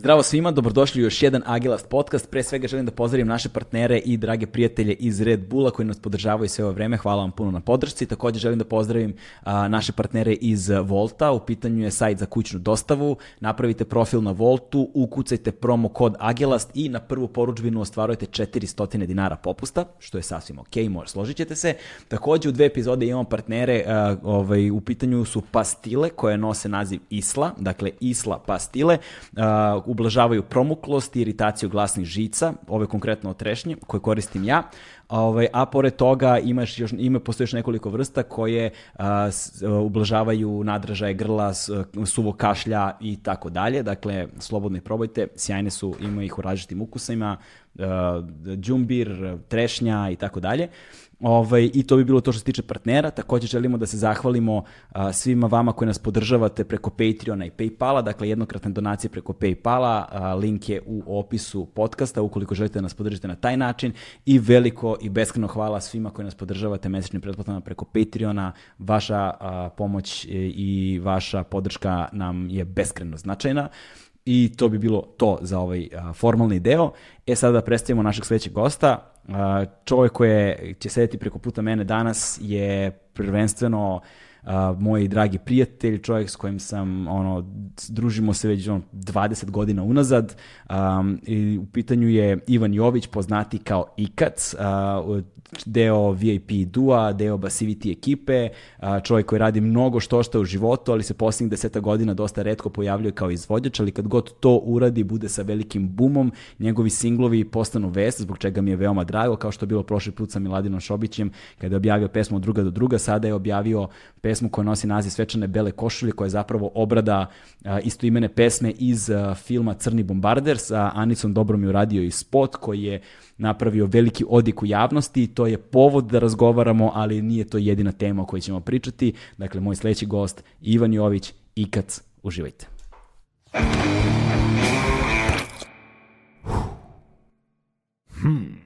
Zdravo svima, dobrodošli u još jedan Agilast podcast. Pre svega želim da pozdravim naše partnere i drage prijatelje iz Red Bulla koji nas podržavaju sve ovo vreme. Hvala vam puno na podršci. Takođe želim da pozdravim a, naše partnere iz Volta. U pitanju je sajt za kućnu dostavu. Napravite profil na Voltu, ukucajte promo kod Agilast i na prvu poručbinu ostvarujete 400 dinara popusta, što je sasvim ok, može, složit ćete se. Takođe u dve epizode imamo partnere, a, ovaj, u pitanju su pastile koje nose naziv Isla, dakle Isla pastile. A, ublažavaju promuklost i iritaciju glasnih žica, ove konkretno od trešnje, koje koristim ja. Ovaj, a pored toga imaš još, ima, postoji još nekoliko vrsta koje a, s, a, ublažavaju nadražaje grla, s, suvo kašlja i tako dalje. Dakle, slobodno ih probajte, sjajne su, ima ih u različitim ukusima, džumbir, trešnja i tako dalje. Ovaj, I to bi bilo to što se tiče partnera. Takođe želimo da se zahvalimo a, svima vama koji nas podržavate preko Patreona i Paypala, dakle jednokratne donacije preko Paypala, a, link je u opisu podcasta ukoliko želite da nas podržite na taj način i veliko i beskreno hvala svima koji nas podržavate mesečnim pretplatama preko Patreona. Vaša a, pomoć i vaša podrška nam je beskreno značajna. I to bi bilo to za ovaj a, formalni deo. E sada da predstavimo našeg sledećeg gosta. Čovjek koji će sedeti preko puta mene danas je prvenstveno a, moj dragi prijatelj, čovjek s kojim sam, ono, družimo se već ono, 20 godina unazad. Um, i u pitanju je Ivan Jović, poznati kao Ikac, uh, deo VIP dua, deo Basivity ekipe, čovjek koji radi mnogo što što u životu, ali se posljednjih deseta godina dosta redko pojavljuje kao izvođač, ali kad god to uradi, bude sa velikim bumom, njegovi singlovi postanu vest, zbog čega mi je veoma drago, kao što je bilo prošli put sa Miladinom Šobićem, kada je objavio pesmu od druga do druga, sada je objavio pesmu koja nosi naziv Svečane bele košulje, koja je zapravo obrada istoimene pesme iz filma Crni bombarder sa Anicom Dobrom je uradio i spot koji je napravio veliki odik u javnosti, to je povod da razgovaramo, ali nije to jedina tema o kojoj ćemo pričati. Dakle, moj sledeći gost, Ivan Jović, Ikac, uživajte. Hmm.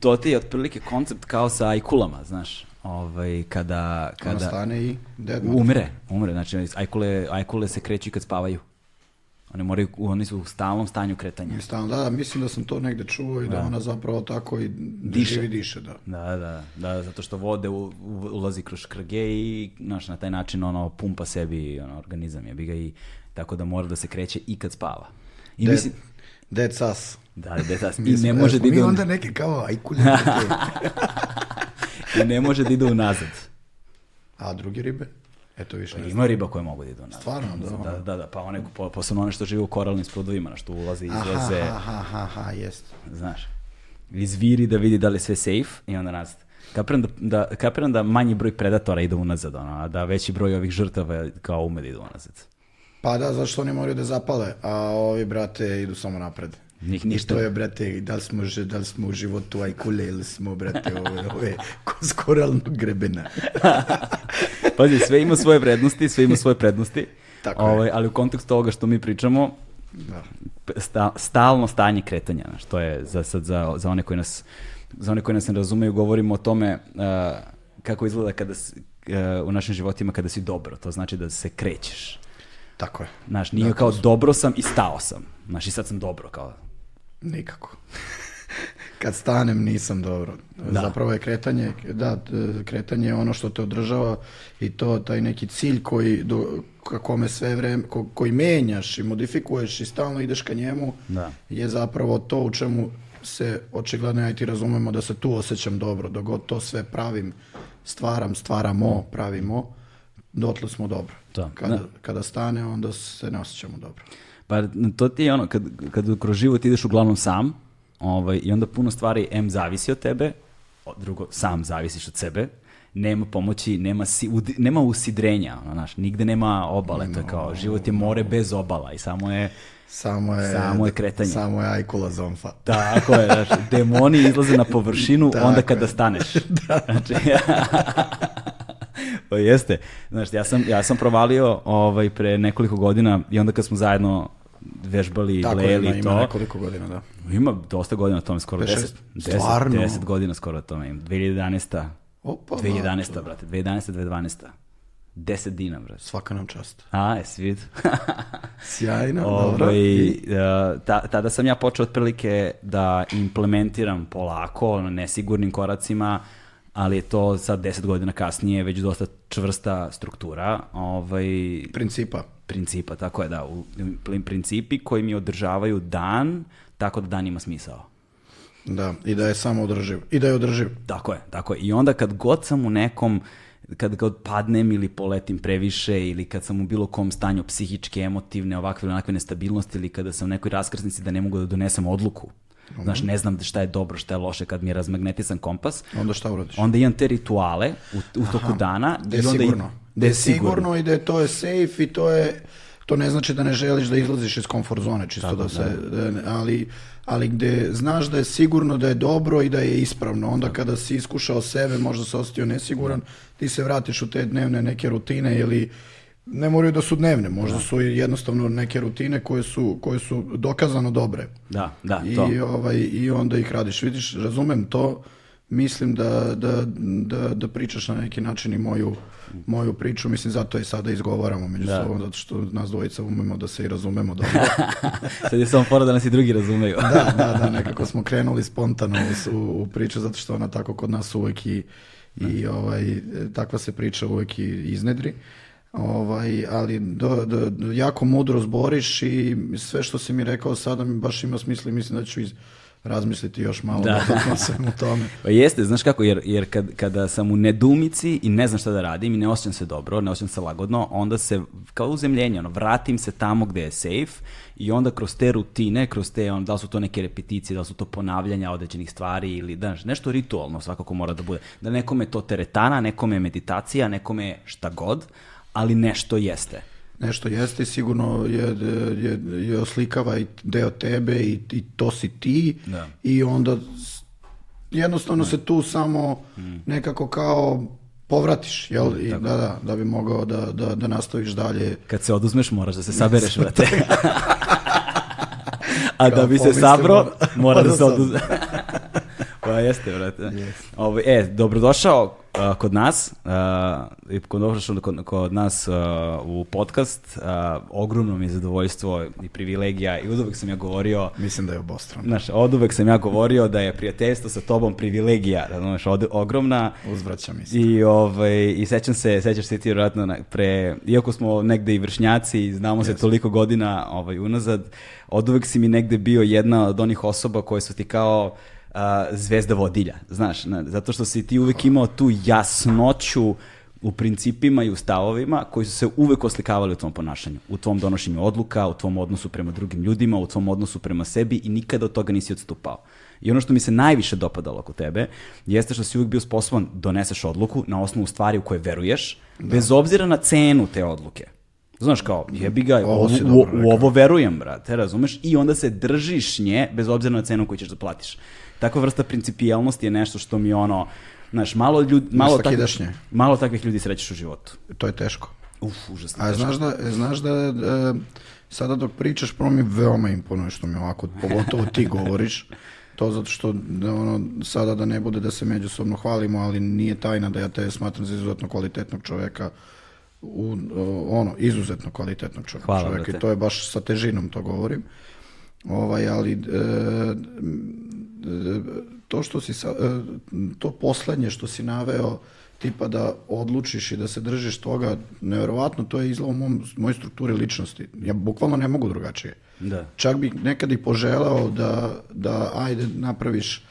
To ti je otprilike koncept kao sa ajkulama, znaš. Ovaj, kada, kada... Ona stane i. Umre, umre. Znači, ajkule, ajkule se kreću i kad spavaju. Oni, moraju, oni su u stalnom stanju kretanja. Stalno, da, da, mislim da sam to negde čuo i da, da ona zapravo tako i diše. živi diše, da. Da, da, da, zato što vode u, u, ulazi kroz krge i znaš, na taj način ono pumpa sebi ono, organizam je bi ga i tako da mora da se kreće i kad spava. I Dead, mislim, dead sas. Da, da, da, Mi i ne može da ide onda neke kao ajkulje. i ne može da ide unazad. A drugi ribe? Eto više znam. Ima riba koje mogu da idu unazad. Stvarno, da. Da, da, da, pa one, po, posebno one što žive u koralnim sprudovima, na što ulaze i izlaze, aha, aha, aha, jest. znaš, izviri da vidi da li je sve safe i onda nazad. Kapiram da, da, kapiram da manji broj predatora ide unazad, ono, a da veći broj ovih žrtava kao ume da idu unazad. Pa da, zašto oni moraju da zapale, a ovi, brate, idu samo napred. I ništa. to je, brate, da li smo, da li smo u životu ajkule ili smo, brate, ove, ove s koralnog grebena. Pazi, sve ima svoje vrednosti, sve ima svoje prednosti. Tako je. ovaj, ali u kontekstu toga što mi pričamo, Da. sta, stalno stanje kretanja, znaš, to je za, sad za, za one koji nas za one koji nas ne razumeju, govorimo o tome uh, kako izgleda kada si, uh, u našim životima kada si dobro, to znači da se krećeš. Tako je. Znaš, nije kao dobro sam i stao sam. Znaš, i sad sam dobro, kao. Nikako. Kad stanem nisam dobro. Da. Zapravo je kretanje, da, t- kretanje je ono što te održava i to taj neki cilj koji do, ka kome sve vreme, ko, koji menjaš i modifikuješ i stalno ideš ka njemu Da. je zapravo to u čemu se očigledno ja i ti razumemo da se tu osjećam dobro, dok god to sve pravim, stvaram, stvaramo, pravimo, dotle smo dobro. Da. Kada, Da. kada stane, onda se ne osjećamo dobro. Pa to ti je ono, kad, kad kroz život ideš uglavnom sam, ovaj, i onda puno stvari M zavisi od tebe, drugo, sam zavisiš od sebe, nema pomoći, nema, si, ud, nema usidrenja, ono, znaš, nigde nema obale, to je kao, život je more bez obala i samo je, Samo je, Samo je kretanje. Samo je ajkula zomfa. tako je, znaš, demoni izlaze na površinu onda kada staneš. Znači, Pa jeste. Znaš, ja sam, ja sam provalio ovaj, pre nekoliko godina i onda kad smo zajedno vežbali, Tako blejeli ima, i ima to. nekoliko godina, da. Ima dosta godina na tome, skoro Pet, 10, šest? 10, Stvarno? 10 godina skoro na tome. imam. 2011. Opa, 2011. da, brate, 2011. 2012. 10 dina, brate. Svaka nam čast. A, jesi vidio? Sjajno, dobro. Ovaj, I- e, ta, tada sam ja počeo otprilike da implementiram polako, ono, nesigurnim koracima, ali je to sad 10 godina kasnije već dosta čvrsta struktura ovaj, Principa. principa, tako je da, u, principi koji mi održavaju dan, tako da dan ima smisao. Da, i da je samo održiv. I da je održiv. Tako je, tako je. I onda kad god sam u nekom, kad god padnem ili poletim previše ili kad sam u bilo kom stanju psihičke, emotivne, ovakve ili onakve nestabilnosti ili kada sam u nekoj raskrsnici da ne mogu da donesem odluku. Znaš, ne znam šta je dobro, šta je loše kad mi je razmagnetisan kompas. Onda šta uradiš? Onda imam te rituale u, u toku dana. Da je i onda sigurno. Da je sigurno i da je to je safe i to je to ne znači da ne želiš da izlaziš iz komfort zone, čisto da se, da ne- ali, ali gde znaš da je sigurno, da je dobro i da je ispravno. Onda kada si iskušao sebe, možda se osjetio nesiguran, ti se vratiš u te dnevne neke rutine ili ne moraju da su dnevne, možda su i jednostavno neke rutine koje su, koje su dokazano dobre. Da, da, I, to. ovaj, I onda ih radiš. Vidiš, razumem to, mislim da, da, da, da pričaš na neki način i moju, moju priču, mislim zato je sada izgovaramo među Da. sobom, zato što nas dvojica umemo da se i razumemo dobro. Sad je samo fora da nas i drugi razumeju. da, da, da, nekako smo krenuli spontano u, u, priču, zato što ona tako kod nas uvek i, i ovaj, takva se priča uvek i iznedri. Ovaj, ali do, do, do- jako mudro zboriš i sve što si mi rekao sada mi baš ima smisla i mislim da ću iz, razmisliti još malo Da. da. sam u tome. Pa jeste, znaš kako, jer, jer kad, kada sam u nedumici i ne znam šta da radim i ne osjećam se dobro, ne osjećam se lagodno, onda se, kao uzemljenje, ono, vratim se tamo gde je safe i onda kroz te rutine, kroz te, ono, da li su to neke repeticije, da li su to ponavljanja određenih stvari ili, znaš, nešto ritualno svakako mora da bude. Da nekome to teretana, nekome meditacija, nekome šta god, ali nešto jeste. Nešto jeste i sigurno je, je, je oslikava i deo tebe i, i to si ti Da. i onda jednostavno se tu samo nekako kao povratiš, jel? I da, da, da bi mogao da, da, da nastaviš dalje. Kad se oduzmeš, moraš da se sabereš, brate. A da bi se sabro, da. mora da se da se oduzme. pa jeste, brate. Ovaj, e, dobrodošao a, kod nas, a, i kod, došao kod, kod nas a, u podcast. A, ogromno mi je zadovoljstvo i privilegija i od uvek sam ja govorio Mislim da je obostrano. Znaš, od uvek sam ja govorio da je prijateljstvo sa tobom privilegija, razumeš, od, ogromna. Uzvraća mi se. I, ovaj, I sećam se, sećaš se ti vjerojatno na- pre, iako smo negde i vršnjaci i znamo se toliko godina ovaj, unazad, od uvek si mi negde bio jedna od onih osoba koje su ti kao a, zvezda vodilja, znaš, na- zato što si ti uvek imao tu jasnoću u principima i u stavovima koji su se uvek oslikavali u tvom ponašanju, u tvom donošenju odluka, u tvom odnosu prema drugim ljudima, u tvom odnosu prema sebi i nikada od toga nisi odstupao. I ono što mi se najviše dopadalo oko tebe jeste što si uvijek bio sposoban doneseš odluku na osnovu stvari u koje veruješ, bez obzira na cenu te odluke. Znaš kao, jebi ga, Ovo u, dobro u ovo verujem, brate, razumeš? I onda se držiš nje bez obzira na cenu koju ćeš da platiš. Takva vrsta principijelnosti je nešto što mi ono, znaš, malo, ljudi, malo, takvih, malo takvih ljudi srećeš u životu. To je teško. Uf, užasno. A teško. znaš da, znaš da e, sada dok pričaš, prvo mi veoma imponuje što mi ovako, pogotovo ti govoriš, to zato što da, ono, sada da ne bude da se međusobno hvalimo, ali nije tajna da ja te smatram za izuzetno kvalitetnog čoveka, u, ono, izuzetno kvalitetnog čoveka, Hvala, čoveka brate. i to je baš sa težinom to govorim. Ovaj, ali e, to što si sa, e, to poslednje što si naveo tipa da odlučiš i da se držiš toga, nevjerovatno to je izlao u mom, mojoj strukturi ličnosti. Ja bukvalno ne mogu drugačije. Da. Čak bih nekad i poželao da, da ajde napraviš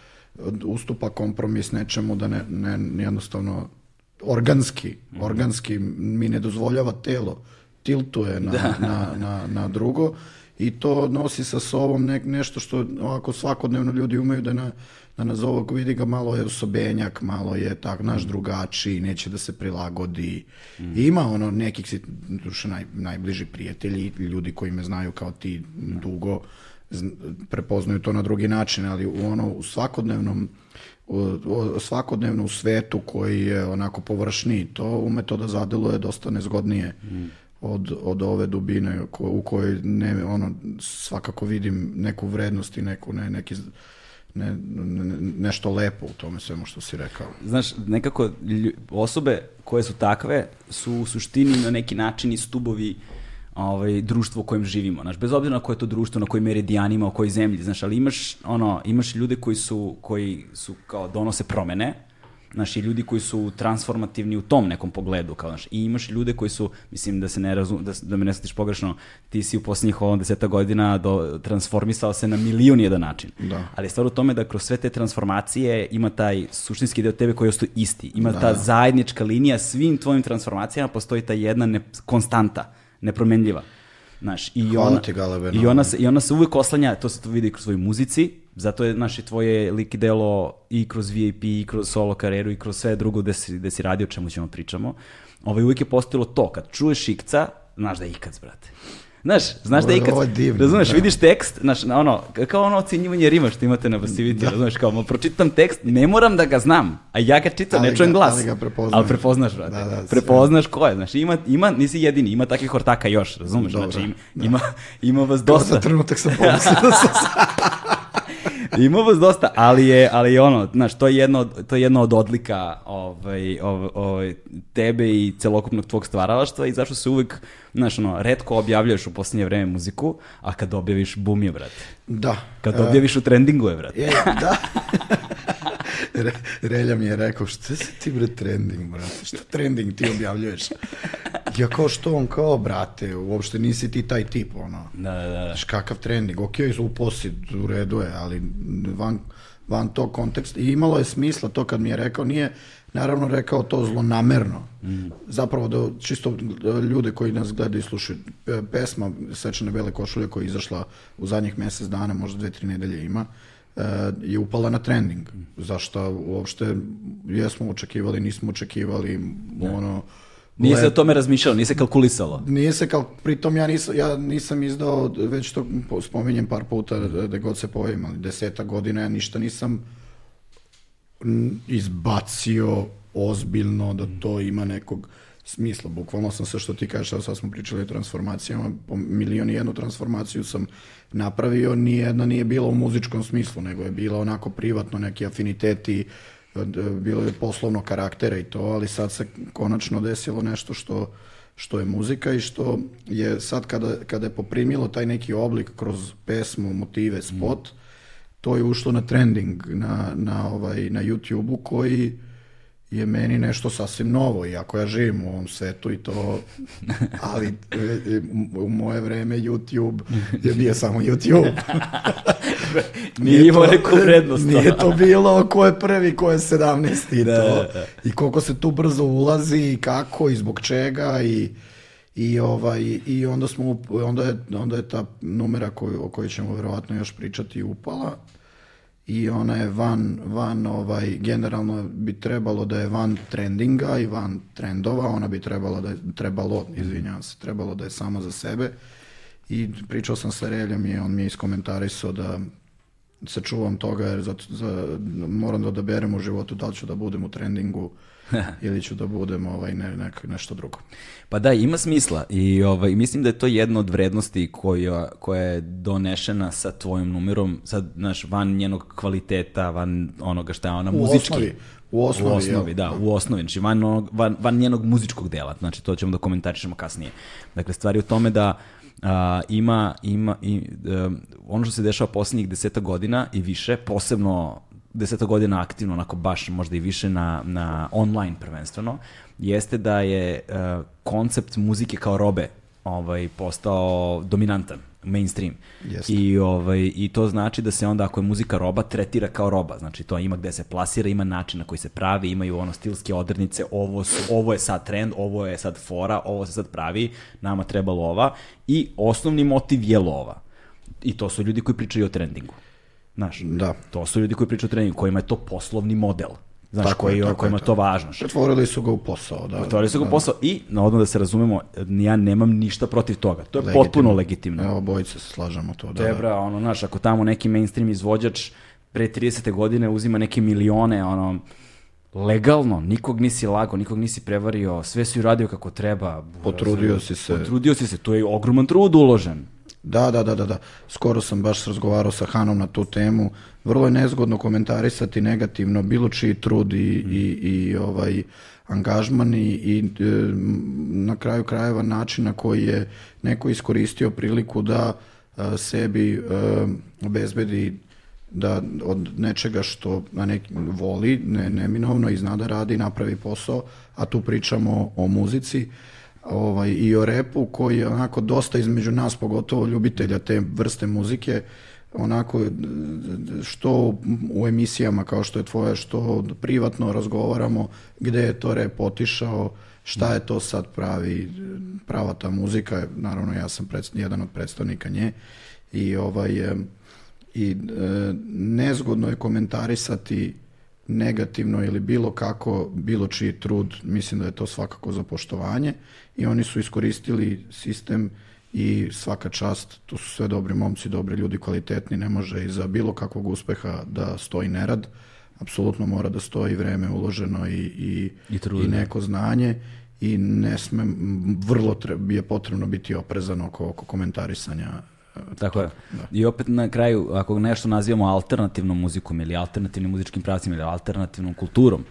ustupa kompromis nečemu da ne, ne jednostavno organski, organski mi ne dozvoljava telo tiltuje na, na, na, na drugo i to nosi sa sobom ne, nešto što ovako svakodnevno ljudi umeju da na da nazovu, ako vidi ga malo je osobenjak, malo je tak naš drugačiji, neće da se prilagodi. Mm. Ima ono nekih, duše naj, najbliži prijatelji, ljudi koji me znaju kao ti dugo, zn- prepoznaju to na drugi način, ali u ono u svakodnevnom u, u, svakodnevno u svetu koji je onako površniji, to ume to da zadeluje dosta nezgodnije od, od ove dubine u kojoj ne, ono, svakako vidim neku vrednost i neku, ne, neki, ne, ne, nešto lepo u tome svemu što si rekao. Znaš, nekako osobe koje su takve su u suštini na neki način i stubovi ovaj, društva u kojem živimo. Znaš, bez obzira na koje je to društvo, na kojim meridijanima, u kojoj zemlji, znaš, ali imaš, ono, imaš ljude koji su, koji su kao donose promene, znaš, i ljudi koji su transformativni u tom nekom pogledu, kao, znaš, i imaš ljude koji su, mislim, da se ne razum, da, da me ne shvatiš pogrešno, ti si u poslednjih ovom deseta godina do, transformisao se na milion jedan način. Da. Ali stvar u tome da kroz sve te transformacije ima taj suštinski deo tebe koji ostaje isti. Ima ta zajednička linija, svim tvojim transformacijama postoji ta jedna ne, konstanta, nepromenljiva. Znaš, i ona, ti, Galebe, i ona, se, I ona se uvek oslanja, to se to vidi kroz svojoj muzici, zato je naše tvoje lik i delo i kroz VIP, i kroz solo karijeru, i kroz sve drugo gde si, gde si radi, o čemu ćemo pričamo. Ovaj, uvek je postojalo to, kad čuješ Ikca, znaš da je Ikac, brate. Znaš, znaš da je divno, razumeš, da. vidiš tekst, znaš, na ono, kao ono ocenjivanje rima što imate na Basiviti, razumeš, kao, ma pročitam tekst, ne moram da ga znam, a ja ga čitam, Ali ne čujem glas. ali ga prepoznaš. Ali prepoznaš, brate. Da, da, prepoznaš ko je, znaš, ima, ima, nisi jedini, ima takvih ortaka još, razumeš, Dobro, znači, ima, ima, ima vas dosta. Za trenutak sam pomislio da sam Ima vas dosta, ali je, ali je ono, znaš, to je jedno, to je jedno od odlika ovaj, ovaj, ovaj, tebe i celokupnog tvog stvaralaštva i zašto se uvek, znaš, ono, redko objavljuješ u posljednje vreme muziku, a kad objaviš, bum je, brate. Da. Kad E, objaviš u trendingu je, brate. Je, da. Re, Relja mi je rekao, šta si ti bre trending, brate? Šta trending ti objavljuješ? Ja kao što on kao, brate, uopšte nisi ti taj tip, ono. Da, da, da. Znaš, kakav trending, ok, u posid, u redu je, ali van, van tog konteksta. I imalo je smisla to kad mi je rekao, nije naravno rekao to zlonamerno. Zapravo da čisto ljude koji nas gledaju i slušaju, e, pesma Sečane bele košulje koja je izašla u zadnjih mesec dana, možda dve, tri nedelje ima, e, je upala na trending. Zašto uopšte jesmo očekivali, nismo očekivali, ono... Nije se o tome razmišljalo, nije se kalkulisalo. nije se kao, pritom ja nisam, ja nisam izdao, već to po- spominjem par puta da god se pojavim, ali deseta godina ja ništa nisam izbacio ozbiljno da to ima nekog smisla. Bukvalno sam sve što ti kažeš, evo sad smo pričali o transformacijama, po milion i jednu transformaciju sam napravio, nijedna nije bila u muzičkom smislu, nego je bila onako privatno, neki afiniteti, od- bilo je poslovno karaktera i to, ali sad se konačno desilo nešto što što je muzika i što je sad kada, kada je poprimilo taj neki oblik kroz pesmu, motive, spot, to je ušlo na trending na, na, ovaj, na YouTube-u koji je meni nešto sasvim novo, iako ja živim u ovom svetu i to, ali e, u moje vreme YouTube je bio samo YouTube. Nije imao neku vrednost. Nije to bilo ko je prvi, ko je 17 i Da, to. da. I koliko se tu brzo ulazi i kako i zbog čega i i ovaj i onda smo onda je onda je ta numera koju o kojoj ćemo verovatno još pričati upala i ona je van van ovaj generalno bi trebalo da je van trendinga i van trendova ona bi trebalo da je trebalo izvinjavam se trebalo da je samo za sebe. I pričao sam sa Reljom i on mi je iskomentarisao da se čuvam toga jer zato, za, moram da odaberem u životu da li ću da budem u trendingu ili ću da budem ovaj, ne, nek, nešto drugo. Pa da, ima smisla i ovaj, mislim da je to jedna od vrednosti koja, koja je donešena sa tvojim numerom, sad, znaš, van njenog kvaliteta, van onoga šta je ona U muzički. osnovi, u osnovi, u osnovi jel? da, u osnovi, znači van, onog, van, van njenog muzičkog dela, znači to ćemo da komentarišemo kasnije. Dakle, stvari u tome da a, ima, ima i, em, ono što se dešava poslednjih deseta godina i više, posebno deseta godina aktivno, onako baš možda i više na, na online prvenstveno, jeste da je e, koncept muzike kao robe ovaj, postao dominantan, mainstream. Jeste. I, ovaj, I to znači da se onda ako je muzika roba, tretira kao roba. Znači to ima gde se plasira, ima način na koji se pravi, imaju ono stilske odrednice, ovo, su, ovo je sad trend, ovo je sad fora, ovo se sad pravi, nama treba lova. I osnovni motiv je lova. I to su ljudi koji pričaju o trendingu. Znaš, Da. to su ljudi koji pričaju o trendingu, kojima je to poslovni model. Znaš, Tako je, koji, tako je, kojima tako to važno. Pretvorili su ga u posao, da. Otvorili su ga posao i, na odmah da se razumemo, ja nemam ništa protiv toga. To je Legitimno. potpuno legitimno. Evo, bojice se slažemo to, da. Tebra, ono, znaš, ako tamo neki mainstream izvođač pre 30. godine uzima neke milione, ono, legalno, nikog nisi lago, nikog nisi prevario, sve si uradio kako treba. Potrudio si se. Potrudio si se, tu je ogroman trud uložen. Da, da, da, da, da. Skoro sam baš razgovarao sa Hanom na tu temu. Vrlo je nezgodno komentarisati negativno bilo čiji trud i, i, i ovaj angažman i, i e, na kraju krajeva način na koji je neko iskoristio priliku da e, sebi e, obezbedi da od nečega što na neki voli, ne, neminovno i zna da radi, napravi posao, a tu pričamo o muzici ovaj, i o repu koji je onako dosta između nas, pogotovo ljubitelja te vrste muzike, onako što u emisijama kao što je tvoja, što privatno razgovaramo gde je to rep otišao, šta je to sad pravi, prava ta muzika, naravno ja sam jedan od predstavnika nje i ovaj i e, nezgodno je komentarisati negativno ili bilo kako, bilo čiji trud, mislim da je to svakako za poštovanje i oni su iskoristili sistem i svaka čast, tu su sve dobri momci, dobri ljudi, kvalitetni, ne može iza bilo kakvog uspeha da stoji nerad, apsolutno mora da stoji vreme uloženo i, i, I i neko znanje i ne sme, vrlo tre, je potrebno biti oprezan oko, oko komentarisanja Tako je. I opet na kraju, ako nešto nazivamo alternativnom muzikom ili alternativnim muzičkim pravcima ili alternativnom kulturom,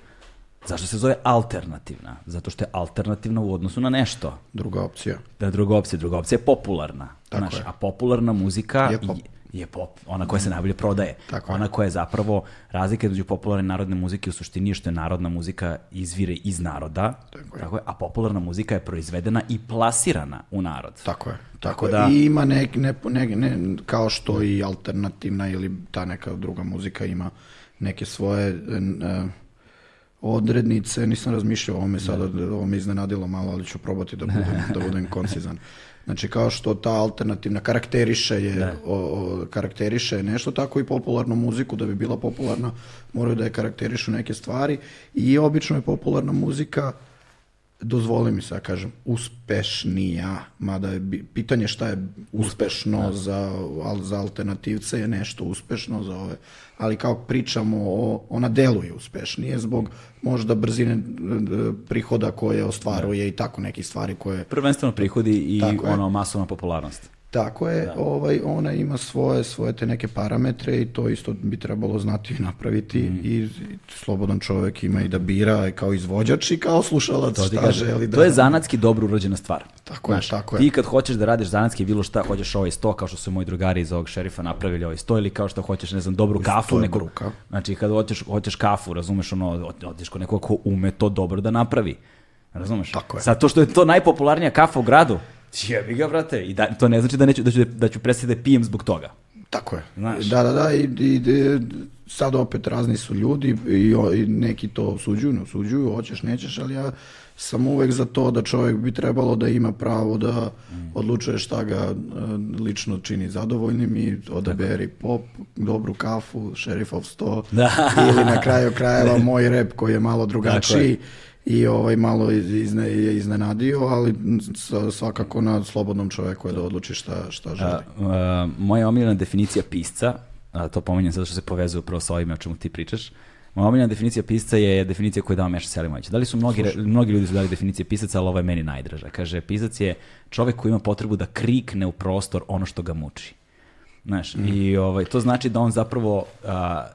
zašto se zove alternativna? Zato što je alternativna u odnosu na nešto. druga opcija. Da druga opcija, druga opcija je popularna. Tako znaš, je. A popularna muzika Je pop. Je, je pop, ona koja se najbolje prodaje. Tako je. ona koja je zapravo razlika između popularne narodne muzike u suštini je što je narodna muzika izvire iz naroda, Tako je. a popularna muzika je proizvedena i plasirana u narod. Tako je. Tako Tako, da- da... I ima nek, ne, ne, ne, kao što i alternativna ili ta neka druga muzika ima neke svoje n- e, odrednice, nisam razmišljao o ovome sada, ovo me iznenadilo malo, ali ću probati da budem, da budem koncizan. Znači kao što ta alternativna karakteriše je o, o, karakteriše nešto tako i popularnu muziku da bi bila popularna moraju da je karakterišu neke stvari. I obično je popularna muzika dozvoli mi se da kažem, uspešnija, mada je pitanje šta je uspešno za, al, za alternativce je nešto uspešno za ove, ali kao pričamo o, ona deluje uspešnije zbog možda brzine prihoda koje ostvaruje i tako nekih stvari koje Prvenstveno prihodi i Tako je. ono masovna popularnost. Tako je, ovaj, ona ima svoje, svoje te neke parametre i to isto bi trebalo znati i napraviti Mhm. i, i slobodan čovek ima i da bira kao izvođač i kao slušalac To šta kažem. želi da... To je zanatski dobro urađena stvar. Tako je, tako je. Ti kad hoćeš da radiš zanatski bilo šta, hoćeš ovaj sto, kao što su moji drugari iz ovog šerifa napravili ovaj sto, ili kao što hoćeš, ne znam, dobru kafu. je Neku, bruka. znači, kad hoćeš, hoćeš kafu, razumeš, ono, od- odeš kod nekog ko ume to dobro da napravi. Razumeš? Tako je. Zato što je to najpopularnija kafa u gradu. Jebi ga, brate. I da, to ne znači da, neću, da, ću, da ću prestati da pijem zbog toga. Tako je. Znaš. Da, da, da, i, i, i sad opet razni su ljudi i, i neki to osuđuju, ne osuđuju, hoćeš, nećeš, ali ja sam uvek za to da čovjek bi trebalo da ima pravo da odlučuje šta ga e, lično čini zadovoljnim i odaberi pop, dobru kafu, šerifov sto Da. ili na kraju krajeva moj rep koji je malo drugačiji i ovaj malo izne, je iznenadio, ali svakako na slobodnom čovjeku je da odluči šta, šta želi. Uh, moja omiljena definicija pisca, a to pominjem zato što se povezuje upravo sa ovime o čemu ti pričaš, moja omiljena definicija pisca je definicija koju je dao Meša Selimović. Da li su mnogi, re- mnogi ljudi su dali definicije pisaca, ali ovo je meni najdraža. Kaže, pisac je čovek koji ima potrebu da krikne u prostor ono što ga muči. Znaš, i ovaj, to znači da on zapravo a,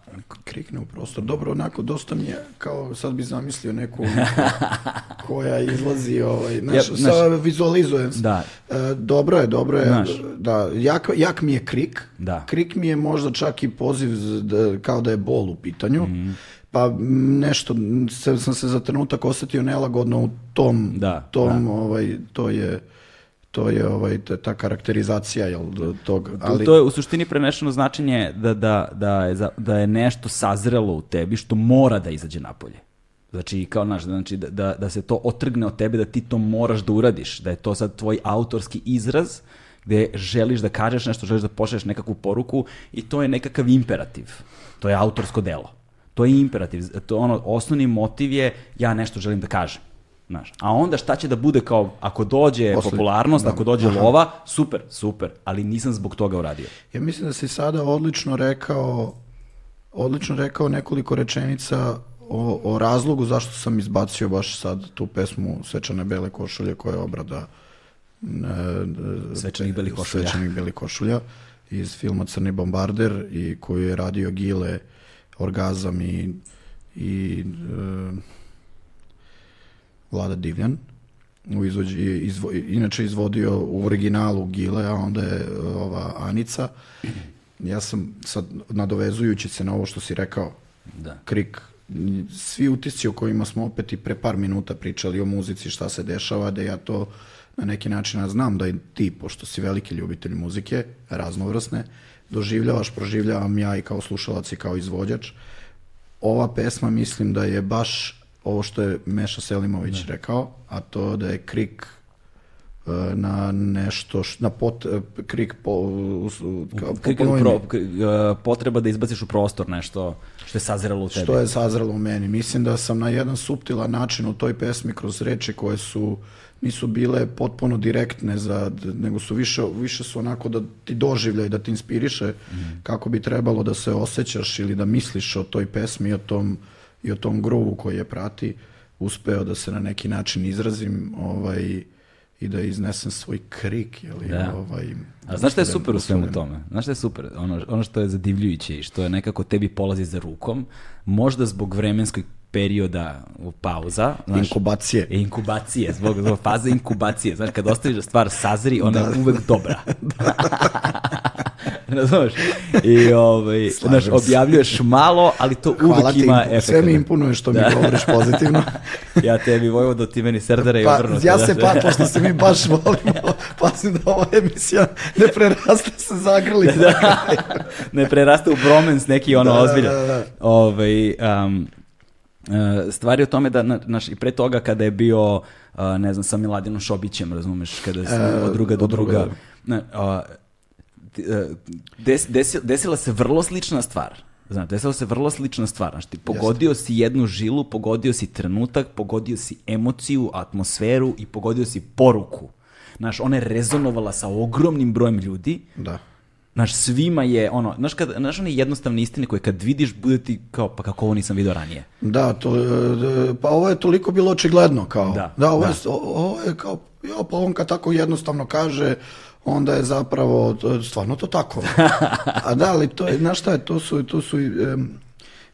krikne u prostor. Dobro, onako, dosta mi je, kao sad bi zamislio neku koja izlazi, ovaj, znaš, Ja, sa, znaš, vizualizujem. da. E, dobro je, dobro je. Znaš. Da, jak, jak mi je krik. Da. Krik mi je možda čak i poziv da, kao da je bol u pitanju. Mhm. Pa nešto, se, sam se za trenutak osetio nelagodno u tom, Da, tom ovaj, to je to je ovaj, ta, karakterizacija jel, tog, ali. To je u suštini prenešeno značenje da, da, da, je, da je nešto sazrelo u tebi što mora da izađe napolje. Znači, kao naš, znači da, da, da se to otrgne od tebe, da ti to moraš da uradiš, da je to sad tvoj autorski izraz gde želiš da kažeš nešto, želiš da pošalješ nekakvu poruku i to je nekakav imperativ. To je autorsko delo. To je imperativ. To ono, osnovni motiv je ja nešto želim da kažem. Znaš. A onda šta će da bude kao, ako dođe Posle- popularnost, da. ako dođe Aha. lova, super, super, ali nisam zbog toga uradio. Ja mislim da si sada odlično rekao odlično rekao nekoliko rečenica o, o razlogu zašto sam izbacio baš sad tu pesmu Svečane bele košulje koja je obrada e, Svečanih belih košulja. Svečanih belih košulja iz filma Crni bombarder i koju je radio Gile, Orgazam i, i e, Vlada Divljan. U izvođi, izvo, inače izvodio u originalu Gile, a onda je ova Anica. Ja sam sad nadovezujući se na ovo što si rekao, Da. Krik, svi utisci o kojima smo opet i pre par minuta pričali o muzici, šta se dešava, da ja to na neki način, a znam da i ti, pošto si veliki ljubitelj muzike, raznovrsne, doživljavaš, proživljavam ja i kao slušalac i kao izvođač. Ova pesma mislim da je baš ovo što je Meša Selimović rekao, a to da je Krik e, na nešto, š- na pot, e, Krik po, u- kao K- k- ponovim pro- mi. k- uh, potreba da izbaciš u prostor nešto što je sazrelo u tebi. Što je sazrelo u meni. Mislim da sam na jedan suptilan način u toj pesmi kroz reči koje su nisu bile potpuno direktne za, nego su više, više su onako da ti doživlja i da ti inspiriše kako bi trebalo da se osjećaš ili da misliš o toj pesmi i o tom, i o tom grovu koji je prati uspeo da se na neki način izrazim ovaj, i da iznesem svoj krik. Jeli, Da. ovaj, A znaš šta je da- super u da svemu tome? Znaš šta je super? Ono, ono što je zadivljujuće i što je nekako tebi polazi za rukom, možda zbog vremenskog perioda pauza, znaš, Inkubacije. inkubacije, zbog, zbog faze inkubacije. Znaš, kad ostaviš da stvar sazri, ona je uvek dobra. Razumeš? I ovaj, znaš, objavljuješ malo, ali to uvek ima efekt. sve mi impunuje što mi govoriš pozitivno. ja tebi Vojvodo, ti meni serdare i Pa, obrnuto. ja se pa, pošto se mi baš volimo, pazim da ova emisija ne preraste se zagrli. da, ne preraste u bromens neki ono Da, da, ozbiljan. da, da. Ovaj, um, uh, stvar je u tome da, na- naš, i pre toga kada je bio, ne znam, sa Miladinom Šobićem, razumeš, kada se E, od druga do druga, druga, ne, uh, des, desi- desila se vrlo slična stvar. Znaš, desila se vrlo slična stvar. Znaš, ti pogodio si jednu žilu, pogodio si trenutak, pogodio si emociju, atmosferu i pogodio si poruku. Znaš, ona je rezonovala sa ogromnim brojem ljudi Da. Znaš, svima je, ono, znaš, kad, znaš one jednostavne istine koje kad vidiš, bude ti kao, pa kako ovo nisam vidio ranije. Da, to, e, pa ovo je toliko bilo očigledno kao. Da, ovo, da. Je, ovo je kao, jo, pa on kad tako jednostavno kaže, onda je zapravo to- stvarno to tako. A da, ali to je, znaš šta je, to su, to su, em,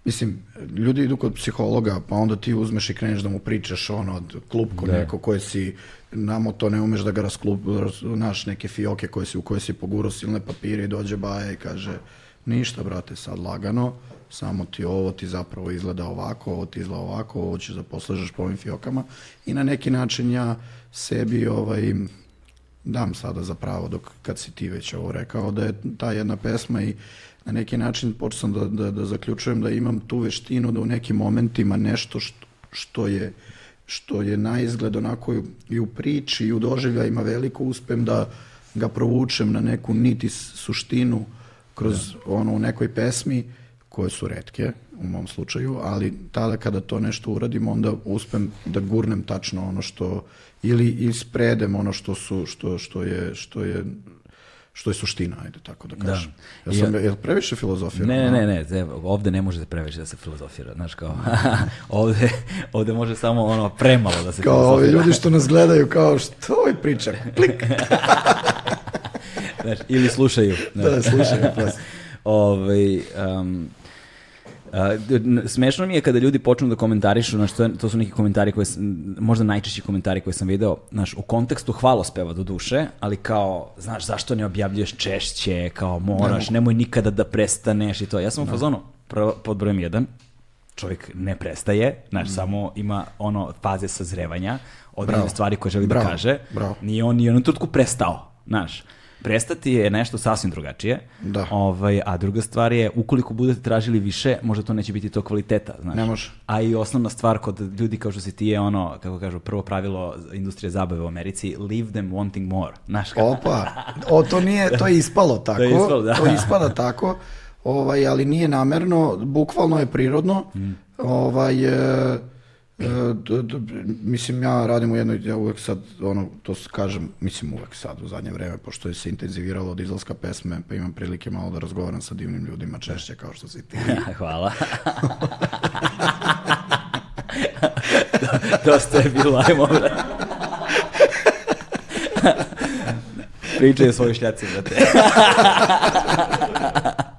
mislim, ljudi idu kod psihologa, pa onda ti uzmeš i kreneš da mu pričaš ono, klupko neko koje si, namo to ne umeš da ga rasklup, ras- znaš, neke fioke koje si, u koje si pogurao silne papire i dođe baja i kaže, ništa, brate, sad lagano, samo ti ovo ti zapravo izgleda ovako, ovo ti izgleda ovako, ovo ćeš da poslažeš po ovim fiokama i na neki način ja sebi ovaj, dam sada za pravo dok kad si ti već ovo rekao da je ta jedna pesma i na neki način počeo sam da, da, da zaključujem da imam tu veštinu da u nekim momentima nešto što, što je što je na izgled onako i u- priči i u doživljajima veliko uspem da ga provučem na neku niti suštinu kroz ono u nekoj pesmi koje su retke u mom slučaju, ali tada kada to nešto uradim, onda uspem da gurnem tačno ono što ili ispredem ono što su što što je što je što je suština, ajde tako da kažem. Ja I- sam jel previše filozofija? Ne, ne, ne, ne, ovde ne može previše da se filozofira, znaš kao, ovde, ovde može samo ono premalo da se Kao ovi filozofira. ljudi što nas gledaju kao što ovaj priča, klik. Znaš, ili slušaju. Da, slušaj, prosto. Ovaj, um, n- smešno mi je kada ljudi počnu da komentarišu, znaš, to, je- to su neki komentari koji, sam- možda najčešći komentari koje sam video, znaš, u kontekstu hvalospeva do duše, ali kao, znaš, zašto ne objavljuješ češće, kao moraš, nemoj nikada da prestaneš i to. Ja sam u fazonu, prvo, pod brojem jedan, čovjek ne prestaje, znaš, samo ima ono faze sazrevanja, određene stvari koje želi Bravo, da kaže. bravo. Nije on ni u jednom trenutku prestao, znaš. Prestati je nešto sasvim drugačije. Da. Ovaj, a druga stvar je, ukoliko budete tražili više, možda to neće biti to kvaliteta, znaš. Ne može. A i osnovna stvar kod ljudi kao što si ti je ono, kako kažu, prvo pravilo industrije zabave u Americi, leave them wanting more. Znaš, kako- Opa, o, to nije, to je ispalo tako, je ispalo, da. to ispada tako, ovaj, ali nije namerno, bukvalno je prirodno, Mm. ovaj, e, d- d- mislim ja radim u jednoj, ja uvek sad, ono, to kažem, mislim uvek sad u zadnje vreme, pošto je se intenziviralo od izlaska pesme, pa imam prilike malo da razgovaram sa divnim ljudima češće kao što si ti. Hvala. Dosta je bilo, ajmo. bre. Pričaj o svojoj šljaci, brate.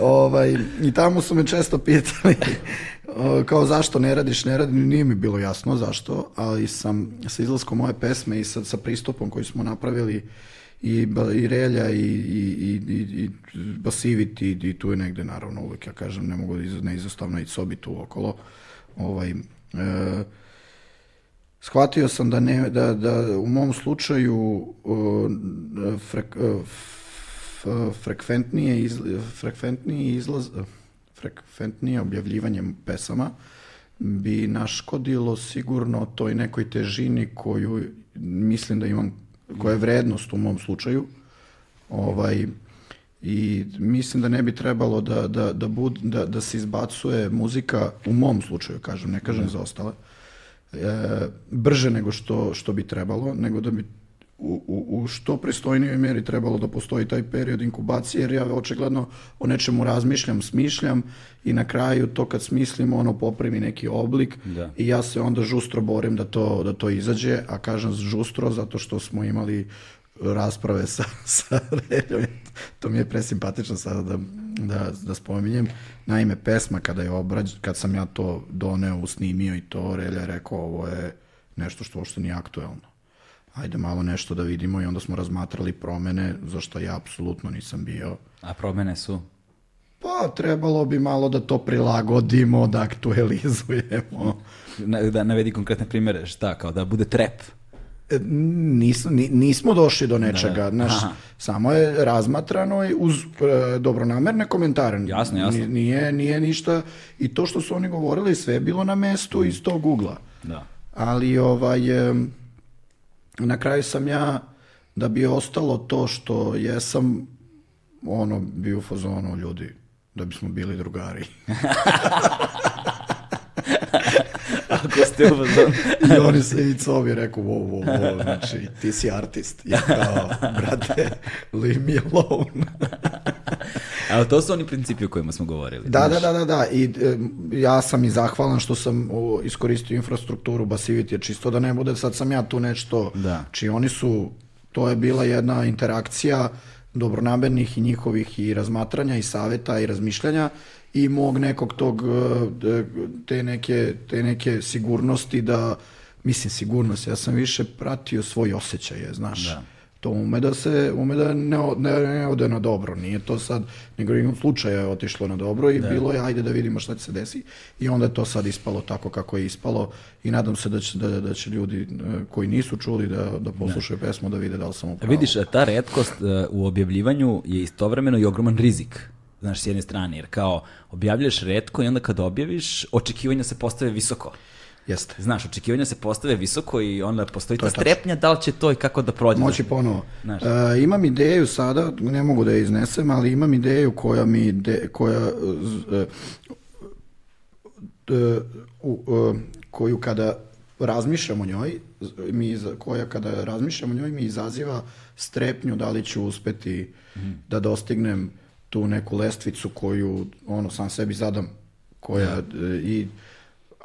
ovaj, I tamo su me često pitali kao zašto ne radiš, ne radim, nije mi bilo jasno zašto, ali sam sa izlaskom moje pesme i sa, sa pristupom koji smo napravili i, i Relja i, i, i, i, Basiviti i, i tu je negde naravno uvek ja kažem ne mogu da iz- neizostavno i sobi tu okolo. Ovaj, e, shvatio sam da, ne, da, da u mom slučaju o, frek, f- frekventnije, iz, frekventniji izlaz, frekventnije objavljivanje pesama bi naškodilo sigurno toj nekoj težini koju mislim da imam, koja je vrednost u mom slučaju. Ovaj, i mislim da ne bi trebalo da, da, da, bud, da, da se izbacuje muzika, u mom slučaju kažem, ne kažem za ostale, e, brže nego što, što bi trebalo, nego da bi u, u, u što pristojnijoj mjeri trebalo da postoji taj period inkubacije, jer ja očigledno o nečemu razmišljam, smišljam i na kraju to kad smislim ono poprimi neki oblik Da. i ja se onda žustro borim da to, da to izađe, a kažem žustro zato što smo imali rasprave sa, sa Reljom. To mi je presimpatično sada da, da, da spominjem. Naime, pesma kada je obrađ, kad sam ja to doneo, usnimio i to, Relja je rekao ovo je nešto što uopšte nije aktuelno. Ajde malo nešto da vidimo i onda smo razmatrali promene, za što ja apsolutno nisam bio. A promene su? Pa trebalo bi malo da to prilagodimo, da aktualizujemo. Na, da navedi konkretne primere, šta, kao da bude trap. E, Nismo, ni- nismo došli do nečega, Da, da. znaš, Aha. samo je razmatrano i uz e, dobronamerne komentare. Jasno, jasno. Ni- Nije, nije ništa, i to što su oni govorili, sve je bilo na mestu iz tog ugla. Da. Ali ovaj, em, na kraju sam ja, da bi ostalo to što jesam, ono, bio u fazonu ljudi, da bismo bili drugari. Ako ste u fazonu. I oni se i covi rekao, wow, wow, wow, znači, ti si artist. Ja kao, brate, leave me alone. Evo, to su oni principi o kojima smo govorili. Da, da, da, da, da. I e, ja sam i zahvalan što sam o, iskoristio infrastrukturu Basivity, jer čisto da ne bude, sad sam ja tu nešto, Da. či oni su, to je bila jedna interakcija dobronamernih i njihovih i razmatranja i saveta i razmišljanja i mog nekog tog, e, d- te neke, te neke sigurnosti da, mislim sigurnost, ja sam više pratio svoj osjećaje, znaš. Da. To ume da se, ume da ne, ne, ne ode na dobro, nije to sad, nego igrom slučaja je otišlo na dobro i bilo je ajde da vidimo šta će se desi i onda je to sad ispalo tako kako je ispalo i nadam se da će, da, da će ljudi e, koji nisu čuli da, da poslušaju pesmu da vide da li sam upravo. Vidiš, ta redkost e, u objavljivanju je istovremeno i ogroman rizik. Znaš, s jedne strane, jer kao objavljuješ redko i onda kad objaviš, očekivanja se postave visoko. Jeste. Znaš, očekivanja se postave visoko i onda postoji ta strepnja da li će to i kako da prođe. Moći ponovo. Znaš. E, imam ideju sada, ne mogu da je iznesem, ali imam ideju koja mi, de, koja, e, e, u, e, koju kada razmišljam o njoj, mi, koja kada razmišljam o njoj mi izaziva strepnju da li ću uspeti da dostignem tu neku lestvicu koju ono sam sebi zadam koja e, i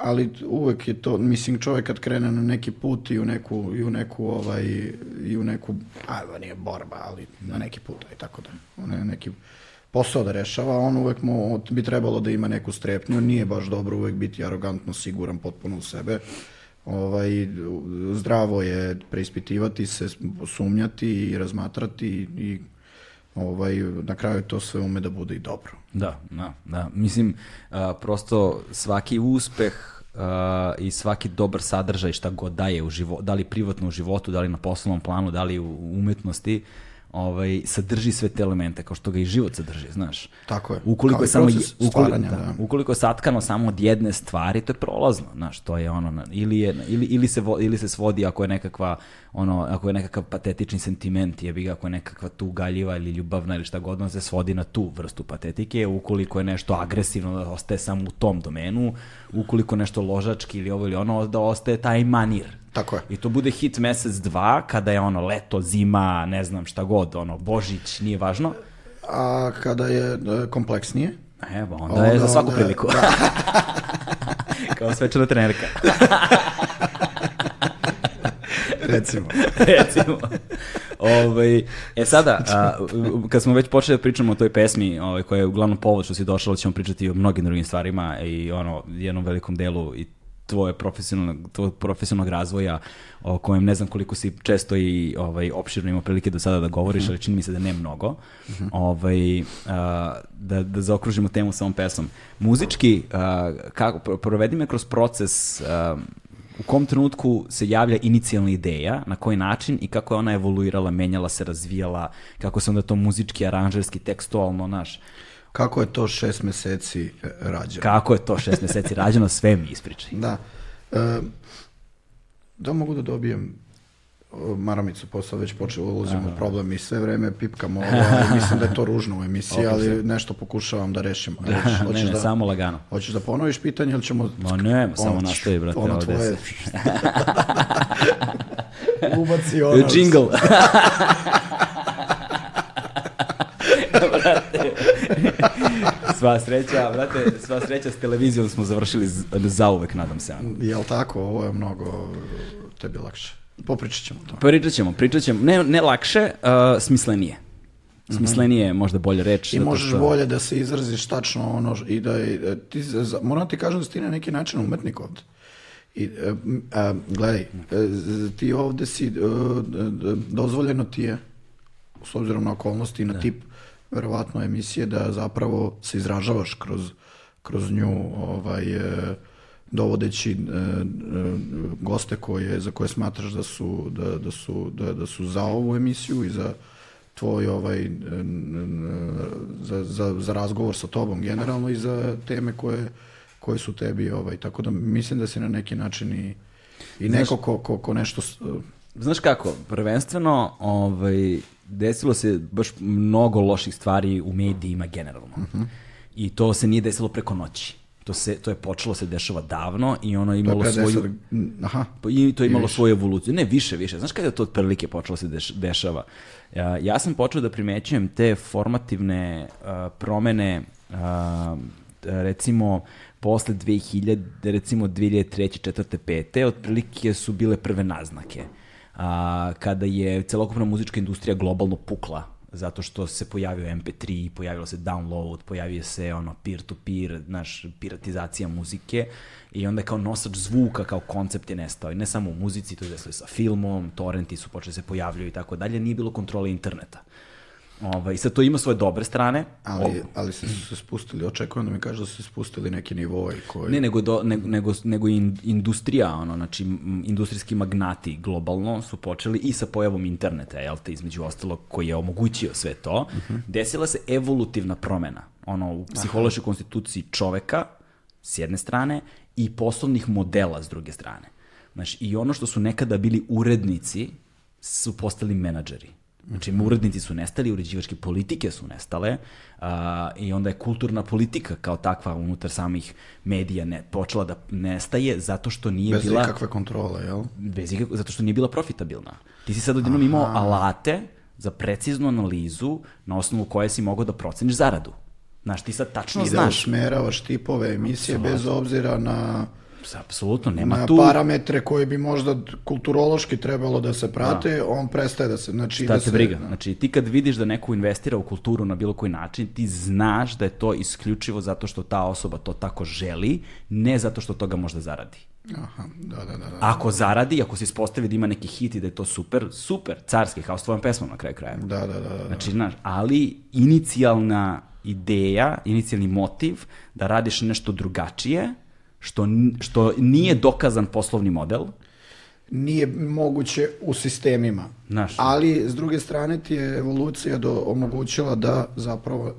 ali uvek je to, mislim čovjek kad krene na neki put i u neku, i u neku ovaj, i u neku, a nije borba, ali na neki put i tako da, on neki posao da rešava, on uvek mu bi trebalo da ima neku strepnju, nije baš dobro uvek biti arogantno siguran potpuno u sebe, ovaj, zdravo je preispitivati se, sumnjati i razmatrati i ovaj, na kraju to sve ume da bude i dobro. Da, da, da. Mislim, a, prosto svaki uspeh a, i svaki dobar sadržaj šta god daje u životu, da li privatno u životu, da li na poslovnom planu, da li u umetnosti, ovaj, sadrži sve te elemente, kao što ga i život sadrži, znaš. Tako je. Ukoliko Kao je samo ukoliko, da, da. ukoliko je satkano samo od jedne stvari, to je prolazno, znaš, to je ono ili je ili ili se vo- ili se svodi ako je nekakva ono ako je nekakav patetični sentiment, jebi ga ako je nekakva tugaljiva ili ljubavna ili šta god, on se svodi na tu vrstu patetike, ukoliko je nešto agresivno da ostaje samo u tom domenu, ukoliko nešto ložački ili ovo ili ono da ostaje taj manir. Tako je. I to bude hit mesec dva kada je ono leto, zima, ne znam šta god, ono Božić, nije važno. A kada je e, kompleksnije, Evo, onda, je za Onda- svaku onda- priliku. Kao svečana trenerka. recimo. Recimo. Ovaj, e sada, a, kad smo već počeli da pričamo o toj pesmi, ovaj, koja je uglavnom povod što si došao, ćemo pričati o mnogim drugim stvarima i ono, jednom velikom delu i tvoje profesionalnog, tvojeg profesionalnog razvoja o kojem ne znam koliko si često i ovaj, opširno imao prilike do sada da govoriš, ali čini mi se da ne mnogo. Ovaj, a, da, da zaokružimo temu sa ovom pesmom. Muzički, a, kako, pro- provedi me kroz proces a, u kom trenutku se javlja inicijalna ideja, na koji način i kako je ona evoluirala, menjala se, razvijala, kako se onda to muzički, aranžerski, tekstualno, naš, Kako je to šest meseci e, rađeno? kako je to šest meseci rađeno, sve mi ispričaj. Da. E, da mogu da dobijem maramicu, posao već počeo ulazim u problem i sve vreme pipkam ovo, ali mislim da je to ružno u emisiji, ali nešto pokušavam da rešim. A Hoćeš, ne, hoćeš ne, da, samo lagano. hoćeš da ponoviš pitanje ili ćemo... Ma ne, samo nastavi, brate, Ono ovde tvoje... Ubaci ono... Jingle. sva sreća, brate, sva sreća s televizijom smo završili zauvek, nadam se. Jel tako? Ovo je mnogo tebi lakše. Popričat ćemo to. Pričat ćemo, pričat ćemo. Ne, ne lakše, uh, smislenije. Smislenije je možda bolja reč. I zato možeš što- bolje da se izraziš tačno ono i da je, ti, za- moram ti kažem da si ti na neki način umetnik ovde. I, e, a, gledaj, e, z- ti ovde si, e, dozvoljeno ti je, s obzirom na okolnosti i na tip, verovatno emisije, da zapravo se izražavaš kroz, kroz nju, ovaj, e, dovodeći e, e, goste koje, za koje smatraš da su, da, da su, da, da su za ovu emisiju i za tvoj ovaj n- za, za, za razgovor sa tobom generalno i za teme koje, koje su tebi ovaj tako da mislim da si na neki način i, i neko ko, ko, ko nešto s- Znaš kako, prvenstveno ovaj, desilo se baš mnogo loših stvari u medijima generalno. Mhm. I to se nije desilo preko noći. To, se, to je počelo se dešava davno i ono je to je imalo pre svoju... deset- aha Pa I to je imalo više. svoju evoluciju. Ne, više, više. Znaš kada je to otprilike počelo se deš, dešava? Ja, ja sam počeo da primećujem te formativne a, promene a, recimo posle 2000, recimo 2003. 4. 5. otprilike su bile prve naznake. A, kada je celokupna muzička industrija globalno pukla zato što se pojavio MP3, pojavilo se download, pojavio se ono peer-to-peer, naš, piratizacija muzike i onda kao nosač zvuka kao koncept je nestao. I ne samo u muzici, to je desilo sa filmom, torrenti su počeli se pojavljaju i tako dalje, nije bilo kontrole interneta. Ovaj, sad to ima svoje dobre strane. ali, ali se, su se spustili očekujem da mi kažeš da su se spustili neki nivoi koji Ne, nego, do, nego, nego, nego in, industrija, ono, znači industrijski magnati globalno su počeli i sa pojavom interneta, jel te, između ostalog, koji je omogućio sve to, desila se evolutivna promena, ono, u psihološkoj konstituciji čoveka, s jedne strane, i poslovnih modela s druge strane. Znači, i ono što su nekada bili urednici, su postali menadžeri. Znači, urednici su nestali, uređivačke politike su nestale a, i onda je kulturna politika kao takva unutar samih medija ne, počela da nestaje zato što nije bez bila... ikakve kontrole jel Bez ikakve, zato što nije bila profitabilna. Ti si sad odjednom imao alate za preciznu analizu na osnovu koje si mogao da proceniš zaradu. Znaš, ti sad tačno i da znaš. usmeravaš tipove emisije bez obzira na Apsolutno, nema na tu... parametre koji bi možda kulturološki trebalo da se prate, on prestaje da se, znači Šta da te se, briga? Znači, ti kad vidiš da neko investira u kulturu na bilo koji način, ti znaš da je to isključivo zato što ta osoba to tako želi, ne zato što toga možda zaradi. Aha, da, da, da, da. Ako zaradi, ako se ispostavi da ima neki hit i da je to super, super, carski, kao s tvojom pesmom na kraju kraja. Da, da, da, da. Znači, znaš, ali inicijalna ideja, inicijalni motiv da radiš nešto drugačije, što, što nije dokazan poslovni model, nije moguće u sistemima. Znaš. Ali, s druge strane, ti je evolucija do, omogućila da zapravo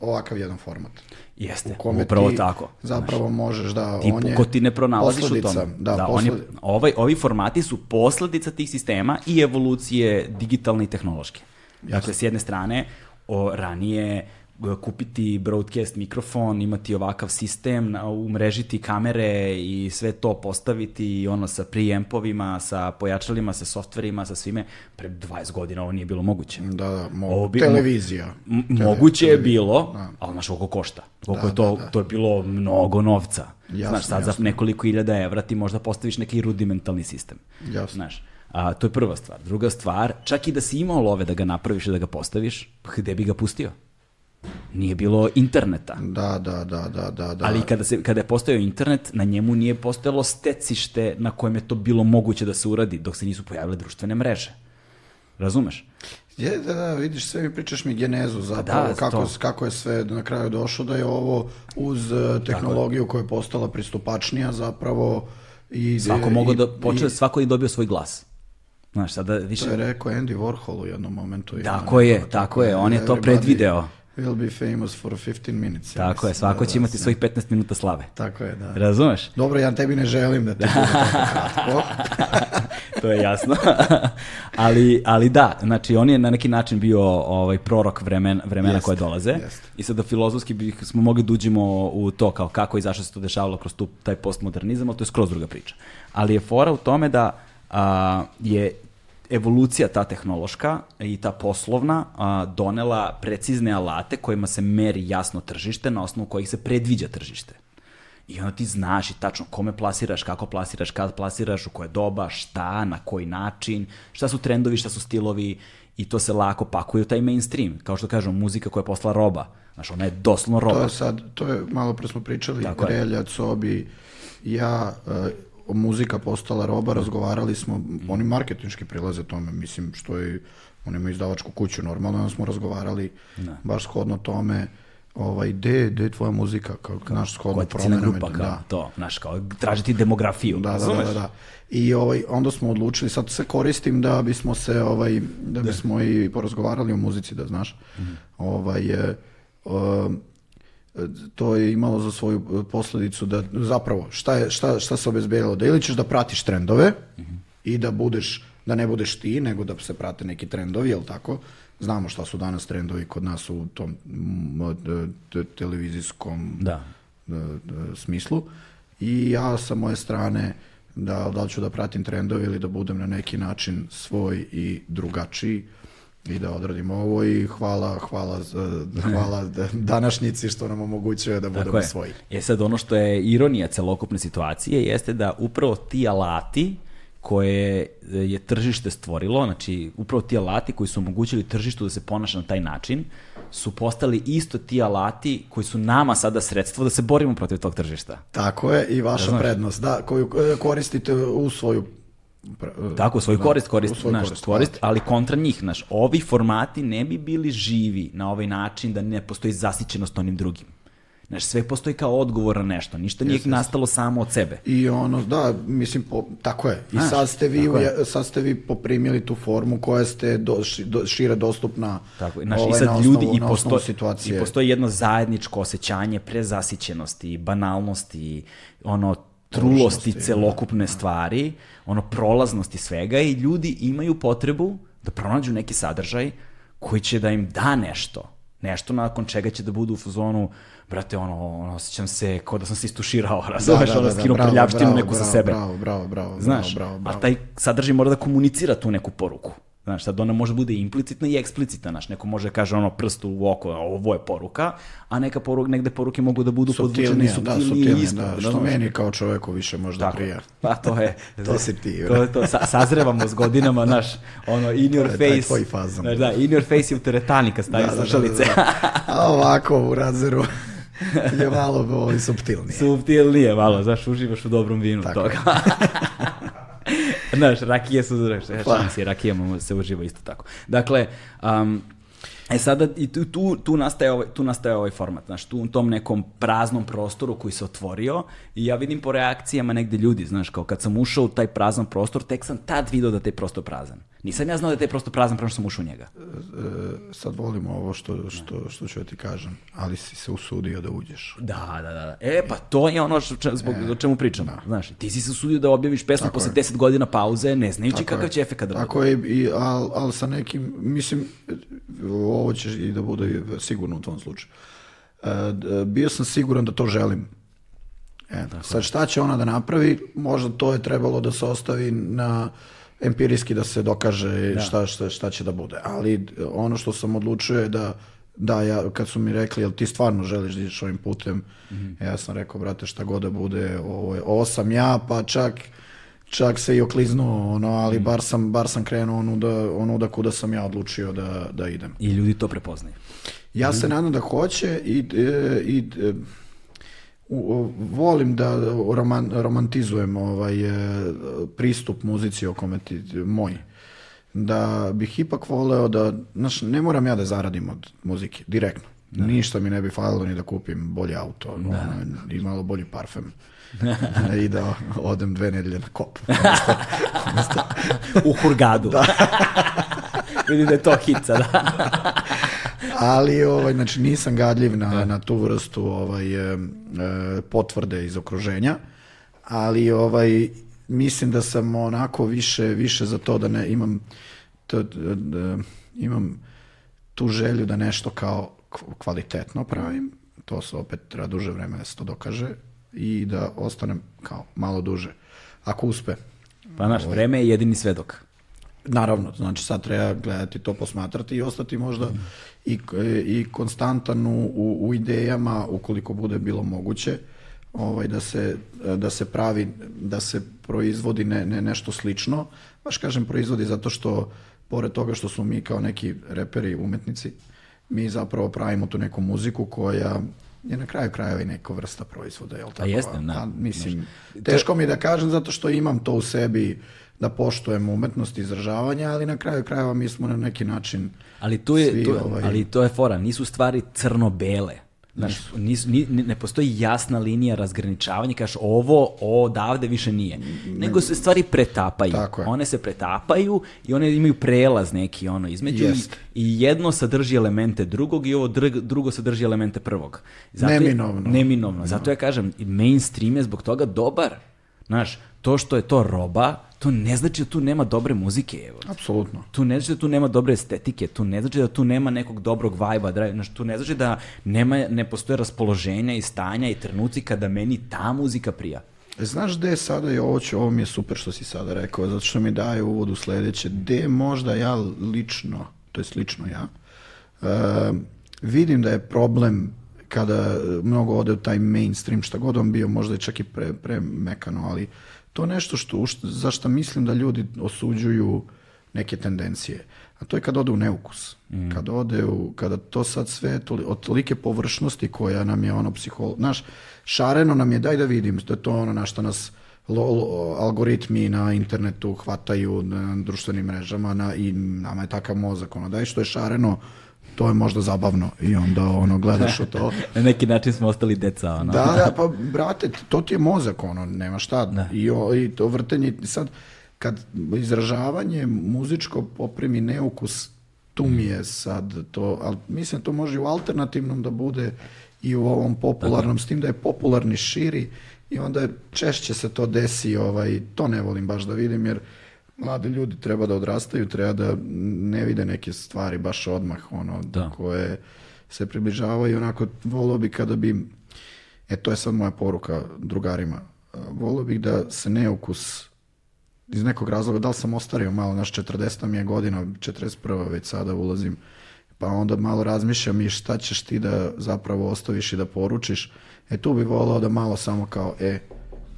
ovakav jedan format. Jeste, u kome upravo ti tako. zapravo možeš da Ti, on je ko ti ne pronalaziš u tome. Da, on je- ovaj, ovi formati su posledica tih sistema i evolucije digitalne i tehnološke. Dakle, s jedne strane, o, ranije kupiti broadcast mikrofon, imati ovakav sistem, umrežiti kamere i sve to postaviti i ono sa preampovima, sa pojačalima, sa softverima, sa svime, pre 20 godina ovo nije bilo moguće. Da, da, mo- Ovo bi- televizija. Tele- moguće je bilo, Da. ali znaš koliko košta. Koliko Da, je to, da, da. to je bilo mnogo novca. Jasno, znaš, sad za jasno. nekoliko hiljada evra ti možda postaviš neki rudimentalni sistem. Jasno. Znaš, a, to je prva stvar. Druga stvar, čak i da si imao love da ga napraviš i da ga postaviš, pa gde bi ga pustio? Nije bilo interneta. Da, da, da, da, da, da. Ali kada, se, kada je postojao internet, na njemu nije postojalo stecište na kojem je to bilo moguće da se uradi, dok se nisu pojavile društvene mreže. Razumeš? Je, da, da, vidiš, sve mi pričaš mi genezu zapravo, da, kako, to. kako je sve na kraju došlo, da je ovo uz eh, tehnologiju koja je postala pristupačnija zapravo i... Svako i- mogao da i- počne, svako je dobio svoj glas. Znaš, sada više... To je rekao Andy Warhol u jednom momentu. Tako je, tako je, on je to predvideo. Will be famous for 15 minutes. ja Tako je, svako da, će da, imati da. svojih 15 minuta slave. Tako je, da. Razumeš? Dobro, ja tebi ne želim da ti bude tako kratko. to je jasno. ali, ali da, znači on je na neki način bio ovaj prorok vremen, vremena Jeste, koje dolaze. jeste. I sada filozofski bi smo mogli da uđemo u to kao kako i zašto se to dešavalo kroz tu, taj postmodernizam, ali to je skroz druga priča. Ali je fora u tome da a, je evolucija ta tehnološka i ta poslovna a, donela precizne alate kojima se meri jasno tržište na osnovu kojih se predviđa tržište. I onda ti znaš i tačno kome plasiraš, kako plasiraš, kad plasiraš, u koje doba, šta, na koji način, šta su trendovi, šta su stilovi i to se lako pakuje u taj mainstream. Kao što kažem, muzika koja je postala roba. Znaš, ona je doslovno roba. To je sad, to je, malo pre smo pričali, Tako. Relja, Cobi, ja, e, muzika postala roba, razgovarali smo, oni marketinški prilaze tome, mislim, što je, oni imaju izdavačku kuću, normalno, onda smo razgovarali baš shodno tome, ovaj, gde, gde je tvoja muzika, kao, naš shodno promenama, grupa, kao da. to, znaš, kao tražiti demografiju. Da, da, da, da, da. I ovaj, onda smo odlučili, sad se koristim da bismo se, ovaj, da bismo i porazgovarali o muzici, da znaš. Ovaj, e, um, to je imalo za svoju e, posledicu da zapravo šta, je, šta, šta se obezbedilo? Da ili ćeš da pratiš trendove i da budeš, da ne budeš ti, nego da se prate neki trendovi, jel tako? Znamo šta su danas trendovi kod nas u tom televizijskom Da. smislu i ja sa moje strane da, da li ću da pratim trendove ili da budem na neki način svoj i drugačiji i da odradim ovo i hvala, hvala, hvala da- današnjici što nam omogućuje da budemo svoji. E sad, ono što je ironija celokupne situacije jeste da upravo ti alati koje je tržište stvorilo, znači upravo ti alati koji su omogućili tržištu da se ponaša na taj način, su postali isto ti alati koji su nama sada sredstvo da se borimo protiv tog tržišta. Tako je i vaša znaš. prednost, da, koju e, koristite u svoju Tako, u svoju da, korist korist, svoju naš, korist, korist, ali kontra njih, naš, ovi formati ne bi bili živi na ovaj način da ne postoji zasićenost onim drugim. Znaš, sve postoji kao odgovor na nešto, ništa nije nastalo samo od sebe. I ono, da, mislim, po, tako je. I Znaš, sad, ste vi, tako je. sad ste vi poprimili tu formu koja ste do, do, šire dostupna Tako, znaš, i ovaj, sad na ljudi osnovu- i na osnovu postoji, situacije. i postoji jedno zajedničko osjećanje prezasićenosti, banalnosti, ono trulosti Površnosti, celokupne stvari, ono prolaznosti svega i ljudi imaju potrebu da pronađu neki sadržaj koji će da im da nešto. Nešto nakon čega će da budu u fazonu, brate, ono, ono osjećam se kao da sam se istuširao, razumeš, ono, skinuo bravo, prljavštinu bravo, neku sa bravo, sebe. Bravo, bravo, bravo, Znaš, bravo, bravo, bravo. a taj sadržaj mora da komunicira tu neku poruku. Znaš, sad ona može bude implicitna i eksplicitna, znaš, neko može da kaže ono prst u oko, ovo je poruka, a neka poruka, negde poruke mogu da budu podvučene i Suptilnije, da, ispod, da, što meni kao čoveku više možda Tako, prija. pa to je. To si ti, To je to, sa, sazrevamo s godinama, znaš, ono, in your To taj face. tvoj fazon. Znaš, da, in your face je u teretani kad stavi slušalice. A ovako u radzeru je malo ovaj, suptilnije. Suptilnije malo, znaš, uživaš u dobrom vinu Tako toga. Znaš, rakije su, znaš, Pa. šansi, rakijama se uživa isto tako. Dakle, um, E sada i tu, tu, tu, nastaje ovaj, tu nastaje ovaj format, znaš, tu u tom nekom praznom prostoru koji se otvorio i ja vidim po reakcijama negde ljudi, znaš, kao kad sam ušao u taj prazan prostor, tek sam tad video da taj prostor prazan. Nisam ja znao da je taj prostor prazan prema što sam ušao u njega. E, sad volimo ovo što, što, što ću ja ti kažem, ali si se usudio da uđeš. Da, da, da. E, pa to je ono što, zbog, o čemu pričamo. Znaš, ti si se usudio da objaviš pesmu posle je. 10 godina pauze, ne znajući Tako kakav je. će efekt da bude. Tako je, i, ali al sa nekim, mislim, ovo će i da bude sigurno u tvom slučaju. E, bio sam siguran da to želim. E, sad šta će ona da napravi, možda to je trebalo da se ostavi na empirijski da se dokaže šta, šta, šta će da bude. Ali ono što sam odlučio je da da, ja, kad su mi rekli, jel ti stvarno želiš da ideš ovim putem, ja sam rekao, brate, šta god da bude, ovo, je, ovo sam ja, pa čak čak se i okliznuo, ono, ali bar sam, bar sam krenuo onuda, onuda kuda sam ja odlučio da, da idem. I ljudi to prepoznaju. Ja se nadam da hoće i, e, i e, u- u- volim da roman, romantizujem ovaj e, pristup muzici o kome ti, moj. Da bih ipak voleo da, znaš, ne moram ja da zaradim od muzike, direktno. Ništa mi ne bi falilo ni da kupim bolji auto ono, i malo bolji parfem. I da odem dve nedelje na kop. U Hurgadu. da. Vidim da je to hit sada. Ali ovaj znači nisam gadljiv na, na tu vrstu ovaj e, potvrde iz okruženja ali ovaj mislim da sam onako više više za to da ne imam to, da, imam tu želju da nešto kao kvalitetno pravim. To se opet treba duže vreme da se to dokaže i da ostanem kao malo duže ako uspe. Pa znaš, vreme je jedini svedok. Naravno, znači sad treba gledati to, posmatrati i ostati možda i, i konstantan u, u, u idejama, ukoliko bude bilo moguće, ovaj, da, se, da se pravi, da se proizvodi ne, ne, nešto slično. Baš kažem proizvodi zato što, pored toga što smo mi kao neki reperi, umetnici, mi zapravo pravimo tu neku muziku koja je na kraju krajeva i neka vrsta proizvoda, jel tako? jeste, da. A, mislim, teško mi da kažem zato što imam to u sebi da poštujem umetnost izražavanja, ali na kraju krajeva mi smo na neki način Ali tu je, svi, tu, ovaj, ali to je fora, nisu stvari crno-bele. Znaš, nisu, ni, ne postoji jasna linija razgraničavanja, kažeš ovo, odavde više nije. Nego se stvari pretapaju. Tako je. One se pretapaju i one imaju prelaz neki ono između i, Jeste. i jedno sadrži elemente drugog i ovo drg- drugo sadrži elemente prvog. je- Neminovno. neminovno. Zato ja kažem, i mainstream je zbog toga dobar. Znaš, to što je to roba, to ne znači da tu nema dobre muzike, evo. apsolutno. Tu ne znači da tu nema dobre estetike, tu ne znači da tu nema nekog dobrog vajba, znači, tu ne znači da nema, ne postoje raspoloženja i stanja i trenuci kada meni ta muzika prija. E, Znaš gde je sada i ovo, će, ovo mi je super što si sada rekao, zato što mi daje uvod u sledeće, gde možda ja lično, to je slično ja, e, vidim da je problem kada mnogo ode u taj mainstream, šta god on bio, možda je čak i pre, pre mekano, ali to nešto što, za što mislim da ljudi osuđuju neke tendencije. A to je kad ode u neukus. Kad ode u, kada to sad sve toli, od tolike površnosti koja nam je ono psiholo... Znaš, šareno nam je, daj da vidim, da je to ono na što nas lo, lo- algoritmi na internetu hvataju na društvenim mrežama na, i nama je takav mozak. Ono, daj što je šareno, to je možda zabavno i onda ono gledaš u to. Na neki način smo ostali deca, ono. Da, da, pa brate, to ti je mozak, ono, nema šta. I, o, I to vrtenje, sad, kad izražavanje muzičko poprimi neukus, tu mi je sad to, ali mislim to može i u alternativnom da bude i u ovom popularnom, s tim da je popularni širi i onda je češće se to desi, ovaj, to ne volim baš da vidim, jer mladi ljudi treba da odrastaju, treba da ne vide neke stvari baš odmah, ono, Da. koje se približavaju, onako, volio bi kada bi, e to je sad moja poruka drugarima, volio bih da se neukus iz nekog razloga, da li sam ostario malo, naš 40 mi je godina, 41. već sada ulazim, pa onda malo razmišljam i šta ćeš ti da zapravo ostaviš i da poručiš. E tu bi volao da malo samo kao, e,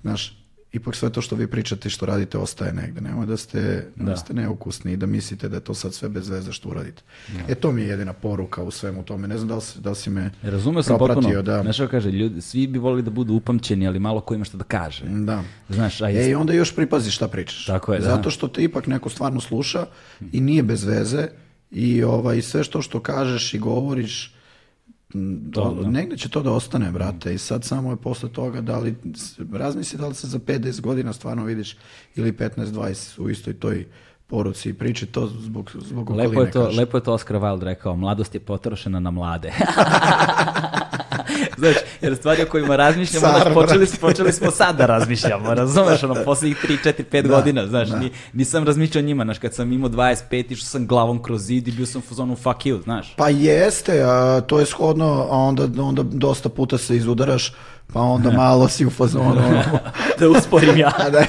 znaš, ipak sve to što vi pričate i što radite ostaje negde. Nemoj da ste, da. ste neukusni i da mislite da je to sad sve bez veze što uradite. E to mi je jedina poruka u svemu tome. Ne znam da li, si- da li si me Razumeo sam propratio, potpuno. Da. Znaš što kaže, ljudi, svi bi volili da budu upamćeni, ali malo ko ima šta da kaže. Da. Znaš, a E, i onda još pripazi šta pričaš. Tako je, da. Zato što te ipak neko stvarno sluša i nije bez veze i ovaj, sve što što kažeš i govoriš, m, To, o- da. negde će to da ostane, brate. I sad samo je posle toga da li, razmisli da li se za 5-10 godina stvarno vidiš ili 15-20 u istoj toj poruci i priči to zbog, zbog okoline. Lepo je, to, kažem. lepo je to Oscar Wilde rekao, mladost je potrošena na mlade. Znaš, jer stvari o kojima razmišljamo, Car, počeli, počeli smo sad da razmišljamo, razumeš, ono, poslednjih 3, 4, 5 Da, godina, znaš, da. ni, nisam razmišljao o njima, znaš, kad sam imao 25, išao sam glavom kroz zid i bio sam u fazonu fuck you, znaš. Pa jeste, a to je shodno, a onda, onda dosta puta se izudaraš, pa onda malo si u fazonu. ono, da usporim ja. da.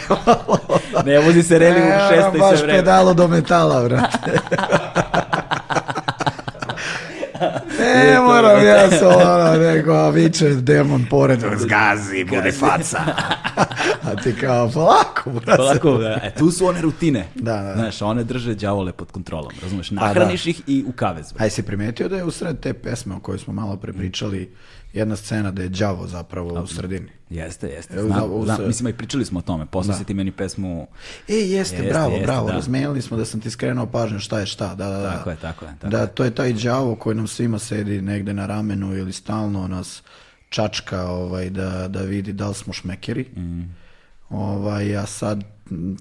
Ne vozi se reli u šestoj baš sve vreme. pedalo do metala, brate. Ne moram ja se ono, nego, a viče demon pored, zgazi, bude faca. A ti kao, polako, brate. Polako, da, e, tu su one rutine. Da, da, da. Znaš, one drže đavole pod kontrolom, razumeš? da. Nahraniš ih i u kavez. Aj si primetio da je usred te pesme o kojoj smo malo pre pričali jedna scena da je đavo zapravo u sredini. Jeste, jeste. Znam, u znam, se- mislim, i pričali smo o tome. Posle si ti meni pesmu... E, jeste, Jeste, bravo, jeste, bravo, da. razmenili smo da sam ti skrenuo pažnju šta je šta, da, da, da. Tako je, tako je, tako da, to je taj đavo koji nam svima sedi negde na ramenu ili stalno nas čačka ovaj, da, da vidi da li smo šmekeri. Mm. Ovaj, a sad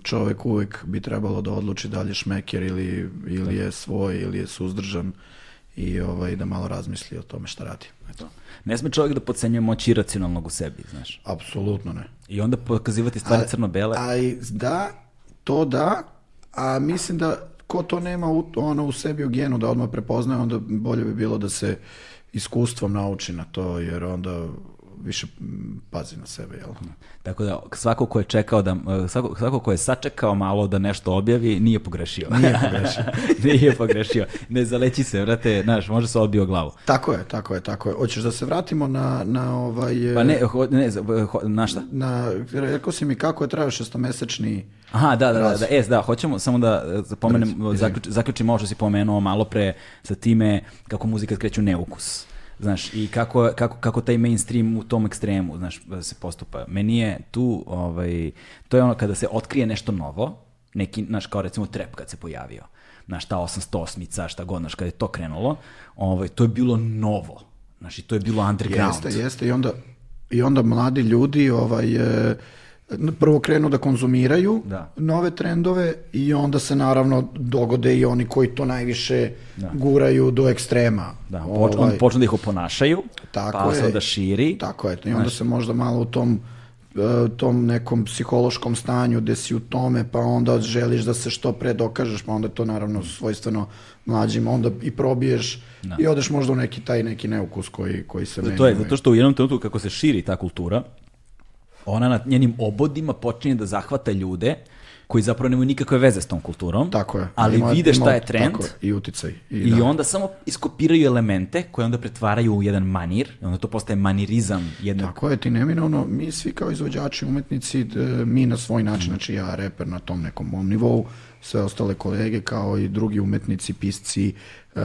čovek uvek bi trebalo da odluči da li je šmeker ili, ili je svoj ili je suzdržan i ovaj, da malo razmisli o tome šta radi. Eto. Ne sme čovjek da podcenjuje moć iracionalnog u sebi, znaš. Apsolutno ne. I onda pokazivati stvari crno-bele. A i da, to da, a mislim da ko to nema u, ono u sebi u genu da odmah prepoznaje, onda bolje bi bilo da se iskustvom nauči na to, jer onda više mm, pazi na sebe, jel? Tako da svako ko je čekao da, svako, svako ko je sačekao malo da nešto objavi, nije pogrešio. Nije pogrešio. nije pogrešio. Ne zaleći se, vrate, znaš, može se odbio glavu. Tako je, tako je, tako je. Hoćeš da se vratimo na, na ovaj... Pa ne, ho, ne, za- ho- na šta? Na, rekao si mi kako je trajao šestomesečni... Aha, da, da, da, da, es, da, hoćemo samo da e, zapomenem, zaključ, zaključim ovo što si pomenuo malo pre sa time kako muzika skreće u neukus. Znaš, i kako, kako, kako taj mainstream u tom ekstremu, znaš, se postupa. Meni je tu, ovaj, to je ono kada se otkrije nešto novo, neki, znaš, kao recimo trap kad se pojavio, znaš, ta 808-ica, šta god, znaš, kada je to krenulo, ovaj, to je bilo novo, znaš, i to je bilo underground. Jeste, jeste. I onda, i onda mladi ljudi ovaj, e, prvo krenu da konzumiraju Da. nove trendove i onda se naravno dogode i oni koji to najviše guraju do ekstrema. Da, poč, onda počnu da ih oponašaju, Tako pa se je. onda širi. Tako je. I onda se možda malo u tom e, tom nekom psihološkom stanju gde si u tome, pa onda želiš da se što pre dokažeš, pa onda to naravno svojstveno mlađima, onda i probiješ i odeš možda u neki taj neki neukus koji, koji se meni... To je ovaj, zato što u jednom trenutku kako se širi ta kultura, ona na njenim obodima počinje da zahvata ljude koji zapravo nemaju nikakve veze s tom kulturom, Tako je. ali Ima- vide šta ima- je trend tako je, I uticaj. I, i da. onda samo iskopiraju elemente koje onda pretvaraju u jedan manir, i onda to postaje manirizam jednog Tako je, ti neminovno, mi svi kao izvođači, umetnici, mi na svoj Mhm. način, znači ja reper na tom nekom mom nivou, sve ostale kolege kao i drugi umetnici, pisci, e,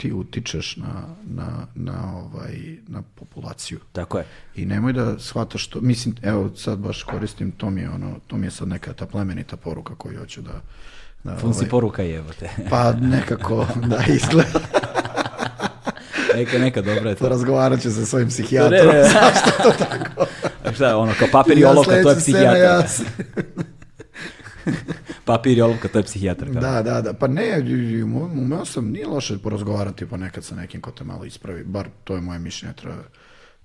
ti utičeš na, na, na, ovaj, na populaciju. Tako je. I nemoj da shvataš to, mislim, evo sad baš koristim, to mi je ono, to mi je sad neka ta plemenita poruka koju hoću da... da Fun si ovaj, poruka jebote. pa nekako da izgleda, neka, neka, dobra je to. razgovarat ću sa svojim Ne, psihijatrom. ne, A šta, ono, kao papir i olovka, to je psihijatar. ja Papir i olovka, to je psihijatar. kao. Da, da, da. Pa ne, um- umeo sam, nije loše porazgovarati ponekad sa nekim ko te malo ispravi, bar to je moje mišljenje. Treba,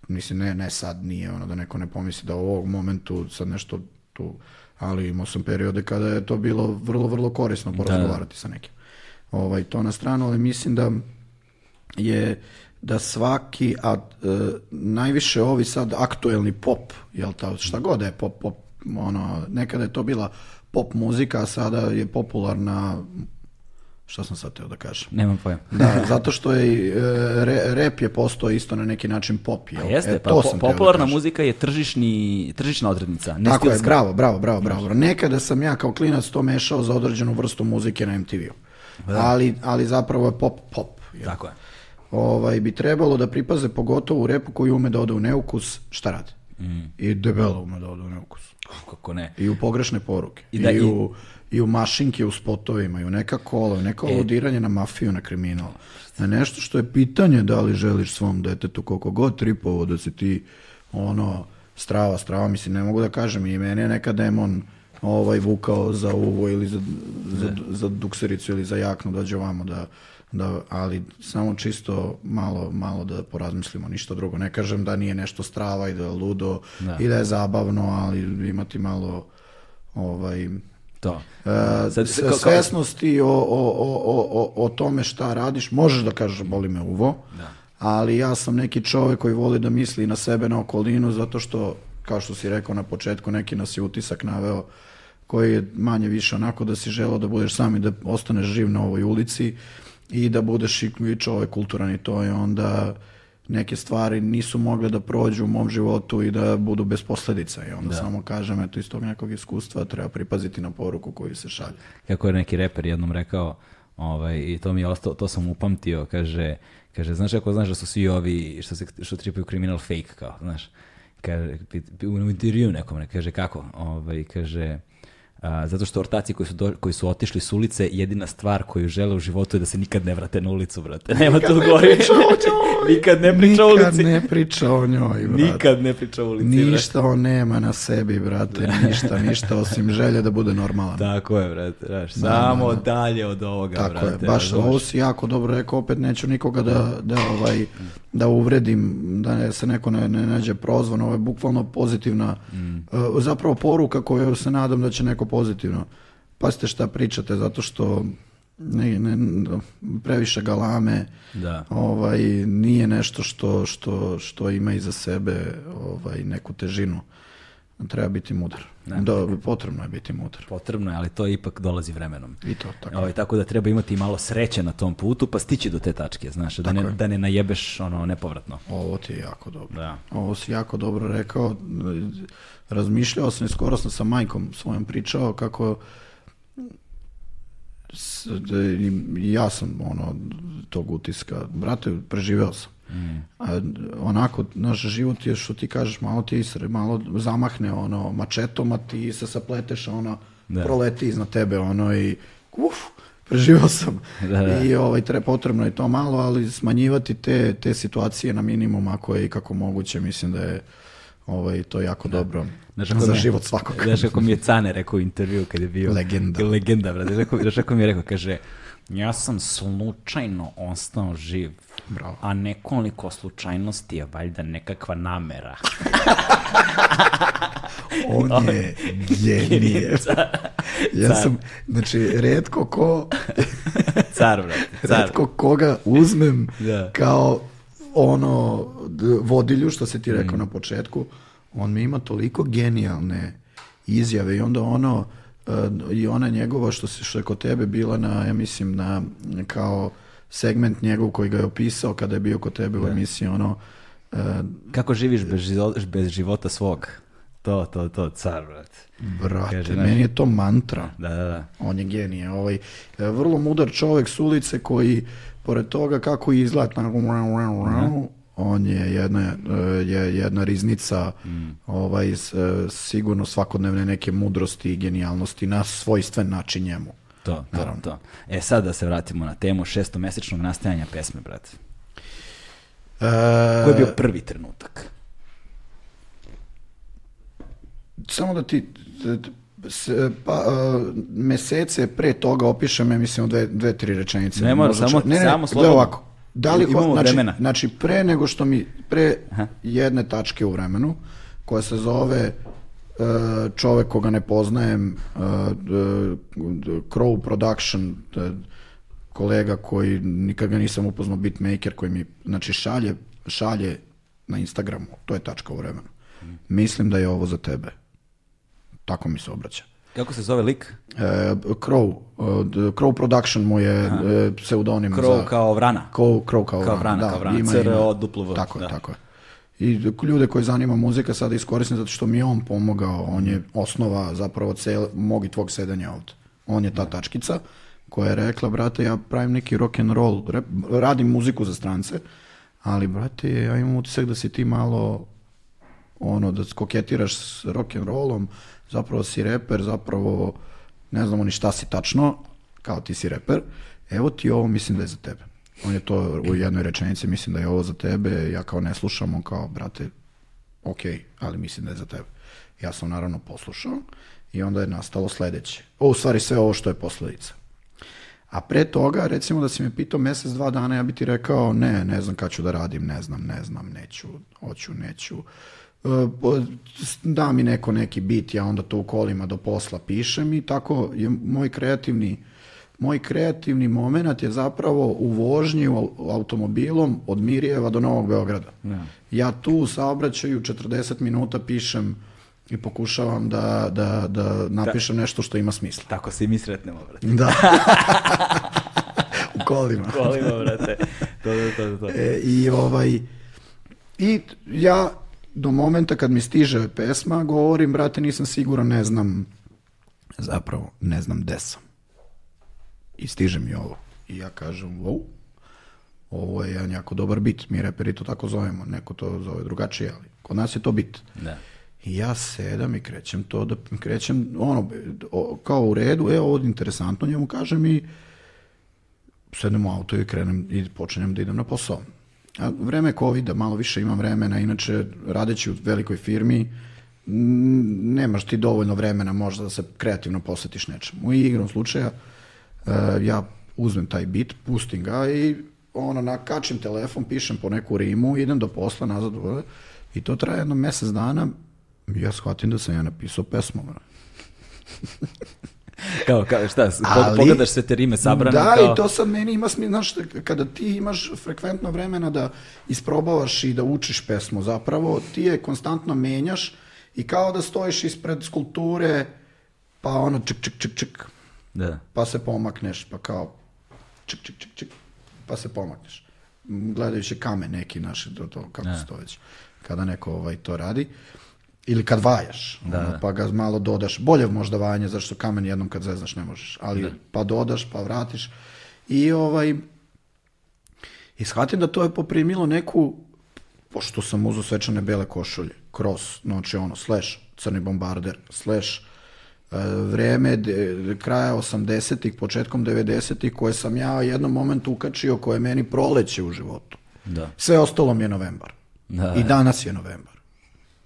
mislim, ne, ne sad nije ono da neko ne pomisli da u ovog momentu sad nešto tu, ali imao sam periode kada je to bilo vrlo, vrlo korisno porazgovarati sa nekim. Ovaj, to na stranu, ali mislim da je da svaki, a e, najviše ovi sad aktuelni pop, jel ta, šta god da je pop, pop, ono, nekada je to bila pop muzika, a sada je popularna, šta sam sad teo da kažem? Nemam pojma. Da, zato što je e, re, rap je postao isto na neki način pop, jel? Pa jeste, E, pa to po- sam da popularna kažem. muzika je tržišni, tržišna odrednica, ne Tako je, bravo, bravo, bravo, bravo. Nekada sam ja kao klinac to mešao za određenu vrstu muzike na MTV-u. Ali, ali zapravo je pop, pop. jel? Tako je. ovaj, bi trebalo da pripaze pogotovo u repu koji ume da ode u neukus, šta rade? I debelo ume da ode u neukus. Kako ne. I u pogrešne poruke. I da- i- u, I u mašinke u spotovima, i u neka kola, i u neka aludiranje na mafiju, na kriminal. Na nešto što je pitanje da li želiš svom detetu koliko god tripovo da si ti ono strava, strava, mislim, ne mogu da kažem i mene je neka demon ovaj vukao za uvo ili za, za, za duksericu ili za jaknu dođe ovamo da, da, ali samo čisto malo, malo da porazmislimo, ništa drugo. Ne kažem da nije nešto strava i da je ludo i da je zabavno, ali imati malo ovaj, To. E, Sad- kao- svesnosti o, o, o, o, o, o tome šta radiš, možeš da kažeš boli me uvo, ali ja sam neki čovjek koji voli da misli na sebe, na okolinu, zato što, kao što si rekao na početku, neki nas je utisak naveo koji je manje više onako da si želeo da budeš sam i da ostaneš živ na ovoj ulici i da budeš i i čovjek kulturan i to je onda neke stvari nisu mogle da prođu u mom životu i da budu bez posljedica i onda samo kažem eto iz tog nekog iskustva treba pripaziti na poruku koju se šalje. kako je neki reper jednom rekao, ovaj, i to mi je ostalo, to sam upamtio, kaže, kaže, znaš ako znaš da su svi ovi što, se, što tripaju kriminal fake, kao, znaš, kaže, u intervju nekom, ne, kaže, kako, ovaj, kaže, a, zato što ortaci koji su, do- koji su otišli s ulice, jedina stvar koju žele u životu je da se nikad ne vrate na ulicu, brate. Nema tu gori. nikad ne priča o Nikad ulici. ne priča o njoj, brate. Nikad ne priča o ulici, brate. Ništa on nema na sebi, brate, ništa, ništa osim želje da bude normalan. Tako je, brate, znaš, samo dalje od ovoga, Tako brate. je, baš ovo si jako dobro rekao, opet neću nikoga da, da, ovaj, da uvredim, da se neko ne, ne nađe prozvan, ovo je bukvalno pozitivna, Mm. e, zapravo poruka koju se nadam da će neko pozitivno. Pazite šta pričate, zato što ne, ne, previše galame, Da. ovaj, nije nešto što, što, što ima iza sebe ovaj, neku težinu. Treba biti mudar. Da, potrebno je biti mudar. Potrebno je, ali to ipak dolazi vremenom. I to, tako. Ovaj, tako da treba imati malo sreće na tom putu, pa stići do te tačke, znaš, da ne, da ne najebeš ono nepovratno. Ovo ti je jako dobro. Da. Ovo si jako dobro rekao. Razmišljao sam i skoro sam sa majkom svojom pričao kako da ja sam ono tog utiska. Brate, preživeo sam. A, onako, naš život je što ti kažeš, malo ti isre, malo zamahne ono mačetom, a ti se sapleteš, ono, proleti iznad tebe, ono i uf, preživeo sam. Da, da. I ovaj, tre, potrebno je to malo, ali smanjivati te, te situacije na minimum ako je i kako moguće, mislim da je ovaj, to jako dobro Znaš za život svakog. Znaš kako mi je Cane rekao u intervju kad je bio... Legenda. Legenda, brate. Znaš kako mi je rekao, kaže, ja sam slučajno ostao živ. Bravo. A nekoliko slučajnosti je valjda nekakva namera. On je genije. ja sam, znači, redko ko, Car, brate, car. redko koga uzmem Da. kao ono vodilju, što se ti rekao na početku, on mi ima toliko genijalne izjave i onda ono, i ona njegova što, se, što je kod tebe bila na, ja mislim, na, kao segment njegov koji ga je opisao kada je bio kod tebe u emisiji, ono, e, Kako živiš bez, života, bez života svog? To, to, to, car, brate. brate, Kaže, meni je to mantra. Da, da, da. On je genije. Ovaj, e, vrlo mudar čovjek s ulice koji, pored toga kako izgleda, tako on je jedna, e, je jedna riznica ovaj, s- e, sigurno svakodnevne neke mudrosti i genijalnosti na svojstven način njemu. To, to, to. E sad da se vratimo na temu šestomesečnog nastajanja pesme, brate. E, Koji je bio prvi trenutak? samo da ti t- t- s- pa, mesece pre toga opišem, ja mislim, dve, dve, tri rečenice. Ne mora, samo- čak- ne, ne, samo slobodno. ovako. Da li Imamo znači, vremena. Znači, pre nego što mi, pre Aha. jedne tačke u vremenu, koja se zove e, čovek koga ne poznajem, e, Crow Production, kolega koji nikad ga nisam upoznao, beatmaker, koji mi, znači, šalje, šalje na Instagramu, to je tačka u vremenu. Mislim da je ovo za tebe. Tako mi se obraća. Kako se zove lik? E, Crow, Crow Production mu je e, pseudonim Crow za... kao vrana. Crow, Crow kao, Kao vrana, da, kao vrana. ima CRO duplo Tako je, da. tako je. I ljude koji zanima muzika sada iskoristim zato što mi je on pomogao, on je osnova zapravo cel, mog i tvog sedanja ovdje. On je ta tačkica koja je rekla, brate, ja pravim neki rock and roll, rap- radim muziku za strance, ali, brate, ja imam utisak da si ti malo ono, da koketiraš s rock and rollom, zapravo si reper, zapravo ne znamo ni šta si tačno, kao ti si reper, evo ti ovo, mislim da je za tebe. On je to u jednoj rečenici, mislim da je ovo za tebe, ja kao ne slušam, on kao, brate, ok, ali mislim da je za tebe. Ja sam naravno poslušao i onda je nastalo sledeće. O, u stvari sve ovo što je posledica. A pre toga, recimo da si me pitao mesec, dva dana, ja bi ti rekao ne, ne znam kad ću da radim, ne znam, ne znam, neću, hoću, neću. E, da mi neko neki bit, ja onda to u kolima do posla pišem i tako je moj kreativni moj kreativni moment je zapravo u vožnji automobilom od Mirjeva do Novog Beograda. Ja, ja tu u saobraćaju 40 minuta pišem i pokušavam da, da, da napišem da. nešto što ima smisla. Tako se i mi sretnemo, brate. Da. u kolima. U kolima, brate. To, to, to, to. E, I ovaj, i ja do momenta kad mi stiže pesma govorim, brate, nisam siguran, ne znam, zapravo, ne znam gde sam. I stiže mi ovo. I ja kažem, wow, ovo je jedan jako dobar bit. Mi reperi to tako zovemo, neko to zove drugačije, ali kod nas je to bit. Da. I ja sedam i krećem to da krećem ono kao u redu, e ovo je interesantno, njemu kažem i sedem u auto i krenem i počinjem da idem na posao. A vreme covid malo više imam vremena, inače radeći u velikoj firmi nemaš ti dovoljno vremena možda da se kreativno posvetiš nečemu. I igrom slučaja uh, ja uzmem taj bit, pustim ga i ono, nakačim telefon, pišem po neku rimu, idem do posla, nazad, i to traje jedno mesec dana, ja shvatim da sam ja napisao pesmu. kao, kao, šta, Ali, pogledaš sve te rime sabrane? Da, kao... i to sad meni ima smisla, znaš, kada ti imaš frekventno vremena da isprobavaš i da učiš pesmu, zapravo ti je konstantno menjaš i kao da stojiš ispred skulpture, pa ono čik, čik, čik, čik, da. pa se pomakneš, pa kao čik, čik, čik, čik, pa se pomakneš. Gledajući kamen neki naši, to, to kako da. stojeći, kada neko ovaj, to radi. Uh, ili kad vajaš, da, ono, da. pa ga malo dodaš, bolje možda vajanje, zašto kamen jednom kad zeznaš ne možeš, ali da. pa dodaš, pa vratiš i ovaj i shvatim da to je poprimilo neku pošto sam uzao svečane bele košulje, cross, znači ono, slash, crni bombarder, slash, e, vreme de, kraja 80-ih, početkom 90-ih, koje sam ja u jednom momentu ukačio, koje je meni proleće u životu. Da. Sve ostalo mi je novembar. Da. I danas je novembar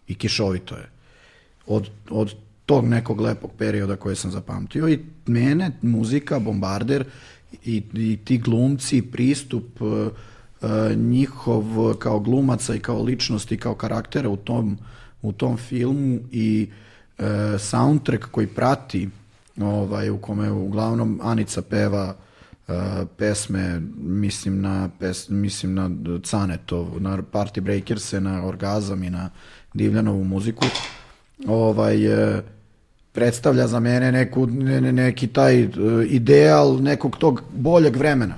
i kišovito je. Od, od tog nekog lepog perioda koje sam zapamtio i mene muzika, bombarder i, i ti glumci, pristup uh, njihov kao glumaca i kao ličnosti, kao karaktera u tom, u tom filmu i uh, soundtrack koji prati ovaj, u kome uglavnom Anica peva uh, pesme, mislim na, pes, mislim na Canetov, na Party Breakers, na Orgazam i na Divljanovu muziku, ovaj, e, predstavlja za mene neku, ne, ne, neki taj e, ideal nekog tog boljeg vremena.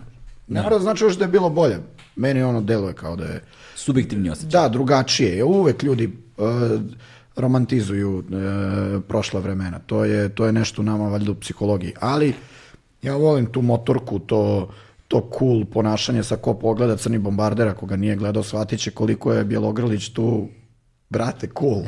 Naravno, znači još da je bilo bolje. Meni ono deluje kao da je... Subjektivni osjećaj. Da, drugačije. Uvek ljudi uh, romantizuju uh, prošla vremena. To je, to je nešto nama valjda u psihologiji. Ali ja volim tu motorku, to to cool ponašanje sa ko pogleda Crni bombarder, ako ga nije gledao, shvatit će koliko je Bjelogrlić tu brate, cool.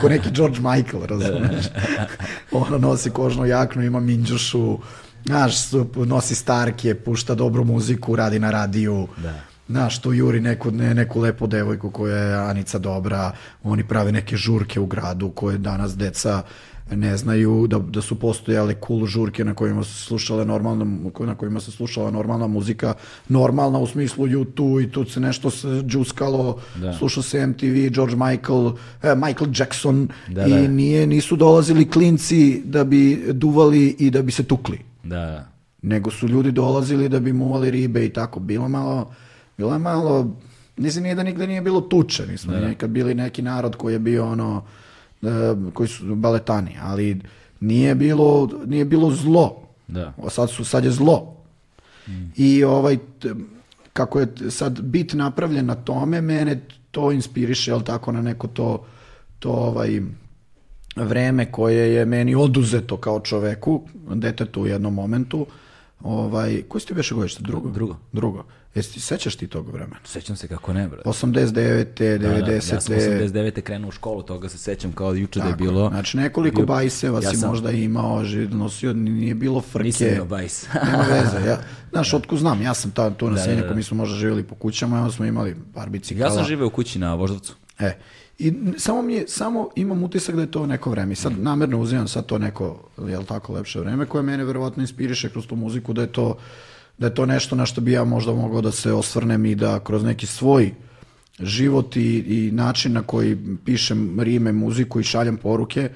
Ko neki George Michael, razumeš? ono nosi kožnu jaknu, ima minđušu, znaš, nosi starke, pušta dobru muziku, radi na radiju. Da. Znaš, tu juri neku, ne, neku lepu devojku koja je Anica dobra, oni prave neke žurke u gradu koje danas deca ne znaju da, da su postojale cool žurke na kojima se slušale normalna, na kojima se slušala normalna muzika, normalna u smislu YouTube i tu se nešto se džuskalo, da. slušao se MTV, George Michael, eh, Michael Jackson da, i da. nije, nisu dolazili klinci da bi duvali i da bi se tukli. Da. Nego su ljudi dolazili da bi muvali ribe i tako. Bilo malo, bilo je malo, mislim nije da nigde nije bilo tuče, nismo da. nikad bili neki narod koji je bio ono, E, koji su baletani, ali nije bilo, nije bilo zlo. Da. Sad, su, sad je zlo. Mm. I ovaj, kako je sad bit napravljen na tome, mene to inspiriše, jel tako, na neko to, to ovaj, vreme koje je meni oduzeto kao čoveku, detetu u jednom momentu, ovaj, koji ste beše godište? Drugo? Drugo. Drugo. Jesi ti sećaš ti tog vremena? Sećam se kako ne, brate. 89. Da, da, 90. ja sam 89. krenuo u školu, toga se sećam kao juče da je bilo. Znači nekoliko bio- bajseva ja si sam- možda imao, nosio, nije bilo frke. Nisam imao bajs. Nema veze. Ja, znaš, otko znam, ja sam ta, tu na Da, da, Senjaku, da. mi smo možda živjeli po kućama, onda smo imali par bicikala. ja sam živeo u kući na Voždovcu. E, i samo mi je, samo imam utisak da je to neko vreme. I sad namjerno uzimam sad to neko, jel tako, lepše vreme, koje mene verovatno inspiriše kroz tu muziku, da je to, da je to nešto na što bi ja možda mogao da se osvrnem i da kroz neki svoj život i, i način na koji pišem rime, muziku i šaljem poruke,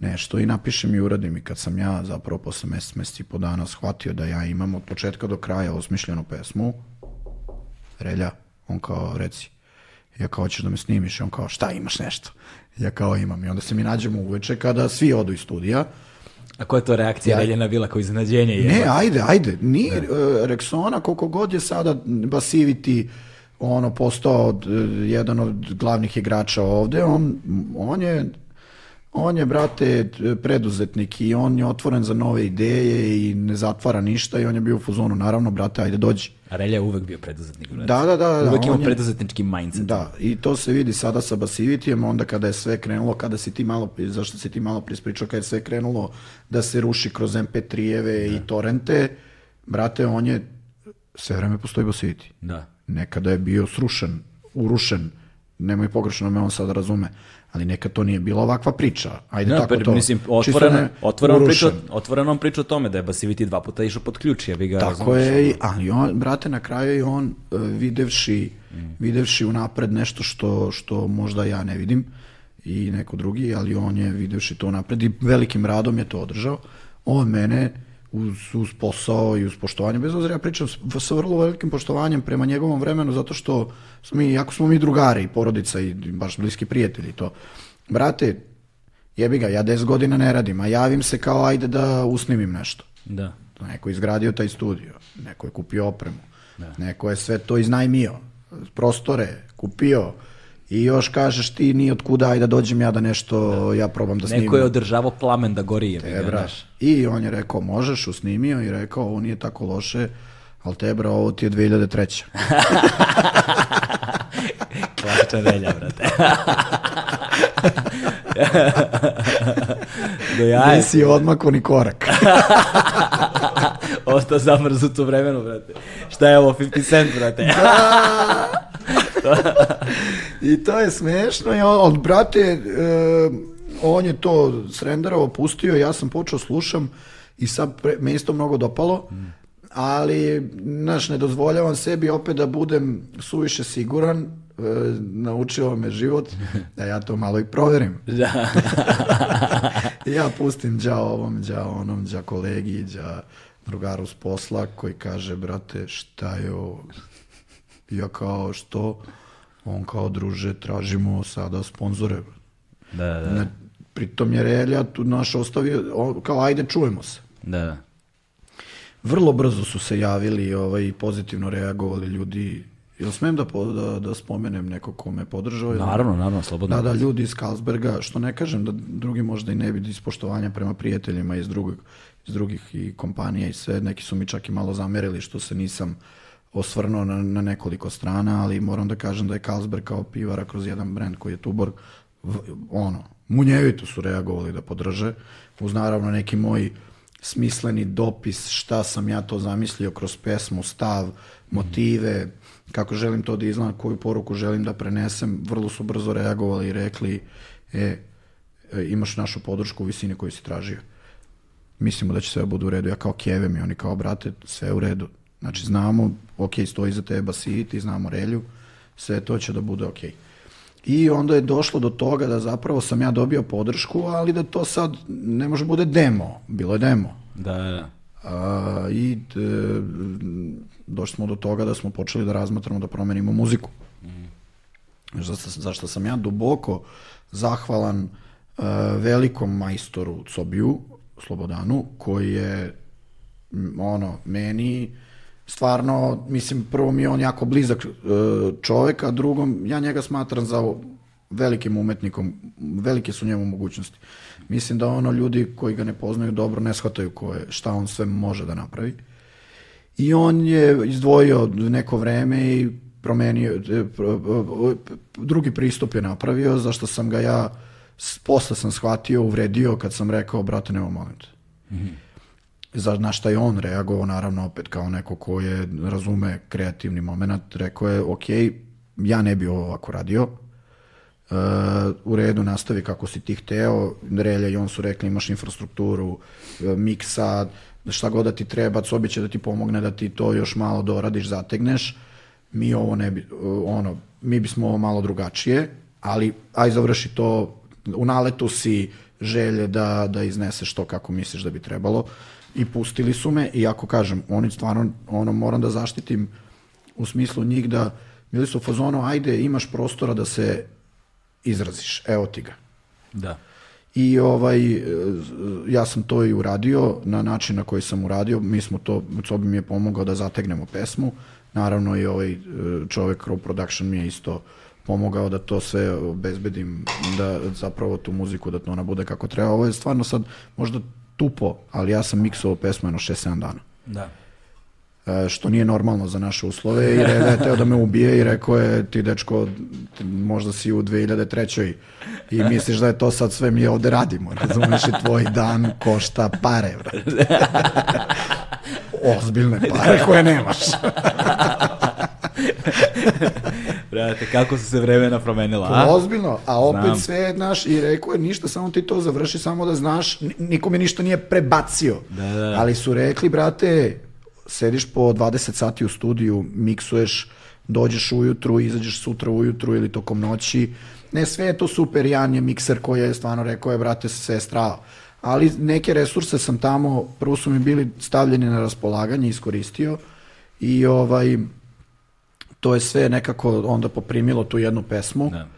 nešto i napišem i uradim. I kad sam ja zapravo posle mesec, mesec i po dana shvatio da ja imam od početka do kraja osmišljenu pesmu, Relja, on kao, reci, ja kao, hoćeš da me snimiš? On kao, šta, imaš nešto? Ja kao, imam. I onda se mi nađemo uveče kada svi odu iz studija. A koja je to reakcija Ja- Reljena bila kao iznenađenje? Je? Ne, ajde, ajde. Nije uh, Rexona, koliko god je sada Basivity ono postao od, uh, jedan od glavnih igrača ovde, on, on je on je, brate, preduzetnik i on je otvoren za nove ideje i ne zatvara ništa i on je bio u fuzonu. Naravno, brate, ajde, dođi. Relja je uvek bio preduzetnik. brate. Da, da, da. da, Uvek imao on je- preduzetnički mindset. Da, i to se vidi sada sa Basivitijem, onda kada je sve krenulo, kada si ti malo, zašto si ti malo prispričao, kada je sve krenulo da se ruši kroz MP3-eve i torrente, brate, on je, sve vreme postoji Basiviti. Da. Nekada je bio srušen, urušen, nemoj pogrešno me on sad razume, ali nekad to nije bila ovakva priča. Ajde Da, tako pa, to. mislim, otvoreno, otvoreno, priča, otvoreno priča o tome da je Basiviti dva puta išao pod ključ, ja bi ga Tako razumeš, je, ali on, brate, na kraju je on e, videvši, videvši unapred nešto što, što možda ja ne vidim i neko drugi, ali on je videvši to unapred i velikim radom je to održao. On mene uz, uz posao i uz poštovanje, bez obzira ja pričam sa vrlo velikim poštovanjem prema njegovom vremenu, zato što smo mi, jako smo mi drugari i porodica i baš bliski prijatelji to. Brate, jebi ga, ja 10 godina ne radim, a javim se kao ajde da usnimim nešto. Da. Neko je izgradio taj studio, neko je kupio opremu, neko je sve to iznajmio, prostore, kupio i još kažeš ti ni od kuda, ajde da dođem ja da nešto, ja probam da snimim. Neko je održavao plamen da gori, je bi ga, bra. znaš. I on je rekao, možeš, usnimio i rekao, ovo nije tako loše, ali te, bra, ovo ti je 2003. Klasičan Relja, brate. Do jaja. Nisi odmako ni korak. Ostao zamrznut u vremenu, brate. Šta je ovo, 50 cent, brate? I to je smešno, i on, brate, e, on je to srenderao, pustio, ja sam počeo slušam i sad pre, me isto mnogo dopalo, ali, znaš, ne dozvoljavam sebi opet da budem suviše siguran, naučio me život, da ja to malo i proverim. da. Ja pustim đa ovom, đa onom, đa kolegi, đa drugaru s posla koji kaže, brate, šta je ovo? Ja kao, što? On kao, druže, tražimo sada sponzore. Da, da, Ne, pritom je Relja tu naš ostavio, on, kao, ajde, čujemo se. da, da. Vrlo brzo su se javili ovaj, pozitivno reagovali ljudi. Jel smem da, po- da, da spomenem neko ko me podržao? Naravno, naravno, slobodno. Da, da, ljudi iz Carlsberga, što ne kažem da drugi možda i ne vidi iz poštovanja prema prijateljima iz drugih, iz drugih i kompanija i sve, neki su mi čak i malo zamerili što se nisam osvrnuo na, na nekoliko strana, ali moram da kažem da je Carlsberg kao pivara kroz jedan brend koji je Tuborg, v- ono, munjevito su reagovali da podrže, uz naravno neki moj smisleni dopis šta sam ja to zamislio kroz pesmu, stav, motive, kako želim to da izgledam, koju poruku želim da prenesem, vrlo su brzo reagovali i rekli e, e, imaš našu podršku u visini koju si tražio. Mislimo da će sve bude u redu. Ja kao kevem i oni kao, brate, sve u redu. Znači, znamo, ok, stoji za tebe Basiti, znamo Relju, sve to će da bude ok. I onda je došlo do toga da zapravo sam ja dobio podršku, ali da to sad ne može bude demo. Bilo je demo. Da, da, da. A, I e, došli smo do toga da smo počeli da razmatramo da promenimo muziku. Zašto, zašto sam ja duboko zahvalan e, velikom majstoru Cobiju, Slobodanu, koji je m, ono, meni stvarno, mislim, prvo mi je on jako blizak e, čovek, a drugom, ja njega smatram za velikim umetnikom, velike su njemu mogućnosti. Mislim da ono ljudi koji ga ne poznaju dobro ne shvataju ko je, šta on sve može da napravi. I on je izdvojio neko vreme i promenio, e, drugi pristup je napravio, zašto sam ga ja, posle sam shvatio, uvredio kad sam rekao, brate, nema molim te. Za, na šta je on reagovao, naravno, opet kao neko ko je, razume kreativni moment, rekao je, ok, ja ne bi ovo ovako radio, Uh, u redu nastavi kako si ti hteo, Relja i on su rekli imaš infrastrukturu, uh, miksa, šta god da ti treba, Cobi će da ti pomogne da ti to još malo doradiš, zategneš, mi ovo ne bi, ono, mi bismo ovo malo drugačije, ali aj završi to, u naletu si želje da, da izneseš to kako misliš da bi trebalo i pustili su me i ako kažem, oni stvarno, ono, moram da zaštitim u smislu njih da bili su u fazonu, ajde, imaš prostora da se izraziš, evo ti ga. Da. I ovaj, e, ja sam to i uradio na način na koji sam uradio. Mi smo to, Cobi mi je pomogao da zategnemo pesmu. Naravno i ovaj e, čovek Crow Production mi je isto pomogao da to sve obezbedim, da zapravo tu muziku, da to ona bude kako treba. Ovo je stvarno sad možda tupo, ali ja sam miksovao pesmu jedno 6-7 dana. Da. Što nije normalno za naše uslove i Reda je teo da me ubije i rekao je ti dečko možda si u 2003. i misliš da je to sad sve mi ovde radimo, razumeš i tvoj dan košta pare, brate. Ozbiljne pare koje nemaš. Brate, kako su se vremena promenila, a? Ozbiljno, a opet Znam. sve, znaš, i rekao je ništa, samo ti to završi, samo da znaš, ni- niko mi ništa nije prebacio. Da, da. Ali su rekli, brate, sediš po 20 sati u studiju, miksuješ, dođeš ujutru, izađeš sutra ujutru ili tokom noći. Ne, sve je to super, Jan je mikser koji je stvarno rekao je, brate, sve je strava. Ali neke resurse sam tamo, prvo su mi bili stavljeni na raspolaganje, iskoristio i ovaj, to je sve nekako onda poprimilo tu jednu pesmu. Da.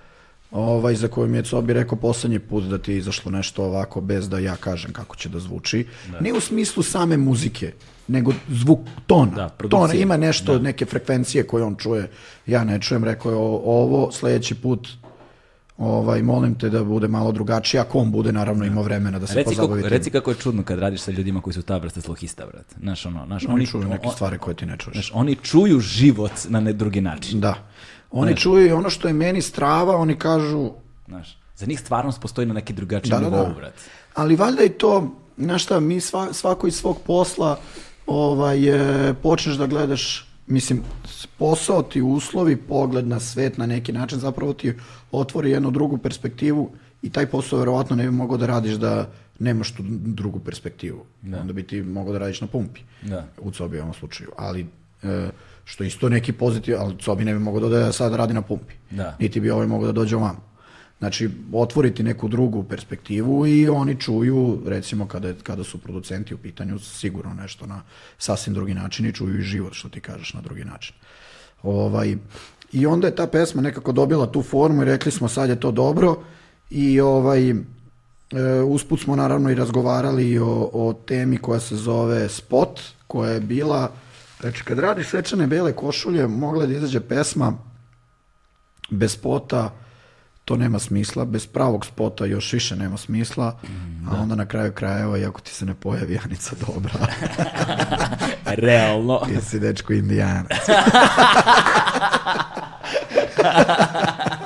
Ovaj, za koju mi je Cobi rekao poslednji put da ti je izašlo nešto ovako bez da ja kažem kako će da zvuči. Ne u smislu same muzike, nego zvuk tona. Da, tona ima nešto, neke frekvencije koje on čuje, ja ne čujem. Rekao je ovo sledeći put ovaj, molim te da bude malo drugačije, ako on bude naravno imao vremena da se Reci kako, pozabavi. tim. reci kako je čudno kad radiš sa ljudima koji su ta vrsta sluhista, brate. Znaš, ono, znaš, Oni čuju neke on- stvari koje ti ne čuješ. Znaš, oni čuju život na ne drugi način. Da. Oni čuju i ono što je meni strava, oni kažu Znaš, za njih stvarnost postoji na neki drugačiji Da, da, nivou, da. brate. Ali valjda i to, znaš šta, mi sva, svako iz svog posla ovaj, e, počneš da gledaš, mislim, posao ti uslovi, pogled na svet na neki način, zapravo ti otvori jednu drugu perspektivu i taj posao verovatno ne bi mogao da radiš da nemaš tu drugu perspektivu. Onda bi ti mogao da radiš na pumpi. Da. U Cobi ovom slučaju. Ali, e, što isto neki pozitiv, ali Cobi ne bi mogao da sad radi na pumpi. Da. Niti bi ovaj mogao da dođe ovamo. Znači, otvoriti neku drugu perspektivu i oni čuju, recimo, kada, kada su producenti u pitanju, sigurno nešto na sasvim drugi način i čuju i život, što ti kažeš, na drugi način. Ovaj, I onda je ta pesma nekako dobila tu formu i rekli smo sad je to dobro i ovaj, e, usput smo naravno i razgovarali o, o temi koja se zove Spot, koja je bila, znači kad radiš svečane bele košulje, mogla je da izađe pesma bez spota, to nema smisla, bez pravog spota još više nema smisla, a onda na kraju krajeva, iako ti se ne pojavi Anica Dobra, Realno. ti si dečko indijanac.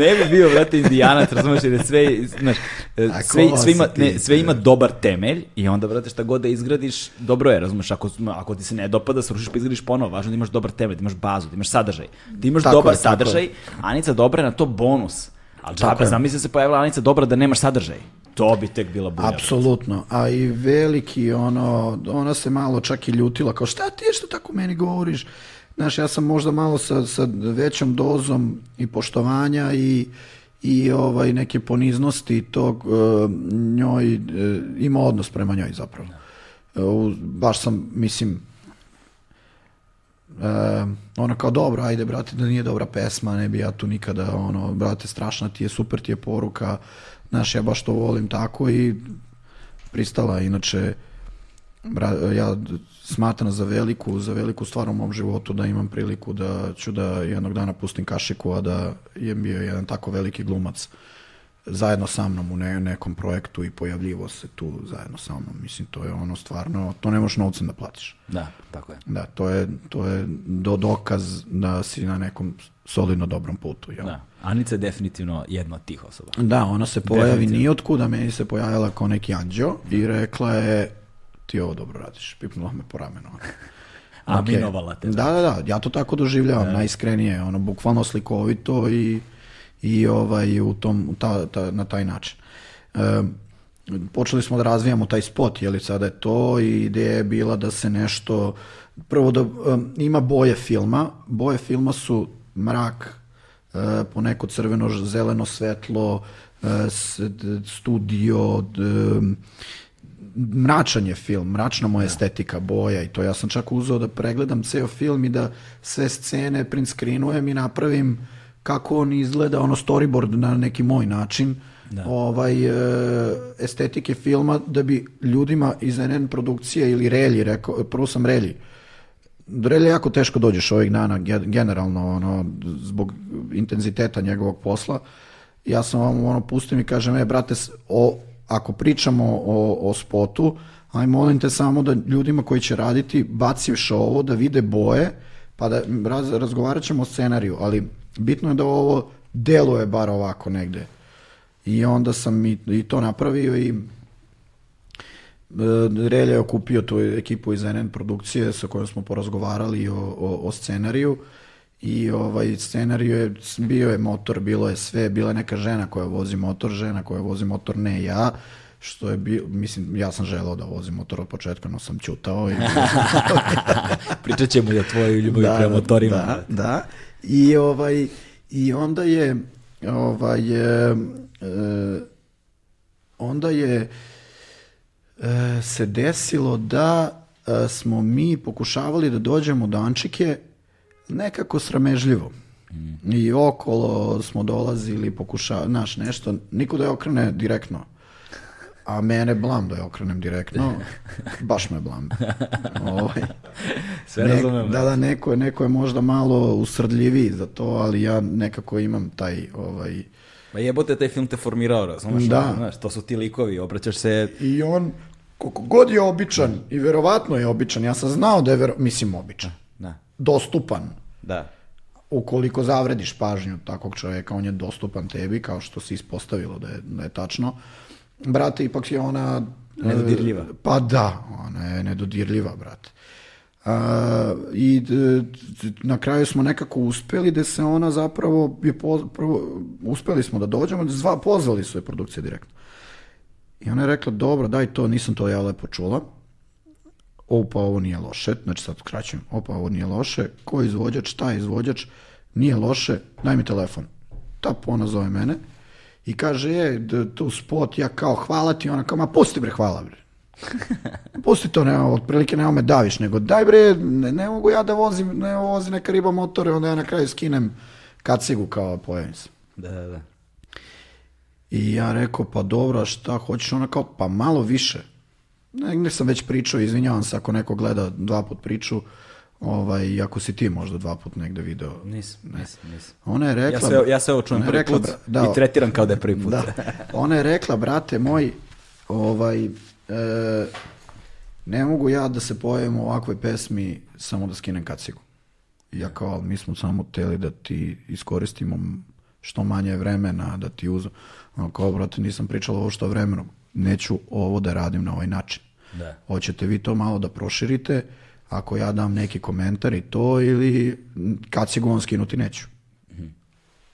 ne bi bio, brate, indijanac, razumeš, jer je sve, znaš, e, sve, sve, ima, ne, sve ima dobar temelj i onda, brate, šta god da izgradiš, dobro je, razumeš, ako, ako ti se ne dopada, srušiš pa izgradiš ponovo, važno da imaš dobar temelj, da imaš bazu, da imaš sadržaj. Da imaš Tako dobar je, sadržaj, Anica Dobra je na to bonus. Ali džabe, zamisli da se pojavila Anica Dobra da nemaš sadržaj. To bi tek bila bulja. Apsolutno, a i veliki, ono, ona se malo čak i ljutila, kao šta ti je što tako meni govoriš? Znaš, ja sam možda malo sa, sa većom dozom i poštovanja i, i ovaj, neke poniznosti tog e, njoj, e, ima odnos prema njoj zapravo. E, baš sam, mislim, e, ona kao dobro, ajde brate, da nije dobra pesma, ne bi ja tu nikada, ono, brate, strašna ti je, super ti je poruka, znaš, ja baš to volim tako i pristala, inače, bra, ja smatram za veliku, za veliku stvar u mom životu da imam priliku da ću da jednog dana pustim kašiku, a da je bio jedan tako veliki glumac zajedno sa mnom u ne, nekom projektu i pojavljivo se tu zajedno sa mnom. Mislim, to je ono stvarno, to ne možeš novcem da platiš. Da, tako je. Da, to je, to je do dokaz da si na nekom solidno dobrom putu. Jel? Da. Anica je definitivno jedna od tih osoba. Da, ona se pojavi Definitivno. nije otkuda, meni se pojavila kao neki anđeo i rekla je ti ovo dobro radiš, pipnula me po ramenu. ono. Aminovala te. Da, da, da, ja to tako doživljavam, najiskrenije, ono, bukvalno slikovito i, i ovaj, u tom, ta, ta, na taj način. E, počeli smo da razvijamo taj spot, je li sada je to i ideja je bila da se nešto, prvo da em, ima boje filma, boje filma su mrak, e, poneko crveno, zeleno svetlo, e, studio, d- mračan je film, mračna mu je estetika, boja i to. Ja sam čak uzeo da pregledam ceo film i da sve scene print screenujem i napravim kako on izgleda, ono storyboard na neki moj način, ovaj, e, estetike filma da bi ljudima iz NN produkcije ili Relji, rekao, prvo sam Relji, do Relja jako teško dođeš ovih dana, ge- generalno, ono, zbog intenziteta njegovog posla. Ja sam vam ono, pustim i kažem, e, brate, o, ako pričamo o, o spotu, aj molim te samo da ljudima koji će raditi baciš ovo, da vide boje, pa da raz, razgovarat ćemo o scenariju, ali bitno je da ovo deluje bar ovako negde. I onda sam i, i to napravio i E, Relja je okupio tu ekipu iz NN produkcije sa kojom smo porazgovarali o, o, o scenariju i ovaj scenariju je, bio je motor, bilo je sve, bila je neka žena koja vozi motor, žena koja vozi motor, ne ja, što je bio, mislim, ja sam želeo da vozim motor od početka, no sam ćutao i Pričat ćemo i o tvojoj ljubavi prema motorima. da, da. I ovaj i onda je ovaj e, e, onda je e, se desilo da e, smo mi pokušavali da dođemo do Ančike nekako sramežljivo. I okolo smo dolazili, pokušavali, znaš, nešto, niko da je okrene direktno. A mene blam da je okrenem direktno, baš me blam. Ovaj. Sve Nek- razumem. Da, da, neko je, neko je možda malo usrdljiviji za to, ali ja nekako imam taj, ovaj, Ma jebote, taj film te formirao, razumeš? Da. Znaš, to su ti likovi, obraćaš se... i on, koliko god je običan, i verovatno je običan, ja sam znao da je, vero, mislim, običan, Da, dostupan, da. ukoliko zavrediš pažnju takvog čovjeka, on je dostupan tebi, kao što se ispostavilo da je, da je tačno. Brate, ipak je ona... Nedodirljiva. e, Pa da, ona je nedodirljiva, brate. A, I d- d- na kraju smo nekako uspeli da se ona zapravo, je po- prvo, uspeli smo da dođemo, zva, pozvali su je produkcije direktno. I ona je rekla, dobro, daj to, nisam to ja lepo čula. Opa, ovo nije loše, znači sad skraćujem, opa, ovo nije loše, ko je izvođač, šta je izvođač, nije loše, daj mi telefon. Ta ona zove mene i kaže, je, tu spot, ja kao, hvala ti, ona kao, ma pusti bre, hvala bre. Pusti to, nema, otprilike nema me daviš, nego daj bre, ne, ne mogu ja da vozim, ne vozi neka riba motore, onda ja na kraju skinem kacigu kao pojavim se. Da, da, da. I ja rekao, pa dobro, šta hoćeš? Ona kao, pa malo više. Negdje sam već pričao, izvinjavam se ako neko gleda dva put priču, ovaj, ako si ti možda dva put negde video. Nisam, nisam, nisam. Ona je rekla... Ja sve, ja sve ovo čujem prvi rekla, put da, i tretiram kao da je prvi put. da. Ona je rekla, brate moj, ovaj, e, ne mogu ja da se pojavim u ovakvoj pesmi samo da skinem kacigu. Ja kao, ali mi smo samo teli da ti iskoristimo što manje vremena, da ti uzem. Ona kao, brate, nisam pričala ovo što vremenu. Neću ovo da radim na ovaj način. Da. Hoćete vi to malo da proširite, ako ja dam neki komentar i to, ili kacigu on skinuti neću.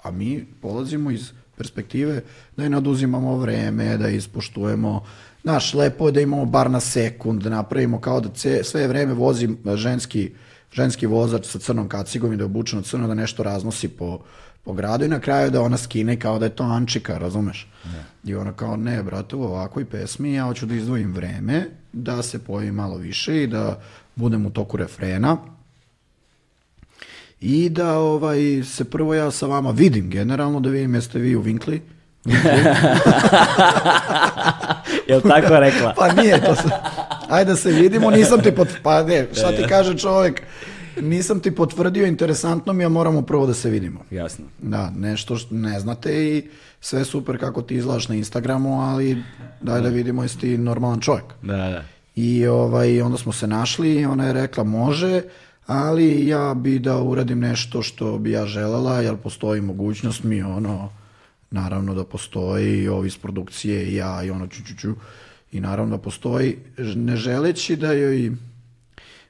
A mi polazimo iz perspektive da je naduzimamo vreme, da ispoštujemo, znaš, lepo je da imamo bar na sekund, da napravimo kao da ce, sve vreme vozi ženski, ženski vozač sa crnom kacigom i da je obučeno crno da nešto raznosi po, po gradu i na kraju da ona skine kao da je to Ančika, razumeš? I ona kao, ne, brate, u ovakvoj pesmi ja hoću da izdvojim vreme, da se pojavim malo više i da budem u toku refrena, i da ovaj, se prvo ja sa vama vidim generalno, da vidim jeste vi u Vinkli. Jel tako rekla? Pa nije to se. Ajde da se vidimo, nisam ti pot... Pa ne, šta ti kaže čovjek? Nisam ti potvrdio, interesantno mi je, moramo prvo da se vidimo. Jasno. Da, nešto što ne znate i sve super kako ti izgledaš na Instagramu, ali daj da vidimo jesi ti normalan čovjek. Da, da. I ovaj, onda smo se našli i ona je rekla može, ali ja bi da uradim nešto što bi ja želela, jer postoji mogućnost mi ono, naravno da postoji i ovi iz produkcije i ja i ono ču, ču, ču. I naravno da postoji, ne želeći da joj,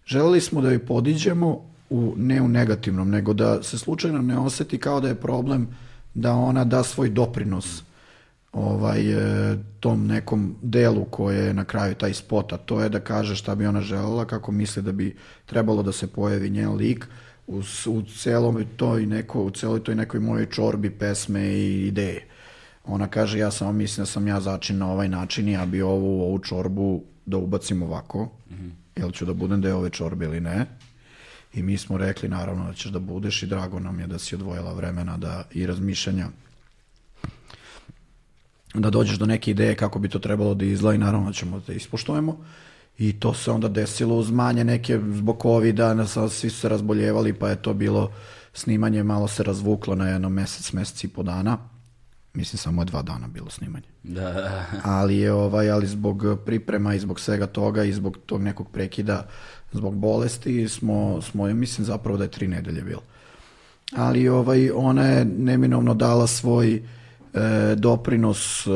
želeli smo da joj podiđemo u, ne u negativnom, nego da se slučajno ne oseti kao da je problem da ona da svoj doprinos ovaj, e, tom nekom delu koje je na kraju taj spot, a to je da kaže šta bi ona želela, kako misli da bi trebalo da se pojavi njen lik u, u celom toj neko, u celoj toj nekoj mojoj čorbi pesme i ideje. Ona kaže, ja samo mislim da sam ja začin na ovaj način i ja bi ovu, ovu čorbu da ubacim ovako, jel ću da budem deo ove čorbe ili ne. I mi smo rekli, naravno, da ćeš da budeš i drago nam je da si odvojila vremena da, i razmišljanja da dođeš do neke ideje kako bi to trebalo da izgleda i naravno da ćemo da ispoštujemo. I to se onda desilo uz manje neke zbog covida, svi su se razboljevali, pa je to bilo snimanje, malo se razvuklo na jedno mesec, mesec i po dana. Mislim, samo je dva dana bilo snimanje. Da. Ali je ovaj, ali zbog priprema i zbog svega toga i zbog tog nekog prekida, zbog bolesti smo, smo mislim zapravo da je tri nedelje bilo. Ali ovaj, ona je neminovno dala svoj e, doprinos e,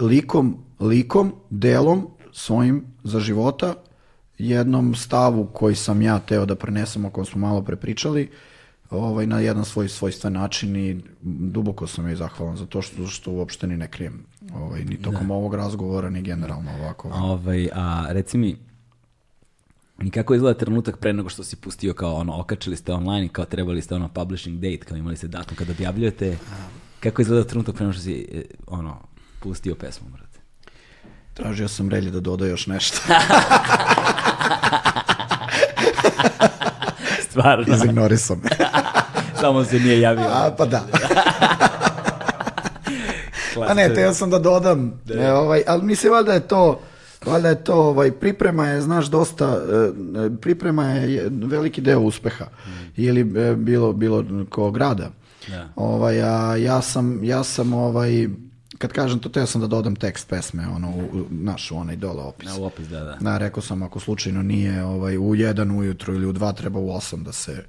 likom, likom, delom svojim za života, jednom stavu koji sam ja teo da prenesem, o kojem smo malo prepričali, ovaj, na jedan svoj svojstven način i duboko sam joj zahvalan za to što, što uopšte ni ne krijem. Ovaj, ni tokom ovog razgovora, ni generalno ovako. Ovaj, a reci mi, i kako izgleda trenutak pre nego što si pustio kao ono, okačili ste online i kao trebali ste ono publishing date, kao imali ste datum kada objavljujete, kako izgleda trenutak pre nego što si e, ono, pustio pesmu, brate? Tražio sam relje da doda još nešto. Stvarno, Izignorisao me. samo se nije javio. A, pa da. A ne, teo sam da dodam, e, ovaj, ali mislim valjda je to, valjda je to, ovaj, priprema je, znaš, dosta, e, priprema je veliki deo uspeha. Ili e, bilo, bilo ko grada. Da. Ovaj, a ja sam, ja sam, ovaj, kad kažem to, teo sam da dodam tekst pesme, ono, u, naš, u onaj dole opis. Na u opis, da, da. Da, rekao sam, ako slučajno nije ovaj, u jedan ujutru ili u dva, treba u osam da se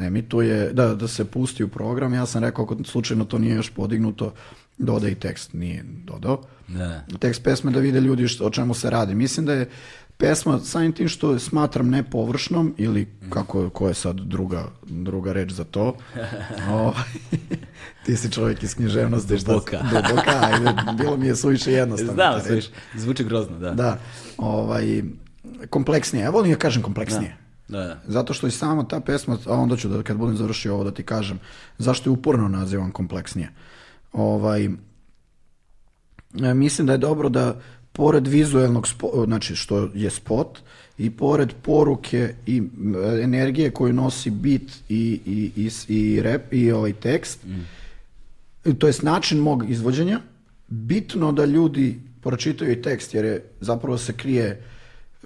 emituje, da, da se pusti u program. Ja sam rekao, ako slučajno to nije još podignuto, dodaj tekst, nije dodao. Da. Tekst pesme da vide ljudi što, o čemu se radi. Mislim da je pesma samim tim što smatram ne površnom ili kako ko je sad druga, druga reč za to. Ovaj, ti si čovjek iz književnosti. šta- Duboka. Duboka, ajde, bilo mi je suviše jednostavno. Znam, sluš, zvuči grozno, da. Da, ovaj, kompleksnije. Ja volim da kažem kompleksnije. Da, da. Zato što i sama ta pesma, a onda ću da kad budem završio ovo da ti kažem, zašto je uporno nazivam kompleksnije. Ovaj, mislim da je dobro da pored vizuelnog, spo, znači što je spot, i pored poruke i m, energije koju nosi bit i, i, i, i rap i ovaj tekst, i to jest način mog izvođenja, bitno da ljudi pročitaju i tekst, jer je zapravo se krije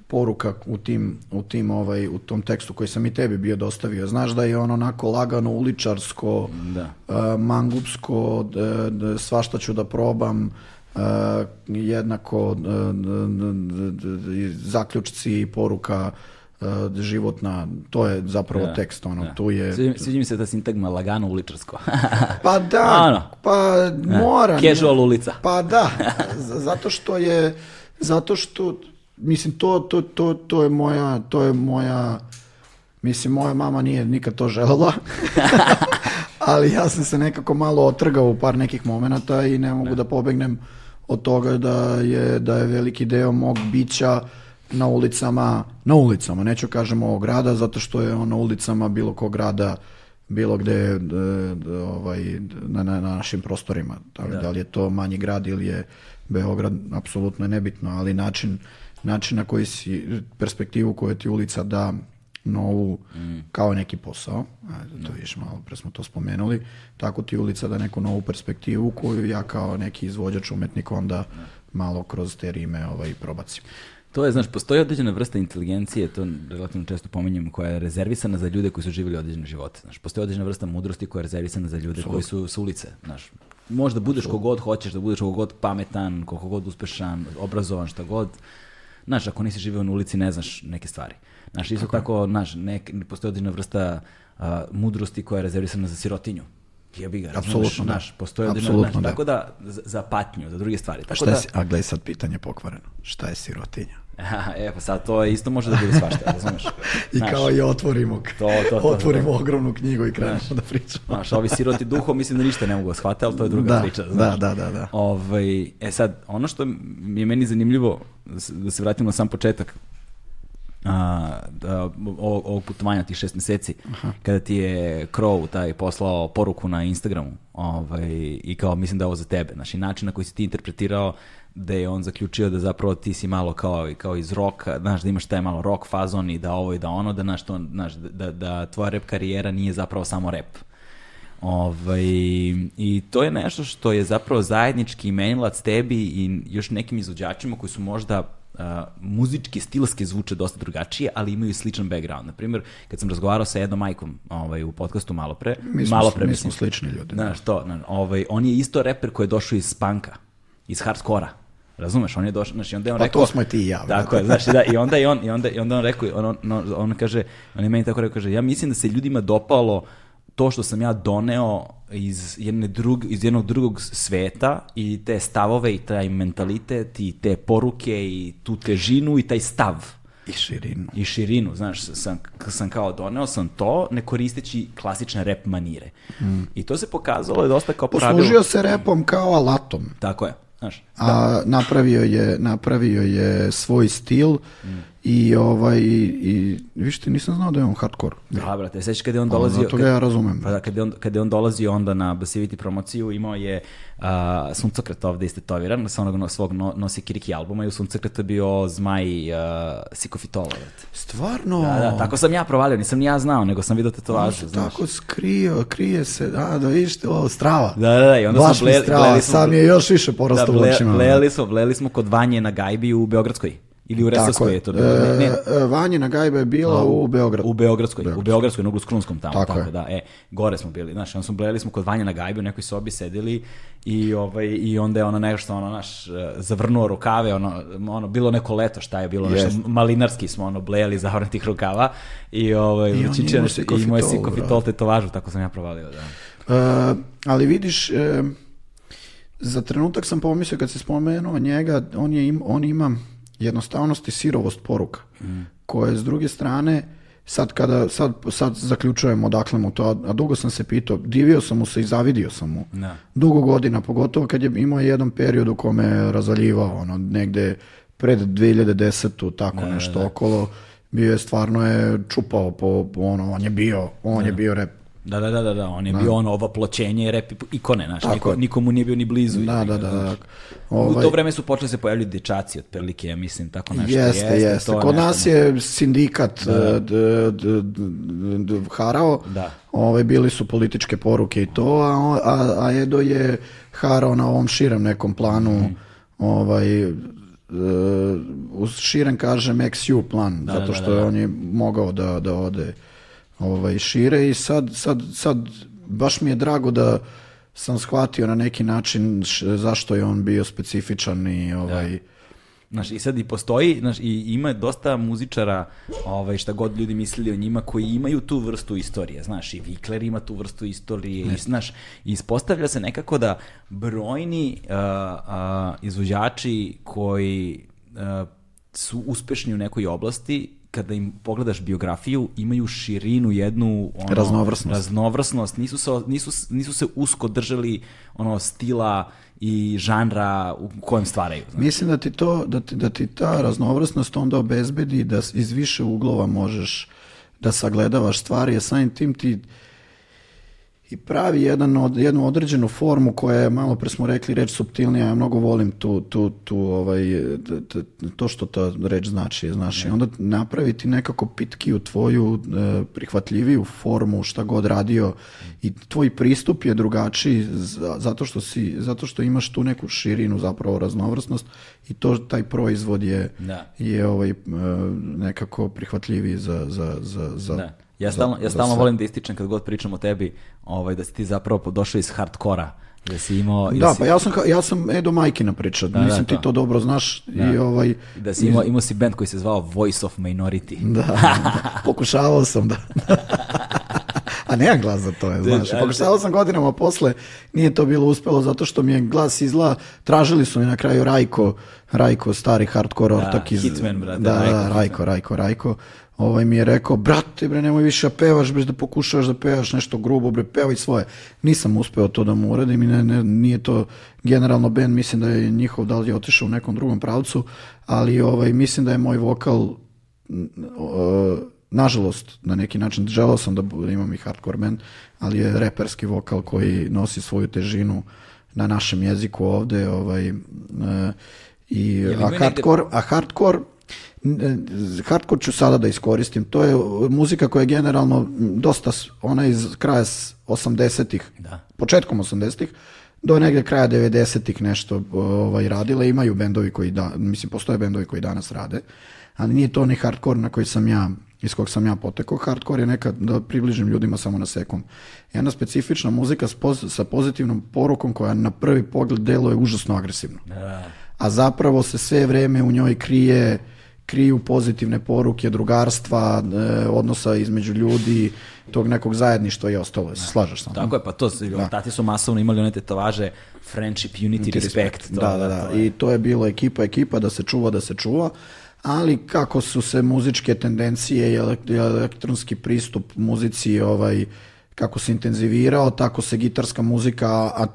poruka u tim, u tim ovaj, u tom tekstu koji sam i tebi bio dostavio. Znaš da je on onako lagano uličarsko, Da. a, mangupsko, d- d- svašta ću da probam, jednako d- d- i zaključci i poruka životna, to je zapravo Da, tekst, ono, da. tu je... Sviđa, sviđa mi se ta sintagma lagano uličarsko. Pa da, Ono. pa mora. Casual ulica. Pa da, zato što je, zato što, mislim, to, to, to, to je moja, to je moja, mislim, moja mama nije nikad to želela, ali ja sam se nekako malo otrgao u par nekih momenata i ne mogu da pobegnem od toga da je, da je veliki deo mog bića na ulicama, na ulicama, neću kažem ovog grada, zato što je on na ulicama bilo kog grada, bilo gde d- d- ovaj, na, na, na našim prostorima. Da, li- da li je to manji grad ili je Beograd, apsolutno je nebitno, ali način, način na koji si, perspektivu koju ti ulica da novu, kao neki posao, ajde, to vidiš, malo pre smo to spomenuli, tako ti ulica da neku novu perspektivu koju ja kao neki izvođač, umetnik onda malo kroz te rime ovaj, probacim. To je, znaš, postoji određena vrsta inteligencije, to relativno često pominjem, koja je rezervisana za ljude koji su živjeli određene živote. Znaš, postoji određena vrsta mudrosti koja je rezervisana za ljude koji su s ulice. Znaš, možda budeš kogod hoćeš, da budeš kogod pametan, koliko god uspešan, obrazovan, šta god. Znaš, ako nisi živio na ulici, ne znaš neke stvari. Znaš, isto tako, znaš, nek, postoji određena vrsta a, mudrosti koja je rezervisana za sirotinju. Jebi ga, Apsolutno, da. znaš, postoji određena, znaš, da. tako da, za, za patnju, za druge stvari. Tako Šta da, je, si- a gledaj sad pitanje pokvareno. Šta je sirotinja? e, pa sad to isto može da bude svašta, razumeš? I Znaš, kao i otvorimo, To, to, to, otvorimo to. ogromnu knjigu i krenemo da pričamo. Znaš, ovi siroti duhom mislim da ništa ne mogu da shvate, ali to je druga Da, priča. da, Znaš. da, da, da. Ovaj, e sad, ono što je meni zanimljivo, da se, da se vratim na sam početak, a, da, ovog, ovog putovanja tih šest meseci, kada ti je Crow taj poslao poruku na Instagramu ovaj, i kao mislim da je ovo za tebe. Znaš, i način na koji si ti interpretirao da je on zaključio da zapravo ti si malo kao, kao iz roka, znaš, da imaš taj malo rock fazon i da ovo i da ono, da, znaš, to, znaš, da, da tvoja rap karijera nije zapravo samo rap. Ovaj, I to je nešto što je zapravo zajednički menilac tebi i još nekim izvođačima koji su možda uh, muzički, stilski zvuče dosta drugačije, ali imaju sličan background. Naprimjer, kad sam razgovarao sa jednom majkom ovaj, u podcastu malo pre, Mi smo, malo pre, mi smo slični ljudi. Znaš, to, znaš, ovaj, on je isto reper koji je došao iz panka, iz hardskora. Razumeš, on je došao, znači onda je on Pa rekao... to smo i ti i ja, Tako je, znači da, i onda je on, i onda, i onda on rekao, on, on, on, on kaže, on je meni tako rekao, kaže, ja mislim da se ljudima dopalo to što sam ja doneo iz, jedne drug, iz jednog drugog sveta i te stavove i taj mentalitet i te poruke i tu težinu i taj stav I širinu. i širinu, znaš, sam, sam kao doneo sam to ne koristeći klasične rap manire. I to se pokazalo je dosta kao pravilo. Poslužio se repom kao alatom. Tako je, znaš. a napravio je napravio je svoj stil i ovaj i, i viš ti nisam znao da je on hardcore. Da, brate, sećaš kada je on Pa, dolazio... zato ga ja razumem. Pa da, kada je on, kada je on dolazio onda na Basivity promociju, imao je uh, suncokret ovde istetoviran, sa onog no, svog no, nosi Kiriki albuma i u suncokretu je bio zmaj uh, Sikofitola, brate. Stvarno. Da, da, tako sam ja provalio, nisam ni ja znao, nego sam vidio On tetovažu, znaš. tako skrio, krije se, da, da vidiš ovo, strava. Da, da, da, i onda Baš smo mi ble- strava, bleli smo- sad mi je još više Da, porastalo ble, očima. bleli smo, bleli smo kod Vanje na Gajbi u Beogradskoj. Ili u Resavskoj je. to bilo. Ne, ne, E, e, Vanjina gajba je bila u Beogradu. U Beogradskoj, u Beogradskoj, na uglu s Krunskom tamo, Tako tako, je. da, e, gore smo bili, znaš, onda smo bleli smo kod Vanja na gajbi, u nekoj sobi sedeli i, ovaj, i onda je ono nešto, ono, naš, zavrnuo rukave, ono, ono, bilo neko leto, šta je bilo, Jest. nešto, malinarski smo, ono, blejali zavrnutih rukava i, ovaj, I imao i imao je sikofitol, sikofitol tetovažu, tako sam ja provalio, da. E, ali vidiš, e, za trenutak sam pomislio kad se spomenuo njega, on, je im, on ima jednostavnost i sirovost poruka, koje s druge strane, sad kada, sad, sad zaključujem odakle mu to, a, dugo sam se pitao, divio sam mu se i zavidio sam mu. Da. Dugo godina, pogotovo kad je imao jedan period u kome je razvaljivao, ono, negde pred 2010. tako nešto okolo, bio je stvarno je čupao po, po ono, on je bio, on je bio rep. Da, da, da, da, da, on je bio ono ovo pločenje rep ikone, znaš, niko, nikomu nije bio ni blizu. Da, da, da. da. U Ovaj, to vreme su počeli se pojavljati dečaci otprilike, ja mislim, tako nešto. Jeste, jeste. to Kod nas je sindikat e, d- d- d- d- harao, Da. Ove, bili su političke poruke i to, a, a, a Edo je harao na ovom širem nekom planu, Mhm. ovaj, uz širen kažem XU plan, zato da, što da, da. on je mogao da, da ode ovaj, šire i sad, sad, sad baš mi je drago da sam shvatio na neki način š- zašto je on bio specifičan i ovaj, Znaš, i sad i postoji, znaš, i ima dosta muzičara, ovaj, šta god ljudi mislili o njima, koji imaju tu vrstu istorije, znaš, i Vikler ima tu vrstu istorije, i, znaš, i ispostavlja se nekako da brojni uh, uh, izvođači koji uh, su uspešni u nekoj oblasti, kada im pogledaš biografiju, imaju širinu jednu ono, Raznovrsnost. raznovrsnost, nisu se, nisu, nisu se usko držali ono stila i žanra u kojem stvaraju. znaš. Mislim da ti to, da ti, da ti ta raznovrsnost onda obezbedi da iz više uglova možeš da sagledavaš stvari, a samim tim ti i pravi jedan od, jednu određenu formu koja je, malo pre smo rekli, reč subtilnija, ja mnogo volim tu, tu, tu ovaj, t- t- to što ta reč znači, znaš, i onda napraviti nekako pitkiju tvoju e, prihvatljiviju formu, šta god radio i tvoj pristup je drugačiji za- zato što, si, zato što imaš tu neku širinu, zapravo raznovrsnost i to, taj proizvod je, Da. je ovaj, e, nekako prihvatljiviji za, za, za, za, Da. Ja stalno, ja stalno volim da ističem kad god pričam o tebi, ovaj, da si ti zapravo došao iz hardkora, da si imao... i Da, si, pa ja sam, ja sam Edo Majkina priča, Da, mislim da, ti to. dobro znaš i ovaj... da si imao, imao si band koji se zvao Voice of Minority. Da, pokušavao sam da... A nemam glas za to, je, znaš. da, Pokušavao sam godinama posle, nije to bilo uspelo zato što mi je glas izla, tražili su mi na kraju Rajko, Rajko, stari hardcore ortak iz... Hitman, brate, Da, Rajko, da. Rajko, Rajko, Rajko. Ovaj mi je rekao, brate, bre, nemoj više da pevaš, bre, da pokušavaš da pevaš nešto grubo, bre, pevaj svoje. Nisam uspeo to da mu uradim i ne, ne, nije to generalno band, mislim da je njihov, da li je otišao u nekom drugom pravcu, ali ovaj, mislim da je moj vokal o, nažalost, na neki način, želeo sam da bu- imam i hardcore band, ali je reperski vokal koji nosi svoju težinu na našem jeziku ovde, ovaj, e, i, a hardcore, a hardcore, hardcore ću sada da iskoristim, to je muzika koja je generalno dosta, ona iz kraja s 80-ih, Da. početkom 80-ih, do negde kraja 90-ih nešto ovaj, radile, imaju bendovi koji, da, mislim, postoje bendovi koji danas rade, ali nije to onaj hardcore na koji sam ja, iz kog sam ja potekao. Hardcore je neka, da približim ljudima samo na sekund, jedna specifična muzika sa pozitivnom porukom koja na prvi pogled deluje užasno agresivno Da. a zapravo se sve vreme u njoj krije kriju pozitivne poruke drugarstva, e, odnosa između ljudi, tog nekog zajedništva i ostalo. Se slažeš sa mnom? Tako je, pa to, su- tati su masovno imali one tetovaže Friendship, Unity, Respect. to- da, da, da. to je- I to je bilo ekipa, ekipa da se čuva, da se čuva. Ali kako su se muzičke tendencije i elektronski pristup muzici ovaj kako se intenzivirao, tako se gitarska muzika, a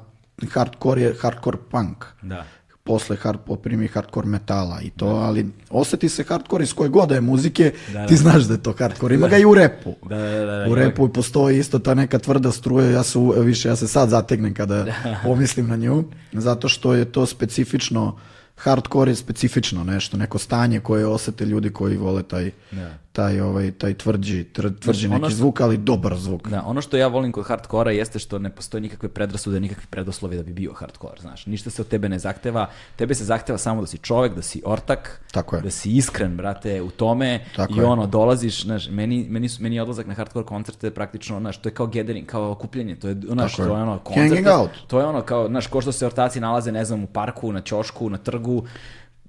hardcore je hardcore punk. Da. Posle hard, poprimi hardcore metala i to, ali oseti se hardcore iz koje god da je muzike, Da, ti da. znaš da je to hardcore. Ima ga i u repu. Da, da, da, da, u repu postoji isto ta neka tvrda struja, ja se više, ja se sad zategnem kada pomislim na nju, zato što je to specifično, hardcore je specifično nešto, neko stanje koje osete ljudi koji vole taj, Da. Taj, ovaj, taj tvrđi, tvrđi ono neki što- zvuk, ali dobar zvuk. Da, ono što ja volim kod hardkora jeste što ne postoje nikakve predrasude, nikakvi predoslovi da bi bio hardkor, znaš. Ništa se od tebe ne zahteva, tebe se zahteva samo da si čovek, da si ortak, Tako je. da si iskren, brate, u tome Tako i je. ono, dolaziš, znaš, meni, meni, su, meni je odlazak na hardcore koncerte praktično, znaš, to je kao gathering, kao okupljanje, to je, znaš, to je ono, koncert, to je ono, kao, znaš, ko što se ortaci nalaze, ne znam, u parku, na ćošku, na trgu,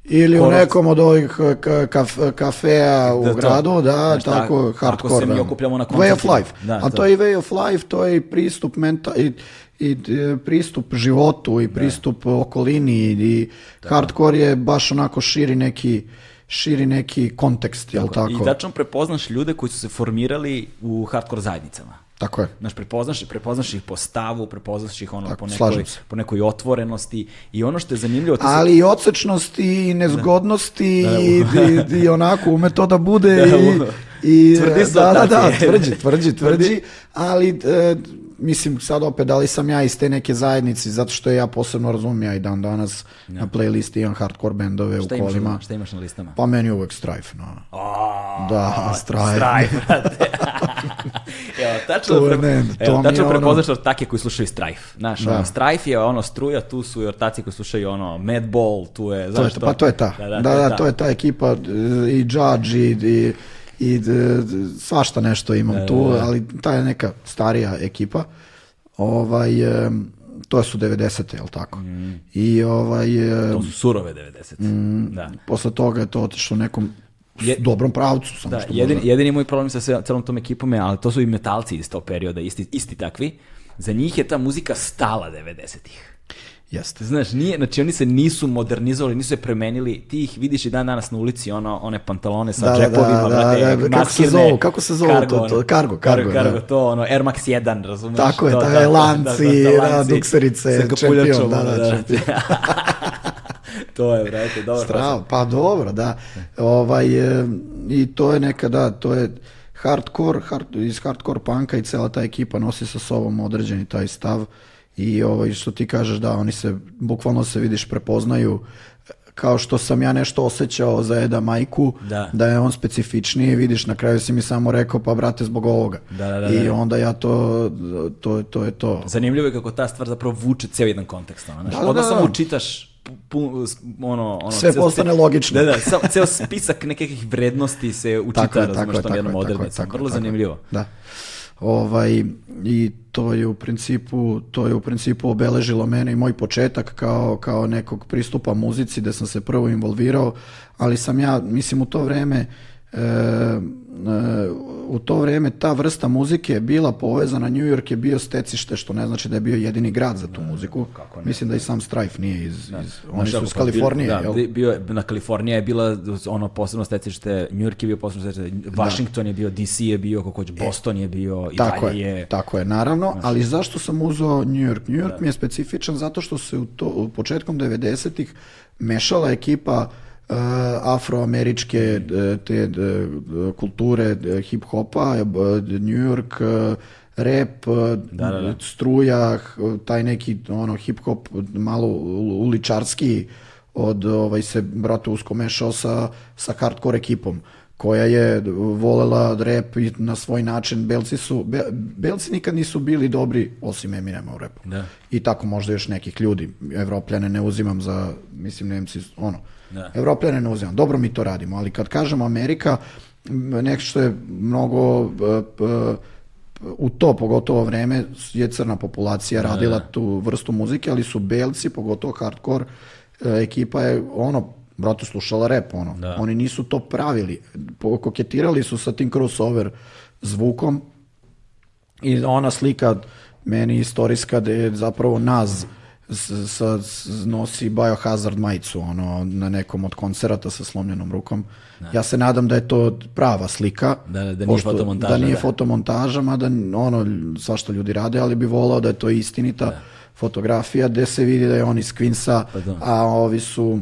Ili u Korovac- nekom od ovih eh, ka- kaf- kafeja u Da, gradu, da, Znaš, tako, tako- tako hardcore. se mi da. okupljamo na Way of life. Da, A to. to je i way of life, to je i pristup menta, i, i e, pristup životu i pristup okolini i hardcore je baš onako širi neki širi neki kontekst, jel tako? I tačno prepoznaš ljude koji su se formirali u hardcore zajednicama. Tako je. Znaš, prepoznaš, prepoznaš ih po stavu, prepoznaš ih ono Tako, po, nekoj, po nekoj otvorenosti i ono što je zanimljivo... ti Ali i odsečnosti i nezgodnosti Da, i, i, i onako ume to da bude Da, i, i Tvrdi da, da, da, ortaci. tvrđi, tvrđi, tvrđi, ali e, mislim sad opet da li sam ja iz te neke zajednice zato što ja posebno razumem ja i dan danas na playlisti imam hardcore bendove šta, u imaš, kolima. šta imaš na listama? Pa meni je uvek Strife, no. A, Da, Strife. Strife, brate. Evo, tačno, To je ne, to evo, je tačno ono- prepoznaš ortake koji slušaju Strife. Znaš, Da. ono, Strife je ono struja, tu su i ortaci koji slušaju ono Madball, tu je, To je, znaš pa to je ta. Da, da, to je ta ekipa e, i Judge i, i, i d- d- svašta nešto imam tu, ali ta je neka starija ekipa. Ovaj, em, to su 90. jel tako? I ovaj, em, To su surove 90. Da. posle toga je to otišlo nekom Je- dobrom pravcu. Samo Da, što jedini, možda- jedini moj problem sa celom tom ekipom je, ali to su i metalci iz tog perioda, isti, isti takvi. Za njih je ta muzika stala 90-ih. Jeste. Znaš, nije, znači oni se nisu modernizovali, nisu se premenili, ti ih vidiš i dan danas na ulici, ono, one pantalone sa Da, da, džepovima, da, brate, da, da, kako se zovu, kako se zovu to, to, kargo, kargo, kargo, da. to, ono, Air Max 1, razumeš? Tako je, To, taj da, da, lanci, da, da, lanci dukserice, čempion, da, da, čempion. to je, brate, dobro. Strava, pa dobro, da. Ovaj, e, I to je neka, da, to je hardcore, hard, iz hardcore panka i cela ta ekipa nosi sa sobom određeni taj stav i ovaj, što ti kažeš da oni se, bukvalno se vidiš prepoznaju kao što sam ja nešto osjećao za Eda Majku, Da. da je on specifičniji, vidiš, na kraju si mi samo rekao, pa brate, zbog ovoga. Da, da, da, I da. onda ja to, to, to je to. Zanimljivo je kako ta stvar zapravo vuče ceo jedan kontekst. Ono, znaš, Da, da, onda da, samo da. čitaš ono, ono, Sve ceo- postane ce- logično. Da, da, sa- ceo spisak nekih vrednosti se učita, Tako razumeš, tom jednom odrednicom. Vrlo tako zanimljivo. Da. Ovaj, I to je u principu, to je u principu obeležilo mene i moj početak kao, kao nekog pristupa muzici gde sam se prvo involvirao, ali sam ja, mislim u to vreme e, u to vreme ta vrsta muzike je bila povezana, New York je bio stecište, što ne znači da je bio jedini grad za tu muziku. Mislim da i sam Strife nije iz, iz oni su kako, iz Kalifornije, da, jel? bi- bio, na Kalifornija je bila ono posebno stecište, New York je bio posebno stecište, Washington je bio, DC je bio, kako hoće, Boston je bio, i E, Tako dalje je, tako je, naravno, ali zašto sam uzeo New York? New York mi je specifičan zato što se u, to, u početkom 90-ih mešala ekipa uh, afroameričke e, te e, kulture e, hip-hopa, e, b- New York, rap, e, Da, da, da. struja, h- taj neki ono hip-hop malo u- uličarski od ovaj se brate usko mešao sa, sa hardcore ekipom koja je volela rap i na svoj način. Belci su, Be- Belci nikad nisu bili dobri osim Eminema u rapu. Da. I tako možda još nekih ljudi. Evropljane ne uzimam za, mislim, Nemci, ono, Da. Evropljane ne uzimam. Dobro mi to radimo, ali kad kažemo Amerika, nešto je mnogo e, p- u to pogotovo vreme je crna populacija radila tu vrstu muzike, ali su belci, pogotovo hardcore e, ekipa je ono brate slušala rap ono. Da. Oni nisu to pravili. Koketirali su sa tim crossover zvukom i ona slika meni istorijska da je zapravo Naz sa, nosi Biohazard majicu ono, na nekom od koncerata sa slomljenom rukom. Ja se nadam da je to prava slika. Da, da, da nije pošto- fotomontaža, Da nije da. fotomontaža, mada ono, svašta ljudi rade, ali bi volao da je to istinita fotografija gde se vidi da je on iz Queensa, Pa da. a ovi su,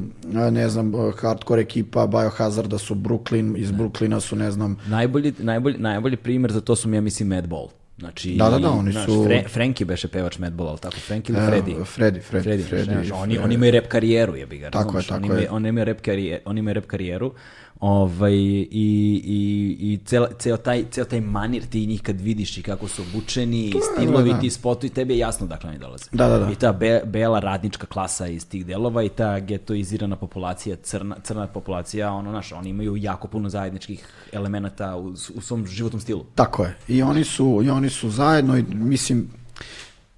ne znam, hardcore ekipa Biohazarda su Brooklyn, iz Brooklyna su, ne znam, Najbolji, najbolji, najbolji primjer za to su mi, ja mislim, Madball. Znači, Da, da, da, oni znaš, su- Fre- Frankie beše pevač Madballa, ali tako? Frankie ili E, Freddy? Freddy, Freddy, Freddy, Freddy, znaš, oni, Freddy. oni imaju rap karijeru, jebi ga. Tako je, tako oni imaju, je. Oni imaju rap karijeru, oni imaju rap karijeru ovaj, i, i, i cel, ceo, taj, ceo taj manir ti njih kad vidiš i kako su obučeni, i stilovi, da. ti spotovi, tebi je jasno dakle oni dolaze. Da, da, da. I ta be, bela radnička klasa iz tih delova i ta getoizirana populacija, crna, crna populacija, ono, znaš, oni imaju jako puno zajedničkih elemenata u, u svom životnom stilu. Tako je. I oni su, i oni su zajedno i mislim,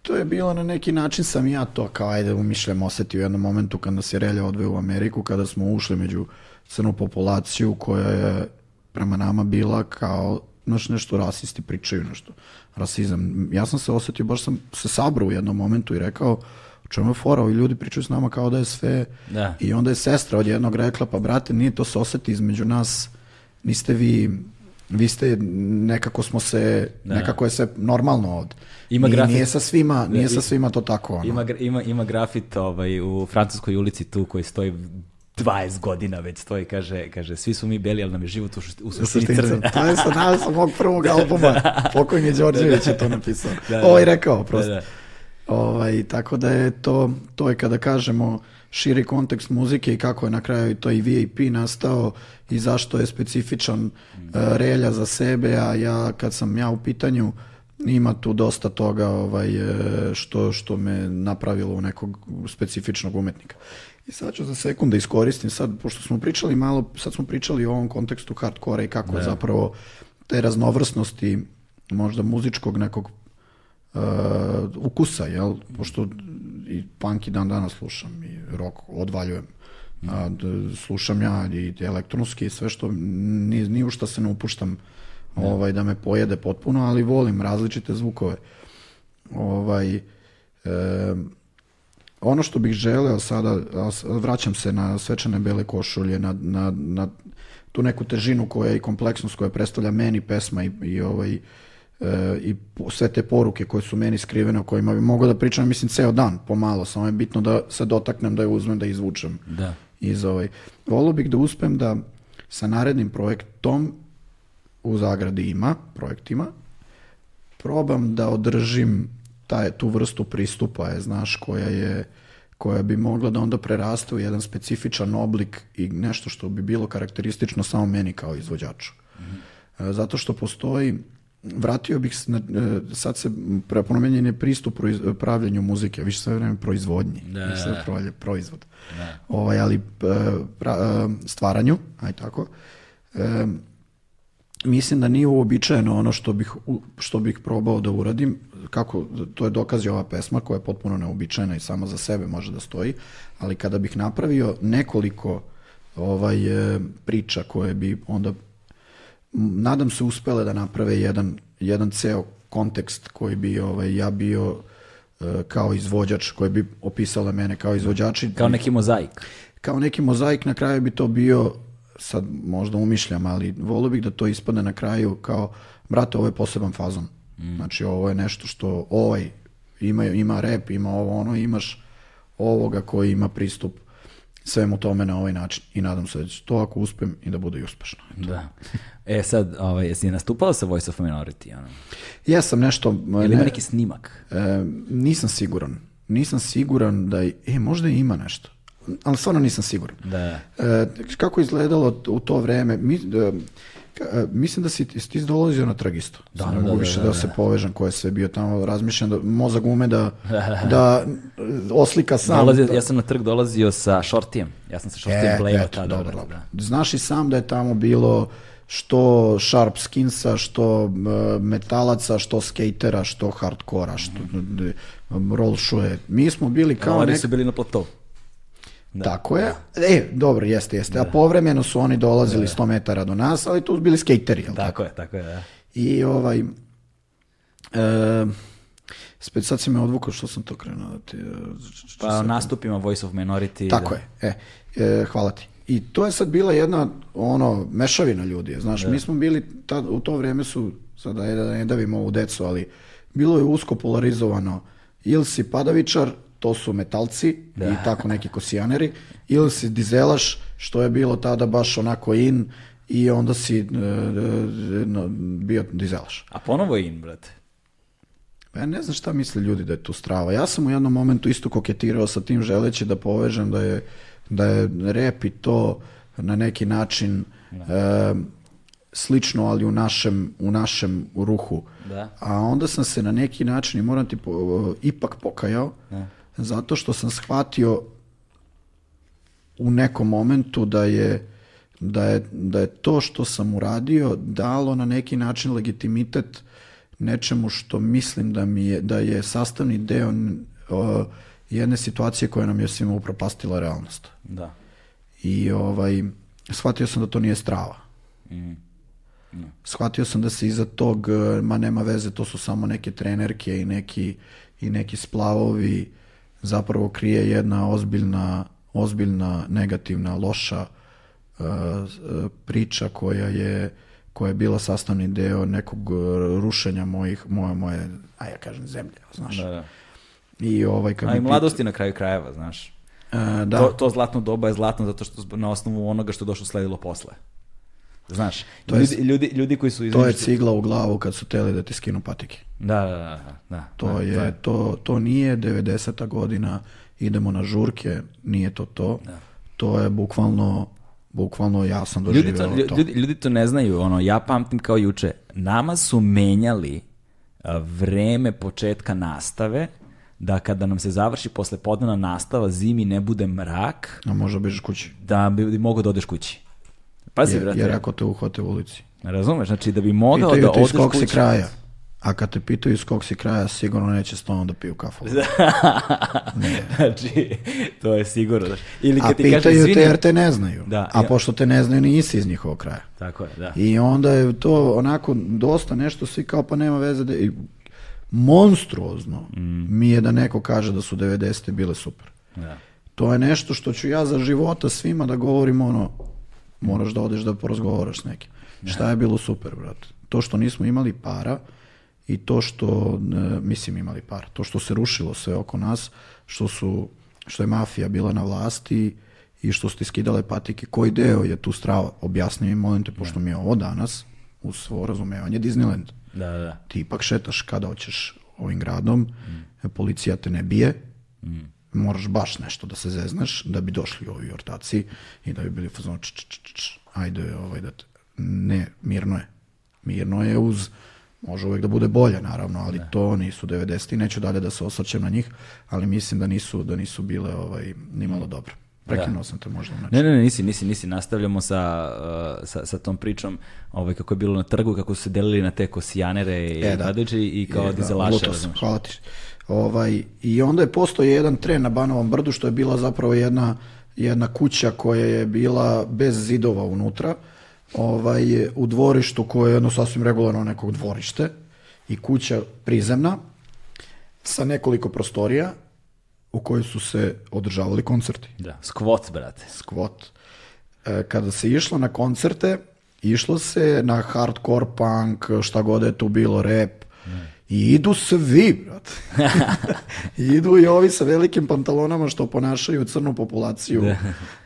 to je bilo na neki način sam ja to kao ajde umišljam osetio u jednom momentu kada nas je Relja odveo u Ameriku, kada smo ušli među crnu populaciju koja je prema nama bila kao znaš, nešto rasisti pričaju nešto rasizam. Ja sam se osetio, baš sam se sabrao u jednom momentu i rekao u čemu je fora, ovi ljudi pričaju s nama kao da je sve Da. i onda je sestra od jednog rekla, pa brate, nije to se oseti između nas, niste vi, vi ste, nekako smo se, Da. nekako je sve normalno ovde. Ima nije, grafit. nije sa svima, nije Da, sa i- svima to tako. Ono. Ima, ima, ima grafit ovaj, u francuskoj ulici tu koji stoji 20 godina već stoji, kaže, kaže svi su mi beli, ali nam je život u, u suštini suštini, crn. to je sa nas mog prvog albuma. Pokojni Đorđević je to napisao. Da, da. Ovaj rekao, prosto. Da, da. Ovaj, tako da je to, to je kada kažemo širi kontekst muzike i kako je na kraju to i VIP nastao i zašto je specifičan uh, relja za sebe, a ja kad sam ja u pitanju ima tu dosta toga ovaj, e, što, što me napravilo u nekog specifičnog umetnika. I sad ću za sekund da iskoristim, sad, pošto smo pričali malo, sad smo pričali o ovom kontekstu hardkora i kako je zapravo te raznovrsnosti možda muzičkog nekog uh, ukusa, jel? Pošto i punk i dan danas slušam i rock odvaljujem. A, d- slušam ja i elektronski i sve što ni, ni u šta se ne upuštam ovaj, da me pojede potpuno, ali volim različite zvukove. Ovaj, em, ono što bih želeo sada, vraćam se na svečane bele košulje, na, na, na tu neku težinu koja i kompleksnost koja predstavlja meni pesma i, i ovaj, e, i sve te poruke koje su meni skrivene, o kojima bi mogao da pričam, mislim, ceo dan, pomalo, samo je bitno da se dotaknem, da je uzmem, da izvučem Da. iz ovaj. Volio bih da uspem da sa narednim projektom u zagradi ima, projektima, probam da održim taj, tu vrstu pristupa, je, znaš, koja je koja bi mogla da onda preraste u jedan specifičan oblik i nešto što bi bilo karakteristično samo meni kao izvođaču. E, Zato što postoji, vratio bih se, na, sad se prepomenjen je pristup proiz- pravljanju muzike, više sve vreme proizvodnji, Da, više sve da. prolje- proizvod. Ovaj, ali e, pra- e, stvaranju, aj tako, e, mislim da nije uobičajeno ono što bih, što bih probao da uradim, kako, to je dokaz i ova pesma koja je potpuno neobičajena i sama za sebe može da stoji, ali kada bih napravio nekoliko ovaj, e, priča koje bi onda nadam se uspele da naprave jedan, jedan ceo kontekst koji bi ovaj, ja bio e, kao izvođač, koji bi opisala mene kao izvođač. i- Kao neki mozaik. kao neki mozaik na kraju bi to bio sad možda umišljam, ali volio bih da to ispadne na kraju kao brate, ovo je poseban fazon. Znači ovo je nešto što ovaj ima, ima rep, ima ovo ono, imaš ovoga koji ima pristup svemu tome na ovaj način i nadam se da će to ako uspem i da bude i uspešno. Da. E sad, ovaj, jesi nastupao sa Voice of Minority? Ono? Jesam nešto... Ili ne- ima neki snimak? E, nisam siguran. Nisam siguran da... je- E, možda i ima nešto. Ali stvarno nisam siguran. Da. E, kako je izgledalo u to vreme? Mi, e, ka- mislim da si, ti dolazio na tragistu. Da, Sad da, ne mogu da, više da, da, da. se povežem ko je sve bio tamo. Razmišljam da mozak ume da, da oslika sam. Dolazio, da- ja sam na trg dolazio sa Shortijem. Ja sam sa Shortijem E, blejao tada. dobro, da, dobro. da. Znaš i sam da je tamo bilo što sharp skinsa, što e, metalaca, što skatera, što hardkora, što d- roll shoe. Mi smo bili kao Oni nek... su bili na platovu. Tako je. E, dobro, jeste, jeste. A povremeno su oni dolazili 100 metara do nas, ali tu su bili skateri, tako? Tako je, tako je, da. I ovaj... E, spet sad si me odvukao što sam to krenuo da ti... e, Pa nastupima Voice of Minority. Tako da. je, e, e, hvala ti. I to je sad bila jedna ono mešavina ljudi, znaš, mi smo bili tad, u to vrijeme su sada da ne davimo ovu decu, ali bilo je usko polarizovano ili si padavičar, to su metalci i tako neki kosijaneri, ili si dizelaš, što je bilo tada baš onako in i onda si e, e, bio dizelaš. A ponovo in, brate. Pa Ja ne znam šta misle ljudi da je tu strava. Ja sam u jednom momentu isto koketirao sa tim želeći da povežem da je, da je rep i to na neki način e, slično, ali u našem, u našem ruhu. Da. A onda sam se na neki način, i moram ti po- ipak pokajao, zato što sam shvatio u nekom momentu da je, da je, da je to što sam uradio dalo na neki način legitimitet nečemu što mislim da mi je, da je sastavni deo o, jedne situacije koja nam je svima upropastila realnost. Da. I ovaj, shvatio sam da to nije strava. Shvatio sam da se iza tog, ma nema veze, to su samo neke trenerke i neki, i neki splavovi, zapravo krije jedna ozbiljna, ozbiljna, negativna, loša e, priča koja je koja je bila sastavni deo nekog e, rušenja mojih, moje, moje, a ja kažem zemlje, znaš. Da, da. I ovaj, kad A i pita- mladosti na kraju krajeva, znaš. E, da, To, to zlatno doba je zlatno zato što na osnovu onoga što je došlo sledilo posle. Znaš, To je- ljudi, ljudi, ljudi koji su... to je cigla u glavu kad su teli da ti skinu patike. Da, da, da. da, To da, je, da. to, to nije 90. godina, idemo na žurke, nije to to. To je bukvalno, bukvalno ja sam Ljudi doživeo to, to. lju- ljudi, ljudi to ne znaju, ono, ja pamtim kao juče, nama su menjali a, vreme početka nastave, da kada nam se završi posle podnevna nastava, zimi ne bude mrak, A možda bežeš kući. da bi mogao da odeš kući. Pazi, Jer, brate, jer ako te uhvate u ulici. razumeš, znači da bi mogao Pitaju da te odeš si kući. kraja. A kad te pitaju iz kog si kraja, sigurno neće s tobom da piju kafu. znači, to je sigurno. Ili A kad ti kaže, pitaju te izvini, jer te ne znaju. Da, A ja- pošto te ne znaju, nisi iz njihovog kraja. Tako je, da. I onda je to onako dosta nešto svi kao pa nema veze da i monstruozno Mm. mi je da neko kaže da su 90. bile super. da. To je nešto što ću ja za života svima da govorim ono moraš da odeš da porazgovaraš s nekim. Šta je bilo super, brate? To što nismo imali para i to što, e, mislim imali para, to što se rušilo sve oko nas, što su, što je mafija bila na vlasti i što su ti skidale patike, koji deo je tu strava? Objasni mi, molim te, pošto mi je ovo danas, uz svo razumevanje Disneyland. Da, da, da. Ti ipak šetaš kada hoćeš ovim gradom, policija te ne bije, moraš baš nešto da se zeznaš da bi došli ovi ortaci i da bi bili u fazonu č, č, č, č, ajde ovaj da te... ne, mirno je. Mirno je uz može uvek da bude bolje naravno, ali to nisu 90 i neću dalje da se osvrćem na njih, ali mislim da nisu da nisu bile ovaj nimalo dobro. Prekinuo sam te možda znači. Ne, ne, ne, nisi, nisi, nisi. Nastavljamo sa, uh, sa, sa tom pričom ovaj, kako je bilo na trgu, kako su se delili na te kosijanere i E, da. i kao Je, da, dizelaše. razumeš. hvala ti. Ovaj, I onda je postao jedan tren na Banovom brdu, što je bila zapravo jedna, jedna kuća koja je bila bez zidova unutra, ovaj, u dvorištu koje je jedno sasvim regularno nekog dvorište i kuća prizemna sa nekoliko prostorija u kojoj su se održavali koncerti. Da, skvot, brate. Skvot. E, kada se išlo na koncerte, išlo se na hardcore punk, šta god je tu bilo, rap. I idu svi, brate. I idu i ovi sa velikim pantalonama što ponašaju crnu populaciju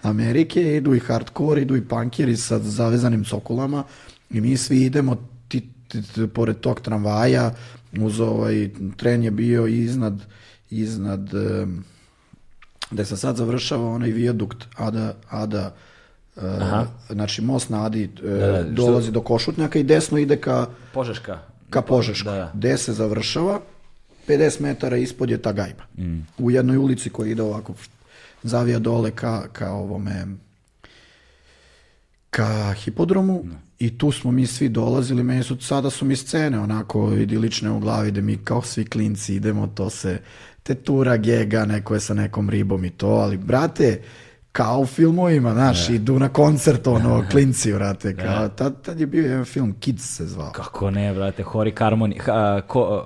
Amerike, idu i hardcore, idu i punkeri sa zavezanim cokulama i mi svi idemo ti, ti- ti- pored tog tramvaja uz ovaj tren je bio iznad iznad da se sad završava onaj vijadukt Ada, Ada e, znači most na Adi da, što- dolazi do Košutnjaka i desno ide ka, Požeška. Ka Požeškoj. Da. Gde se završava, 50 metara ispod je ta gajba. Mm. U jednoj ulici koja ide ovako, zavija dole ka, ka ovome, ka hipodromu i tu smo mi svi dolazili, meni su, sada su mi scene onako idilične u glavi da mi kao svi klinci idemo, to se tetura, gega, neko je sa nekom ribom i to, ali brate, kao u filmovima, znaš, idu na koncert, ono, klinci, brate, kao, tad, tad je bio jedan film, Kids se zvao. Kako ne, brate, Hori Harmony, ha, ko,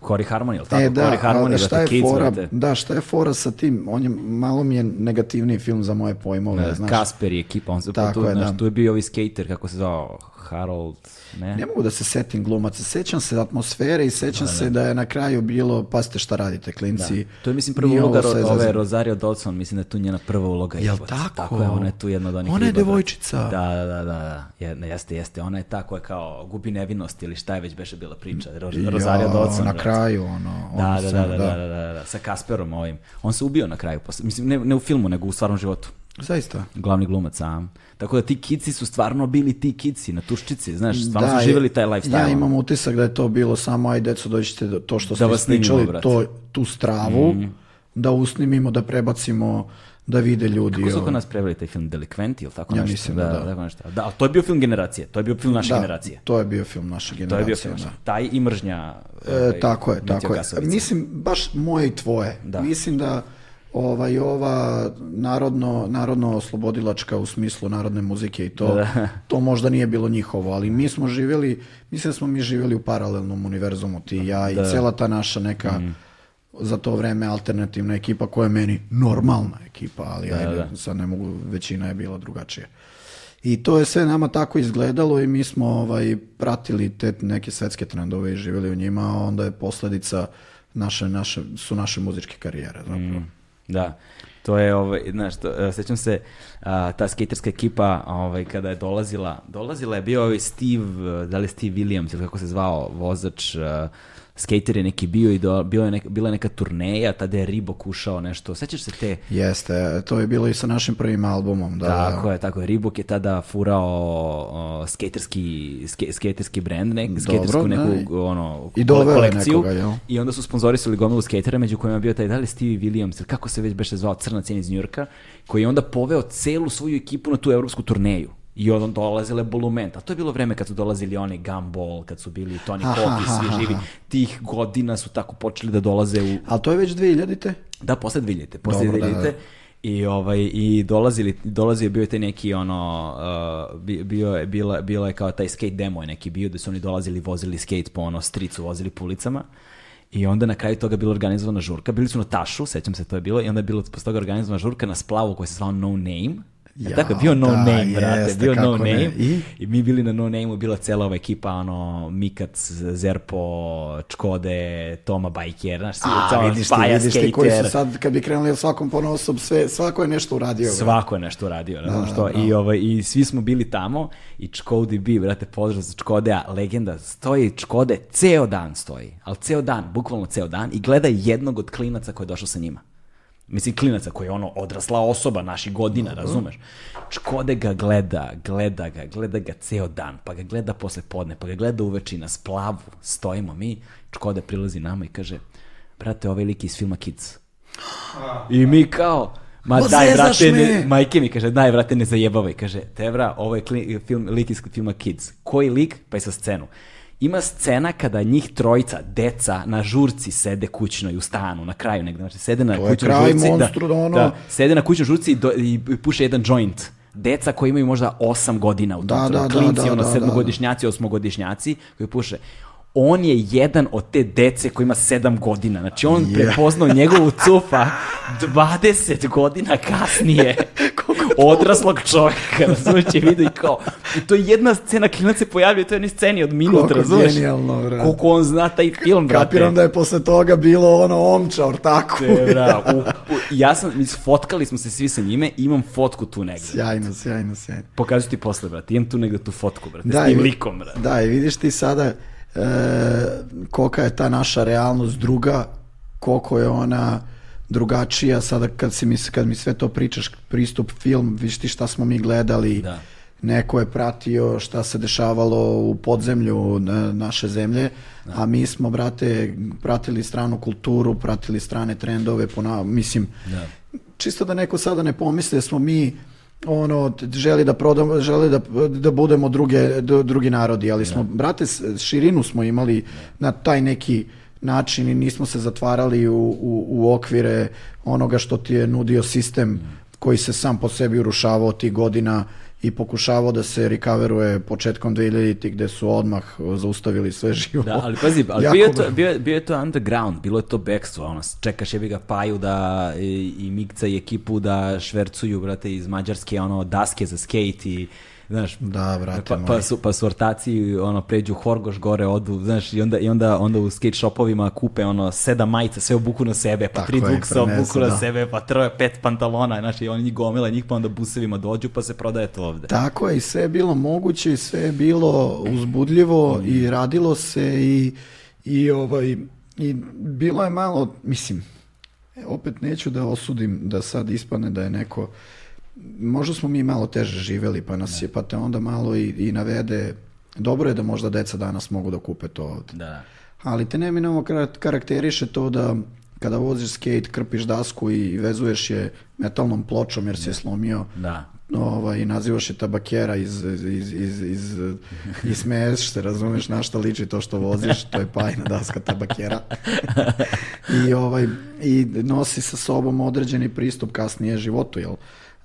Hori Harmony, ili tako? E, da, Hori Harmony, ali šta je Kids, fora, brate. da, šta je fora sa tim, on je, malo mi je negativniji film za moje pojmove, znaš. Kasper je ekipa, on se Tako tu, je, znaš, da. tu je bio ovi skater, kako se zvao, Harold, ne? Ne mogu da se setim glumaca, sećam se atmosfere i sećam se da je na kraju bilo, pazite šta radite, klinci. To je, mislim, prva uloga ro, ove Rosario Dawson, mislim da je tu njena prva uloga. Jel jebote. tako? Tako je, ona je tu jedna od onih Ona je devojčica. Da, da, da, da, da. Je- jeste, jeste. Ona je ta koja kao gubi nevinost ili šta je već beše bila priča. Ro- Rosario Ja, Dawson. Na brate. kraju, ono, Da, ono da, scena, da, da, da, da, da, sa Kasperom ovim. On se ubio na kraju, posle- mislim, ne, ne u filmu, nego u stvarnom životu. Zaista. Glavni glumac sam. Tako da ti kici su stvarno bili ti kici na tuščici, znaš, stvarno Da, su živjeli taj lifestyle. Ja imam utisak da je to bilo samo, aj deco, dođite do to što Da ste vas brate. to, tu stravu, da usnimimo, da prebacimo, da vide ljudi. Ko su kod nas preveli taj film Delikventi ili tako Ja nešto? mislim da da. tako nešto. Da, ali to je bio film generacije, to je bio film naše Da, generacije. to je bio film naše generacije. To je bio film. da. Taj i mržnja. E, ovaj, tako je, tako je. Gasovica. Mislim, baš moje i tvoje. Da. Mislim da ovaj, ova narodno, narodno oslobodilačka u smislu narodne muzike i to, Da. to možda nije bilo njihovo, ali mi smo živjeli, mislim da smo mi živjeli u paralelnom univerzumu, ti i ja i cela ta naša neka Mm. za to vreme alternativna ekipa koja je meni normalna ekipa, ali ajde, da. sad ne mogu, većina je bila drugačija. I to je sve nama tako izgledalo i mi smo ovaj, pratili te neke svetske trendove i živjeli u njima, a onda je posljedica naše, naše, su naše muzičke karijere zapravo. Da, to je, ovaj, znaš, to, e, sećam se, a, ta skaterska ekipa, ovaj, kada je dolazila, dolazila je bio ovaj Steve, e, da li Steve Williams ili kako se zvao, vozač, uh, skater je neki bio i do, bio je neka, bila je neka turneja, tada je Ribok ušao nešto, sećaš se te? Jeste, to je bilo i sa našim prvim albumom. Da, Tako je, tako je. Ribok je tada furao o, skaterski, ske, skaterski brand, nek, skatersku da, neku ono, I doveo kolekciju. nekoga, jel? I onda su sponzorisali gomilu skatera, među kojima je bio taj, da li Stevie Williams, ili kako se već beše zvao, crnac iz Njurka, koji je onda poveo celu svoju ekipu na tu evropsku turneju. I onda dolazile Bolument. A to je bilo vreme kad su dolazili oni Gumball, kad su bili Tony Hawk i svi živi. aha. Tih godina su tako počeli da dolaze u, Ali to je već 2000-te? da, posle 2000, posle Dobro, da, 2000. da. I ovaj i dolazili dolazio je bio je taj neki ono uh, bi- bio je bila bila je kao taj skate demo je neki bio da su oni dolazili vozili skate po ono stricu vozili po ulicama. I onda na kraju toga bila organizovana žurka. Bili su na Tašu, sećam se to je bilo, i onda je bilo posle toga organizovana žurka na splavu koja se zvao No Name. Ja, tako bio no da, name, brate, jeste, bio no ne. name. I? I mi bili na no name bila cela ova ekipa, ono, Mikac, Zerpo, Čkode, Toma Bajker, znaš, svi, A, vidiš ti, vidiš ti koji su sad, kad bi krenuli svakom po osob, sve, svako je nešto uradio. brate. Svako je nešto uradio, ne znam Da, što. da. I, ovaj, I svi smo bili tamo i Čkodi bi, brate, pozdrav za Čkodea, legenda, stoji Čkode, ceo dan stoji, ali ceo dan, bukvalno ceo dan i gleda jednog od klinaca koji je došao sa njima. Mislim, klinaca koji je ono odrasla osoba naših godina, razumeš? Škode ga gleda, gleda ga, gleda ga ceo dan, pa ga gleda posle podne, pa ga gleda uveči na splavu, stojimo mi, Škode prilazi nama i kaže, brate, ovaj lik iz filma Kids. I mi kao, ma Ma daj, brate, ne, majke mi kaže, daj, brate, ne zajebavaj. Kaže, Tevra, ovo je kli, film, lik iz filma Kids. Koji lik? Pa je sa scenu. Ima scena kada njih trojica, deca, na žurci sede kućnoj u stanu, na kraju negde. Znači, sede na To kućnoj kraj žurci. monstru, da ono- da, sede na kućnoj žurci i, do, i puše jedan joint. Deca koji imaju možda 8 godina u tom Da, trenutku. da, da, Klinci, da, ono, da, da. sedmogodišnjaci, osmogodišnjaci, koji puše on je jedan od te dece koji ima 7 godina. Znači, on Je. prepoznao njegovu cufa 20 godina kasnije odraslog čovjeka, razumiješ, je vidio i kao, i to je jedna scena, klinac se pojavljuje u toj jednoj sceni od minut, razumiješ? genijalno, brate. Koliko on zna taj film, brate. Kapiram da je posle toga bilo ono omča, ortaku. Te, bra, u, u, ja sam, mi fotkali smo se svi sa njime, imam fotku tu negde. Sjajno, sjajno, sjajno. Pokažu ti posle, brate, imam tu negde tu fotku, brate, Da, s tim likom, brate. Da, i vidiš ti sada e, kolika je ta naša realnost druga, koliko je ona drugačija sada kad, si mi, kad mi sve to pričaš, pristup film, vidiš ti šta smo mi gledali, Da. neko je pratio šta se dešavalo u podzemlju na- naše zemlje, a mi smo, brate, pratili stranu kulturu, pratili strane trendove, pona, mislim, Da. čisto da neko sada ne pomisli da smo mi ono želi da prodamo želi da, da budemo druge drugi narodi ali smo brate s- širinu smo imali na taj neki način i nismo se zatvarali u, u, u okvire onoga što ti je nudio sistem koji se sam po sebi urušavao tih godina i pokušavao da se recoveruje početkom 2000 gde su odmah zaustavili sve živo. Da, ali pazi, ali bio, je to, bio, je- bio je to underground, bilo je to bekstvo, ono, čekaš jebi ga Paju da, i, i Mikca i ekipu da švercuju, brate, iz Mađarske, ono, daske za skate i, znaš, Da, brate pa, moj. pa, su, pa su ortaci, ono, pređu Horgoš gore, odu, znaš, i onda, i onda, onda u skate shopovima kupe, ono, sedam majica, sve obuku na sebe, pa Tako tri duksa obuku na da. sebe, pa troje, pet pantalona, znaš, i oni njih gomila njih, pa onda busevima dođu, pa se prodaje to ovde. Tako je, i sve je bilo moguće i sve je bilo uzbudljivo i radilo se i, i, ovaj, i bilo je malo, mislim, opet neću da osudim da sad ispadne da je neko, možda smo mi malo teže živeli pa nas je, pa te onda malo i, i navede, dobro je da možda deca danas mogu da kupe to ovde. Da, da. Ali te neminovno kar- karakteriše to da kada voziš skate, krpiš dasku i vezuješ je metalnom pločom jer si je slomio, Da. ovaj, nazivaš je tabakera iz, iz, iz, iz, i smeješ se, razumeš na šta liči to što voziš, to je pajna daska tabakera. I, ovaj, I nosi sa sobom određeni pristup kasnije životu, jel?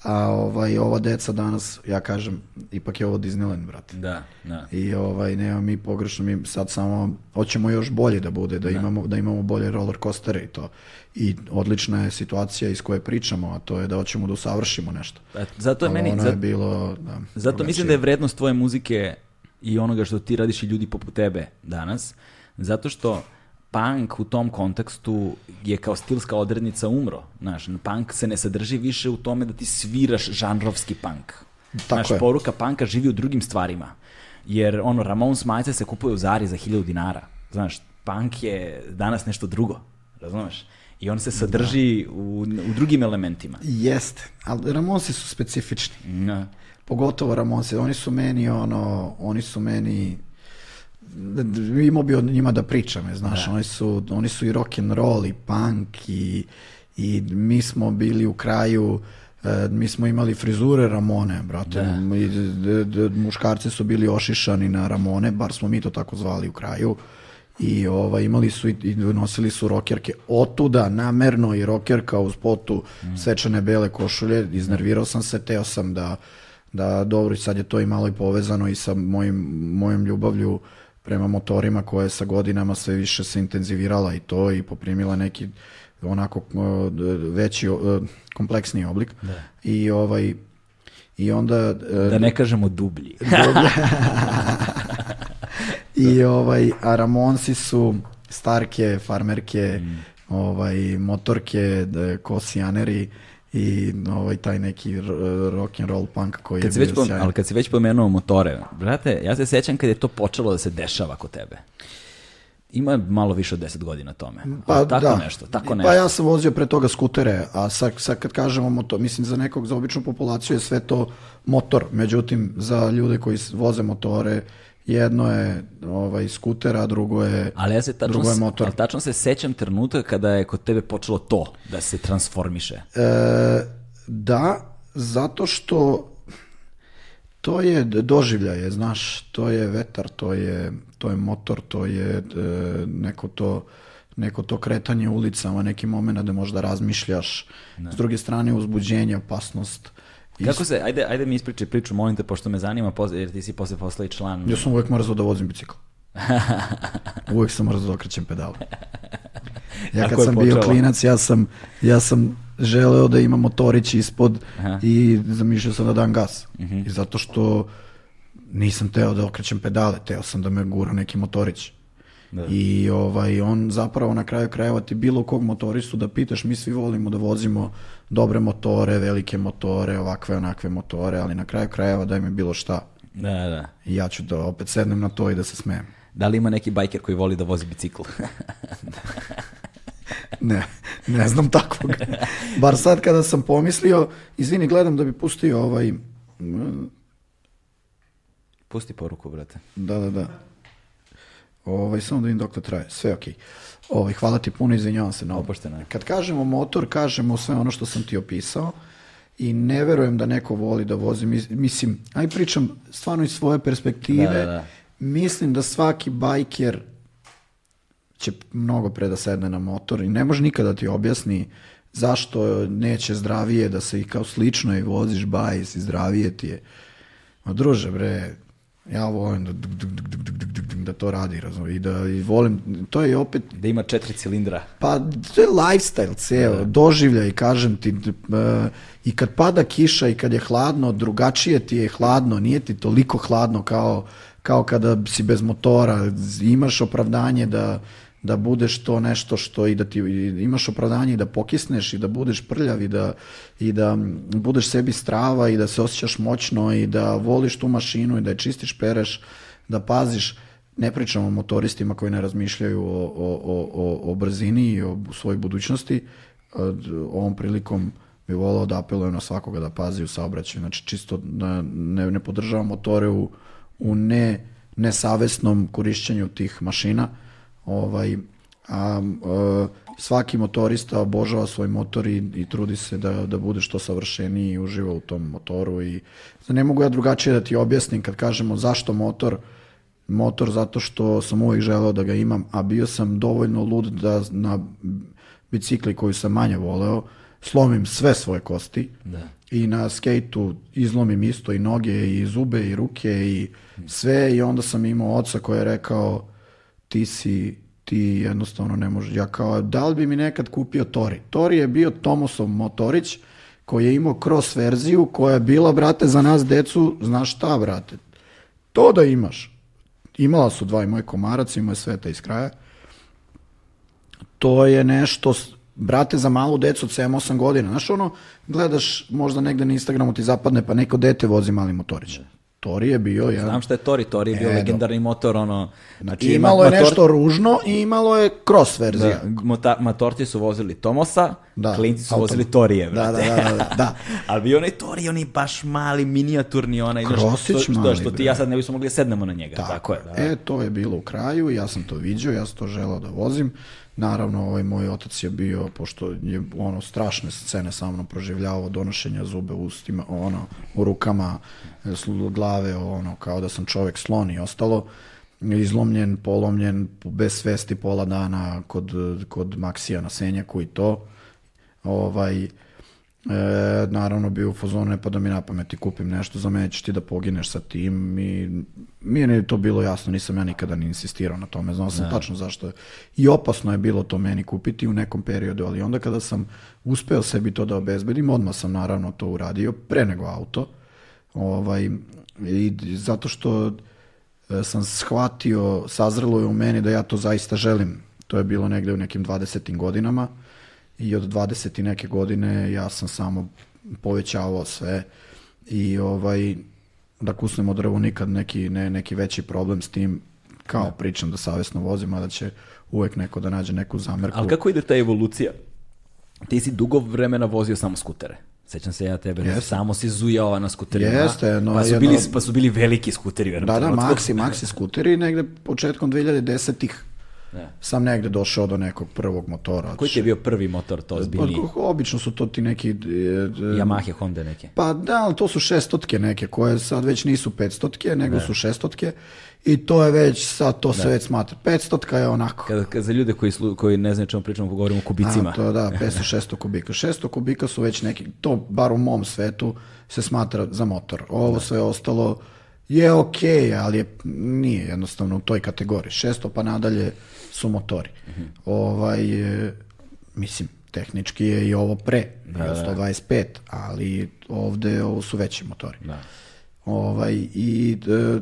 A ovaj, ova deca danas, ja kažem, ipak je ovo Disneyland, brate. Da, da. I ovaj nema mi pogrešno mi sad samo hoćemo još bolje da bude da imamo da imamo bolje roller coastere i to. I odlična je situacija iz koje pričamo, a to je da hoćemo da usavršimo nešto. E, Zato je Ali meni, ono za- je bilo da, Zato drugačije. mislim da je vrednost tvoje muzike i onoga što ti radiš i ljudi poput tebe danas, zato što punk u tom kontekstu je kao stilska odrednica umro. Znaš, punk se ne sadrži više u tome da ti sviraš žanrovski punk. Znaš, je. poruka punka živi u drugim stvarima. Jer ono, Ramones majice se kupuje u Zari za 1000 dinara. Znaš, punk je danas nešto drugo. Razumeš? I on se sadrži u, u drugim elementima. Jeste, ali Ramonsi su specifični. Da. Pogotovo Ramonsi, oni su meni ono, oni su meni imao bi od njima da pričam, je, znaš, oni su, oni su i rock and roll i punk i, i mi smo bili u kraju e, mi smo imali frizure Ramone, brate. I d- d- muškarci su bili ošišani na Ramone, bar smo mi to tako zvali u kraju. I ovaj, imali su i, i nosili su rokerke. Otuda namerno i rokerka u spotu svečane bele košulje. Iznervirao sam se, teo sam da, da dobro, sad je to i malo i povezano i sa mojim, mojom ljubavlju prema motorima koja je sa godinama sve više se intenzivirala i to i poprimila neki onako uh, veći, uh, kompleksniji oblik. I ovaj I onda... e, Da ne kažemo dublji. I ovaj, a Ramonsi su starke, farmerke, Mm. ovaj, motorke, kosijaneri i ovaj, taj neki rock and roll punk koji Kad je bio sjajan. ali kad si već pomenuo motore, brate, ja se sećam kad je to počelo da se dešava kod tebe. Ima malo više od 10 godina tome. Ali tako nešto, tako nešto. Pa ja sam vozio pre toga skutere, a sad, sad kad kažemo motor, mislim za nekog, za običnu populaciju je sve to motor. Međutim, za ljude koji voze motore, jedno je ovaj, skuter, a drugo je, Ali ja se tačno, drugo je motor. ali tačno se sećam trenutka kada je kod tebe počelo to da se transformiše. E, da, zato što to je doživljaje, znaš, to je vetar, to je, to je motor, to je e, neko to neko to kretanje ulicama, neki moment da možda razmišljaš. S druge strane, uzbuđenje, opasnost. Kako se, ajde, ajde mi ispričaj priču, molim te, pošto me zanima, jer ti si posle posle i član. Ja sam uvek mrzao da vozim bicikl. uvek sam mrzao da okrećem pedale. Ja kad sam bio klinac, ja sam, ja sam želeo da imam motorić ispod Aha. i zamišljao sam da dam gas. Mhm. I zato što nisam teo da okrećem pedale, teo sam da me gura neki motorić. Da. I ovaj, on zapravo na kraju krajeva ti bilo kog motoristu da pitaš, mi svi volimo da vozimo dobre motore, velike motore, ovakve, onakve motore, ali na kraju krajeva daj mi bilo šta. Da, da. I ja ću da opet sednem na to i da se smijem. Da li ima neki bajker koji voli da vozi bicikl? Ne, ne znam takvog. Bar sad kada sam pomislio, izvini, gledam da bi pustio ovaj... Pusti poruku, brate. Da, da, da. Ovaj, samo da vidim dok to traje. Sve okej. Ovaj, hvala ti puno, izvinjavam se na ovo. Kad kažemo motor, kažemo sve ono što sam ti opisao i ne verujem da neko voli da vozi. Mis- Mislim, aj pričam stvarno iz svoje perspektive. Da, da, da. Mislim da svaki bajker će mnogo pre da sedne na motor i ne može nikada ti objasni zašto neće zdravije da se i kao slično i voziš bajs i zdravije ti je. Ma druže bre, ja volim da, duk, duk, duk, duk, da to radi, razumiješ, i da i volim, to je opet Da ima četiri cilindra. pa to je lifestyle ceo, doživljaj, kažem ti, e, i kad pada kiša i kad je hladno, drugačije ti je hladno, nije ti toliko hladno kao, kao kada si bez motora, imaš opravdanje da, da budeš to nešto što i da ti imaš opravdanje i da pokisneš i da budeš prljav i da, i da budeš sebi strava i da se osjećaš moćno i da voliš tu mašinu i da je čistiš, pereš, da paziš ne pričamo o motoristima koji ne razmišljaju o, o, o, o, brzini i o svojoj budućnosti. Ovom prilikom bi volao da apelujem na svakoga da pazi u saobraćaju. Znači čisto da ne, ne podržavam motore u, u ne, nesavesnom korišćenju tih mašina. Ovaj, a, e, svaki motorista obožava svoj motor i, i trudi se da, da bude što savršeniji i uživa u tom motoru i ne mogu ja drugačije da ti objasnim kad kažemo zašto motor motor zato što sam uvijek želeo da ga imam, a bio sam dovoljno lud da na bicikli koju sam manje voleo slomim sve svoje kosti Da. i na skejtu izlomim isto i noge i zube i ruke i sve i onda sam imao oca koji je rekao ti si ti jednostavno ne možeš. Ja kao, da li bi mi nekad kupio Tori? Tori je bio Tomosov motorić koji je imao cross verziju koja je bila, brate, za nas decu, znaš šta, brate? To da imaš. Imala su dva i moj komarac, imao je sveta iz kraja. To je nešto, brate, za malu decu od 7-8 godina. Znaš ono, gledaš možda negde na Instagramu ti zapadne pa neko dete vozi mali motorić. Tori je bio jedan... Znam šta je Tori, Tori je bio E, legendarni motor, ono... Znači, imalo je motor- nešto ružno i imalo je cross verzija. Da, mota, matorci su vozili Tomosa, Da, klinci su autom. vozili Torije, Da, brate. da, da, da, da. Ali bio onaj Tori, onaj baš mali, minijaturni, onaj, Krosić što, što, mali, što ti bre. i ja sad ne bismo mogli da sednemo na njega. Tako, je, da. E, to je bilo u kraju, ja sam to viđao, ja sam to želeo da vozim. Naravno, ovaj moj otac je bio, pošto je ono strašne scene sa mnom proživljavao, donošenja zube ustima, ono, u rukama, sl- glave, ono, kao da sam čovjek slon i ostalo, izlomljen, polomljen, bez svesti pola dana kod, kod Maksija na Senjaku i to. Ovaj, E, naravno bio u fazonu ne pa da mi na pamet i kupim nešto za mene ćeš ti da pogineš sa tim i meni je to bilo jasno, nisam ja nikada ni insistirao na tome, znao sam tačno zašto je. I opasno je bilo to meni kupiti u nekom periodu, ali onda kada sam uspeo sebi to da obezbedim, odmah sam naravno to uradio, pre nego auto, Ovaj, I zato što e, sam shvatio, sazrelo je u meni da ja to zaista želim. To je bilo negde u nekim 20. godinama i od 20. i neke godine ja sam samo povećavao sve i ovaj, da kusnemo drvo nikad neki, ne, neki veći problem s tim kao pričam da savjesno vozim, a da će uvek neko da nađe neku zamerku. Ali kako ide ta evolucija? Ti si dugo vremena vozio samo skutere. Sećam se ja tebe, Jeste. samo si zujao na skuterima. Jeste, no, pa, su jedno- bili, pa su bili veliki skuteri. Da, da. Maxi, Maxi skuteri, negde početkom 2010-ih Da. sam negde došao do nekog prvog motora. Koji ti je bio prvi motor, to ozbiljniji? Pa, obično su to ti neki... e, e, Yamaha, Honda neke. Pa da, ali to su šestotke neke, koje sad već nisu petstotke, nego su šestotke. I to je već, sad to se već smatra. Petstotka je onako. Kada, kada za ljude koji, slu, koji ne znaju čemu pričamo, govorimo o kubicima. A, to da, 500-600 kubika. 600 kubika su već neki, to bar u mom svetu se smatra za motor. Ovo sve ostalo je okej, ali je, nije jednostavno u toj kategoriji. 600 pa nadalje su motori. Ovaj, e, mislim, tehnički je i ovo pre, da, 125, ali ovde ovo su veći motori. Da. Ovaj, I e,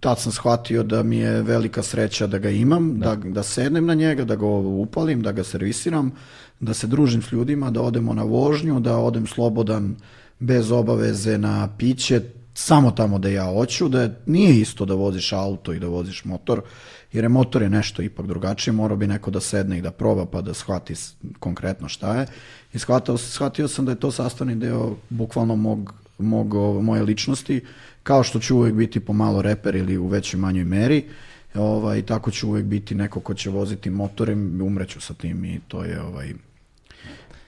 tad sam shvatio da mi je velika sreća da ga imam, da. Da, sednem na njega, da ga upalim, da ga servisiram, da se družim s ljudima, da odemo na vožnju, da odem slobodan, bez obaveze na piće, samo tamo da ja hoću, da je- nije isto da voziš auto i da voziš motor, jer je motor je nešto ipak drugačije, mora bi neko da sedne i da proba pa da shvati konkretno šta je. I shvatio, shvatio sam da je to sastavni deo bukvalno mog, mog, moje ličnosti, kao što ću uvek biti pomalo reper ili u većoj manjoj meri, ovaj, tako ću uvek biti neko ko će voziti motorem, umreću sa tim i to je ovaj,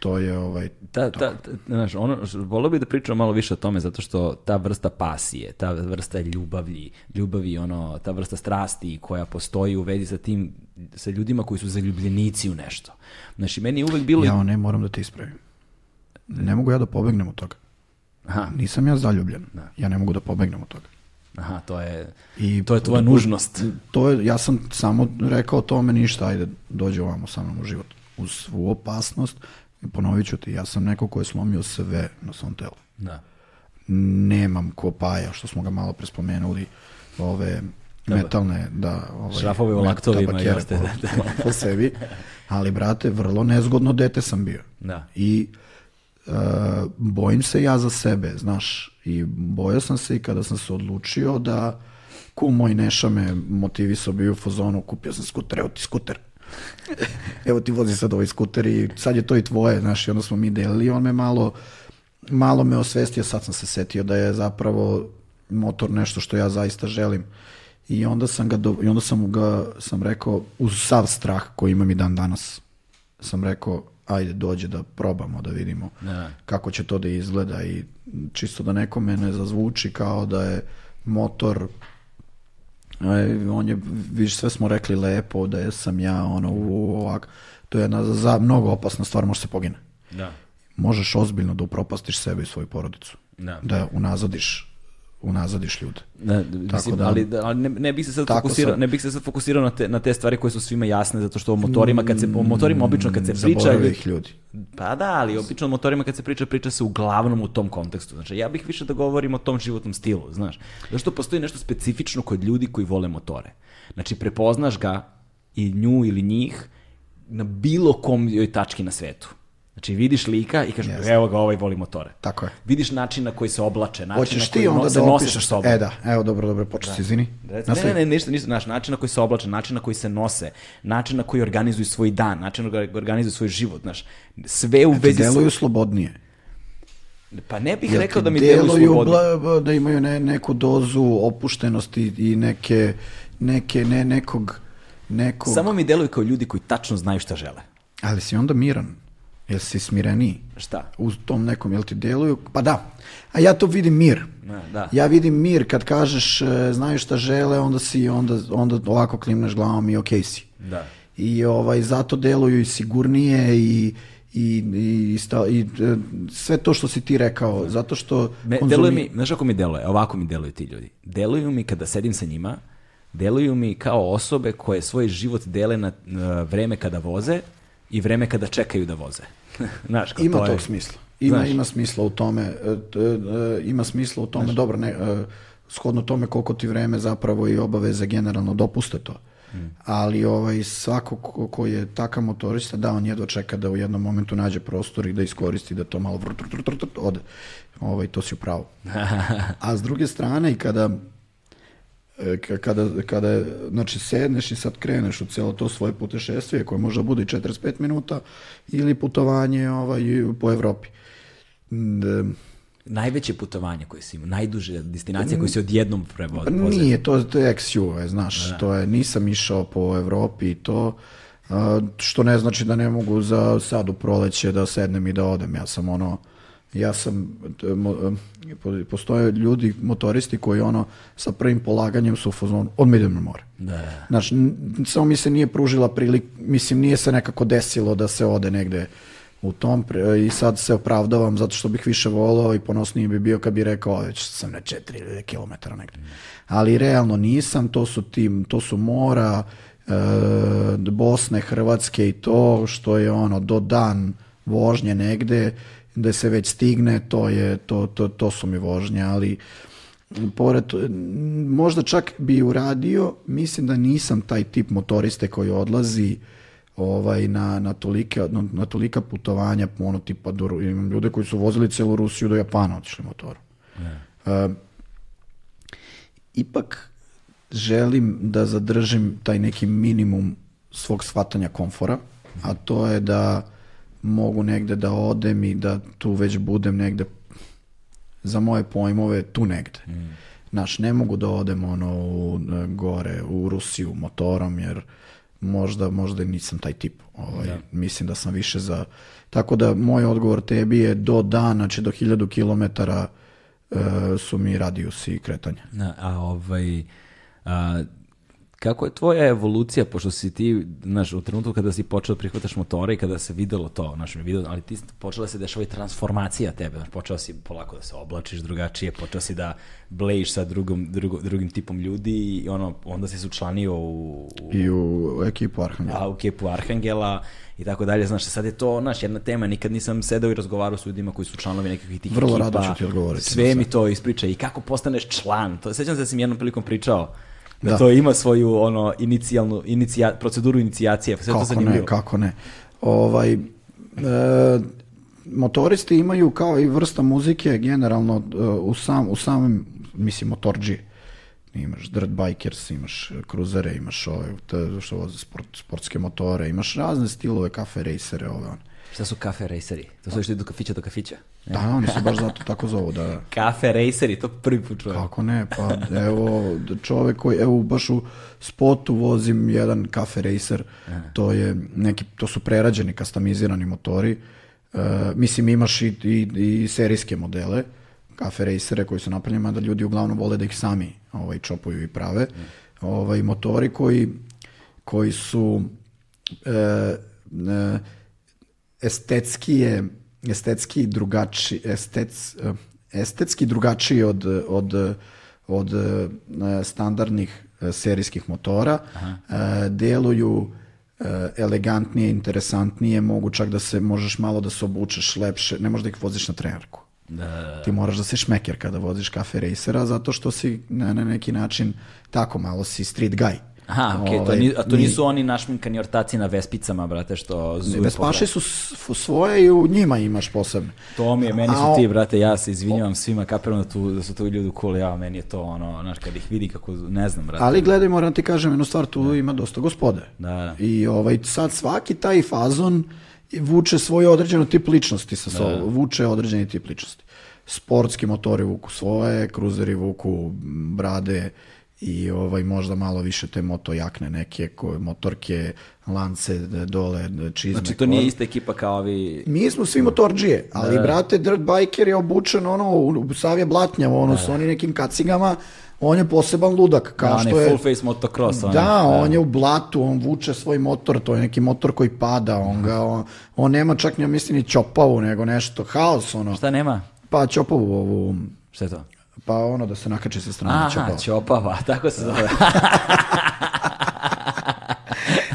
to je ovaj, Ta, ta, ta, znaš, ono, volio bih da pričamo malo više o tome, zato što ta vrsta pasije, ta vrsta ljubavi, ljubavi, ono, ta vrsta strasti koja postoji u vezi sa tim, sa ljudima koji su zaljubljenici u nešto. Znači, meni je uvek bilo... ja ne moram da te ispravim. Ne mogu ja da pobegnem od toga. Aha, Nisam ja zaljubljen. Ja ne mogu da pobegnem od toga. aha, to je, I to je tvoja nužnost. To je, ja sam samo rekao tome ništa, ajde, dođi ovamo sa mnom u život. Uz svu opasnost, ponovit ću ti, ja sam neko ko je slomio sve na svom telu. Da. Nemam kopaja, što smo ga malo prespomenuli, ove metalne, da, ovaj, Šrafove u laktovima i tabakere ostale, po, po, po sebi, ali brate, vrlo nezgodno dete sam bio. Da. I e, bojim se ja za sebe, znaš, i bojao sam se i kada sam se odlučio da kum moj Neša me motivisao bio u fazonu, kupio sam skuter, evo ti skuter. Evo ti vozi sad ovaj skuter i sad je to i tvoje, znaš, i onda smo mi delili, on me malo, malo me osvestio, sad sam se setio da je zapravo motor nešto što ja zaista želim. I onda sam ga, do, i onda sam ga, sam rekao, uz sav strah koji imam i dan danas, sam rekao, ajde dođe da probamo, da vidimo Da. kako će to da izgleda i čisto da nekome ne zazvuči kao da je motor on je, viš, sve smo rekli lepo, da je sam ja ono ovak, to je jedna za mnogo opasna stvar, može se pogine. Da. Možeš ozbiljno da upropastiš sebe i svoju porodicu. Da. Da unazadiš, unazadiš ljude. Da, mislim, da- ali, ali ne, ne bih se sad fokusirao, sam. ne bih se sad fokusirao na te, na te stvari koje su svima jasne, zato što o motorima, kad se, o motorima obično kad se priča... Ih ljudi. Pa da, ali obično o motorima kad se priča, priča se uglavnom u tom kontekstu. Znači, ja bih više da govorim o tom životnom stilu, znaš. Zato što postoji nešto specifično kod ljudi koji vole motore. Znači, prepoznaš ga i nju ili njih na bilo kom joj tački na svetu. Znači, vidiš lika i kažeš, evo ga, ovaj voli motore. Tako je. Vidiš način na koji se oblače, način Hoćeš na koji ti onda no, se da nose sa sobom. E da, evo dobro, dobro, početi, izvini. Reci, ne, ne, ne, ništa, ništa, znaš, način na koji se oblače, način na koji se nose, način na koji organizuju svoj dan, način na koji organizuju svoj život, znaš, sve u vezi Deluju sa... slobodnije. Pa ne bih Jel rekao da mi deluju slobodno. bla- da imaju ne, neku dozu opuštenosti i neke, neke ne, nekog, nekog... Samo mi deluju kao ljudi koji tačno znaju šta žele. Ali si onda miran. Jel si smireniji? Šta? U tom nekom, jel ti deluju? Pa da. A ja to vidim mir. Da, da. Ja vidim mir kad kažeš e, znaju šta žele, onda si, onda, onda ovako klimneš glavom i okej si. Da. I ovaj, zato deluju i sigurnije i, i, i, sta- i, e, sve to što si ti rekao. Zato što... Me, konzumi- deluje mi, znaš kako mi deluje? Ovako mi deluju ti ljudi. Deluju mi kada sedim sa njima, deluju mi kao osobe koje svoj život dele na, na vreme kada voze i vreme kada čekaju da voze. znaš, kao Ima to je- tog smisla. Ima, Znaš. ima smisla u tome, e, e, ima smisla u tome, dobro, ne, e, shodno tome koliko ti vreme zapravo i obaveze generalno dopuste to. Ali ovaj, svako ko, ko je takav motorista, da, on jedva čeka da u jednom momentu nađe prostor i da iskoristi da to malo vrt, vrt, vrt, ode. Ovaj, to si u pravu. A s druge strane, i kada ka- kada, kada znači sedneš i sad kreneš u cijelo to svoje putešestvije koje može da bude i 45 minuta ili putovanje ovaj, po Evropi. D- Najveće putovanje koje si imao, najduže destinacije koje si odjednom prebo- Pa nije, to, to je XU, je, znaš, to je, nisam išao po Evropi i to, što ne znači da ne mogu za sad u proleće da sednem i da odem, ja sam ono, ja sam, e, po- postoje ljudi, motoristi koji ono, sa prvim polaganjem su u fazonu, odmah idem na more. Da. Znaš, samo mi se nije pružila prilik, mislim, nije se nekako desilo da se ode negde u tom i sad se opravdavam zato što bih više volao i ponosniji bi bio kad bi rekao već sam na 4 km negde. Ali realno nisam, to su tim, to su mora, e, Bosne, Hrvatske i to što je ono do dan vožnje negde da se već stigne, to je to, to, to su mi vožnje, ali pored, možda čak bi uradio, mislim da nisam taj tip motoriste koji odlazi ovaj, na, na, tolike, na, na tolika putovanja, ono tipa, do, imam ljude koji su vozili celu Rusiju do Japana, otišli motorom. E, ipak želim da zadržim taj neki minimum svog shvatanja komfora, a to je da mogu negde da odem i da tu već budem negde za moje pojmove tu negde. Znaš, ne mogu da odem ono u, e, gore u Rusiju motorom jer možda, možda nisam taj tip. Ovaj, Mislim da sam više za... Tako da moj odgovor tebi je do dana, znači do 1000 km e, su mi radijusi kretanja. Na, a ovaj, a, kako je tvoja evolucija, pošto si ti, znaš, u trenutku kada si počeo da prihvataš motore i kada se videlo to, znaš, video, ali ti počela se dešava i transformacija tebe, znaš, počeo si polako da se oblačiš drugačije, počeo si da blejiš sa drugom, drugo, drugim tipom ljudi i ono, onda si se učlanio u, u I u ekipu Arhangela. a, u kepu Arhangela i tako dalje. Znaš, sad je to, znaš, jedna tema, nikad nisam sedao i razgovarao s ljudima koji su članovi nekakvih tih Vrlo ekipa. rado ću ti odgovoriti Sve mi to ispriča i kako postaneš član. To, sećam se da sam jednom prilikom pričao da, Da. to ima svoju ono inicijalnu inicija, proceduru inicijacije. Sve je to Kako zanimljivo. ne, kako ne. Ovaj, e, motoristi imaju kao i vrsta muzike generalno e, u, sam, u samim, mislim, motorđije. Imaš dirt bikers, imaš kruzere, imaš ove, te, što voze sport, sportske motore, imaš razne stilove, kafe racere, ove one. Šta su kafe raceri? To su što idu do kafića do kafića. Da, oni se baš zato tako zovu, da. Kafe raceri, to prvi put čujem. Kako ne, pa evo čovek koji, evo baš u spotu vozim jedan kafe racer, to je neki, to su prerađeni, kastamizirani motori, E, mislim imaš i, i, i serijske modele, kafe racere koji su napravljeni, mada ljudi uglavnom vole da ih sami ovaj, čopuju i prave, ovaj, motori koji, koji su e, e, estetski je estetski drugačiji estets, eh, estetski drugačiji od, od, od eh, standardnih eh, serijskih motora Eh, deluju eh, elegantnije, interesantnije, mogu čak da se možeš malo da se obučeš lepše, ne možeš da ih voziš na trenerku. Da, Ti moraš da si šmeker kada voziš kafe racera, zato što si na, na neki način tako malo si street guy. Aha, okej, to, Ovaj, ni, a to ni- nisu oni našminkani ortaci na vespicama, brate, što zuje Vespaši su svoje i u njima imaš posebne. To mi je, meni su ti, brate, ja se izvinjavam svima, kapiram da, tu, da su tu ljudi cool, ja, meni je to ono, znaš, kad ih vidi kako, ne znam, brate. Ali gledaj, moram ti kažem jednu stvar, tu ima dosta gospode. Da, da. I ovaj, sad svaki taj fazon vuče svoju određenu tip ličnosti sa sobom, vuče određeni tip ličnosti. Sportski motori vuku svoje, kruzeri vuku brade i ovaj možda malo više te moto jakne neke, koje, motorke, lance dole, čizme. Znači, to nije ista ekipa kao ovi... Mi smo svi motorđije, ali brate, dirt biker je obučen ono, u sav je blatnjav, ono, s onim nekim kacigama, on je poseban ludak, kao Da, što je... full face motocross. onaj, Da, on je u blatu, on vuče svoj motor, to je neki motor koji pada, on ga, on, on nema čak ni, mislim, ni čopavu, nego nešto, haos, ono. Šta nema? Pa čopavu ovu, Šta je to? Pa ono da se nakači sa strane Aha, čopava. Ćopava, tako se zove.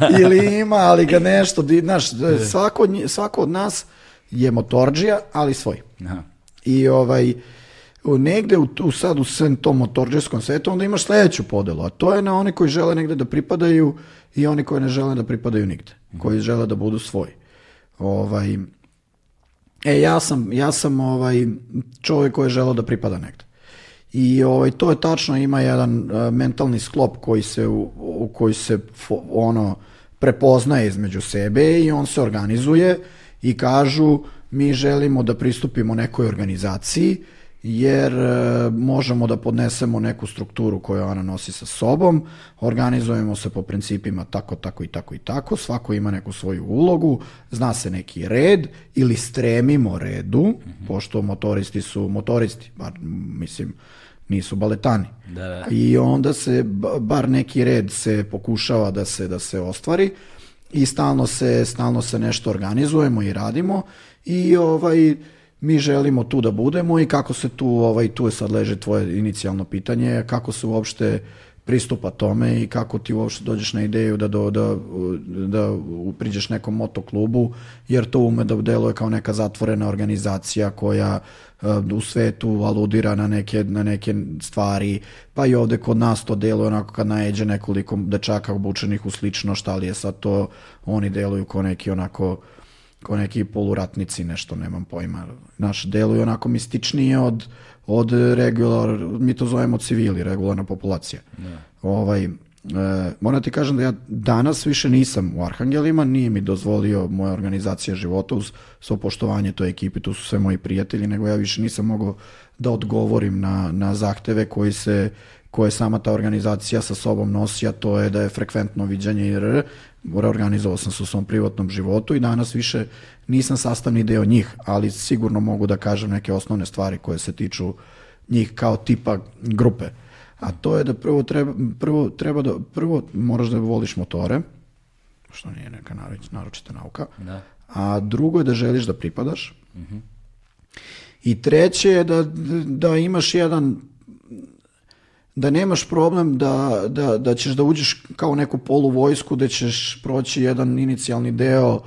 Ili ima, ali ga nešto, znaš, svako, od nji- svako od nas je motorđija, ali svoj. Aha. I ovaj, negde u, u sad u svem tom motorđijskom svetu onda imaš sledeću podelu, a to je na one koji žele negde da pripadaju i oni koji ne žele da pripadaju nigde, koji žele da budu svoji. Ovaj, e, ja sam, ja sam ovaj, čovjek koji je želeo da pripada negde. I ovaj, to je tačno, ima jedan e, mentalni sklop koji se, u, u koji se fo- ono prepoznaje između sebe i on se organizuje i kažu mi želimo da pristupimo nekoj organizaciji jer e, možemo da podnesemo neku strukturu koju ona nosi sa sobom, organizujemo se po principima tako, tako i tako i tako, svako ima neku svoju ulogu, zna se neki red ili stremimo redu, pošto motoristi su motoristi, bar mislim nisu baletani. Da, da. I onda se ba- bar neki red se pokušava da se da se ostvari i stalno se stalno se nešto organizujemo i radimo i ovaj mi želimo tu da budemo i kako se tu ovaj tu je sad leži tvoje inicijalno pitanje kako se uopšte pristupa tome i kako ti uopšte dođeš na ideju da, do, da, da priđeš nekom motoklubu, jer to ume da deluje kao neka zatvorena organizacija koja uh, u svetu aludira na neke, na neke stvari, pa i ovde kod nas to deluje onako kad najeđe nekoliko dečaka obučenih u slično, šta li je sad to, oni deluju kao neki onako kao neki poluratnici, nešto, nemam pojma. Naš deluju onako mističnije od, od regular, mi to zovemo civili, regularna populacija. Ovaj, e, moram ti kažem da ja danas više nisam u Arhangelima, nije mi dozvolio moja organizacija života uz svo poštovanje toj ekipi, tu su sve moji prijatelji, nego ja više nisam mogao da odgovorim na, na zahteve koji se koje sama ta organizacija sa sobom nosi, a to je da je frekventno viđanje i r. Reorganizovao sam se u svom privatnom životu i danas više nisam sastavni deo njih, ali sigurno mogu da kažem neke osnovne stvari koje se tiču njih kao tipa grupe. A to je da prvo treba, prvo treba da, prvo moraš da voliš motore, što nije neka naroč- naročita nauka, Da. a drugo je da želiš da pripadaš. I treće je da, da imaš jedan da nemaš problem da, da, da ćeš da uđeš kao neku polu vojsku, da ćeš proći jedan inicijalni deo uh,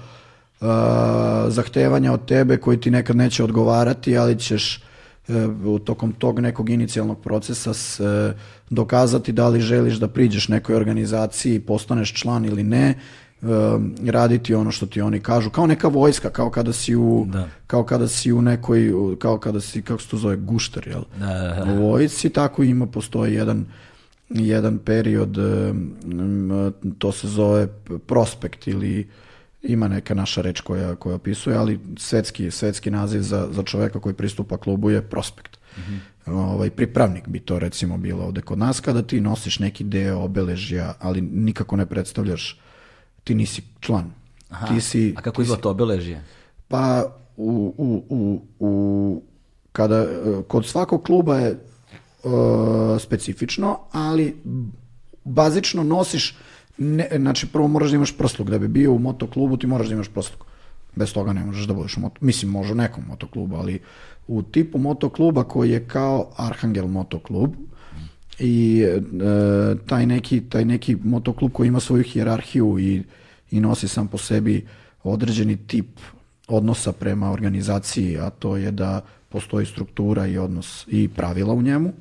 zahtevanja od tebe koji ti nekad neće odgovarati, ali ćeš uh, tokom tog nekog inicijalnog procesa s, uh, dokazati da li želiš da priđeš nekoj organizaciji, postaneš član ili ne, raditi ono što ti oni kažu, kao neka vojska, kao kada si u, Da. kao kada si u nekoj, kao kada si, kako se to zove, gušter, jel? Da, da, da. u vojsci, tako ima, postoji jedan jedan period, em, to se zove prospekt ili ima neka naša reč koja, koja opisuje, ali svetski, svetski naziv za, za čoveka koji pristupa klubu je prospekt. ovaj, pripravnik bi to recimo bilo ovde kod nas, kada ti nosiš neki deo obeležja, ali nikako ne predstavljaš, ti nisi član. Aha. Ti si, A kako izgleda to obeležje? pa u, u, u, u kada e, kod svakog kluba je e, specifično, ali bazično nosiš ne, znači prvo moraš da imaš prsluk da bi bio u motoklubu ti moraš da imaš prsluk bez toga ne možeš da budeš u moto, mislim može u nekom motoklubu ali u tipu motokluba koji je kao Arhangel motoklub i e, taj neki taj neki motoklub koji ima svoju hijerarhiju i i nosi sam po sebi određeni tip odnosa prema organizaciji, a to je da postoji struktura i odnos i pravila u njemu.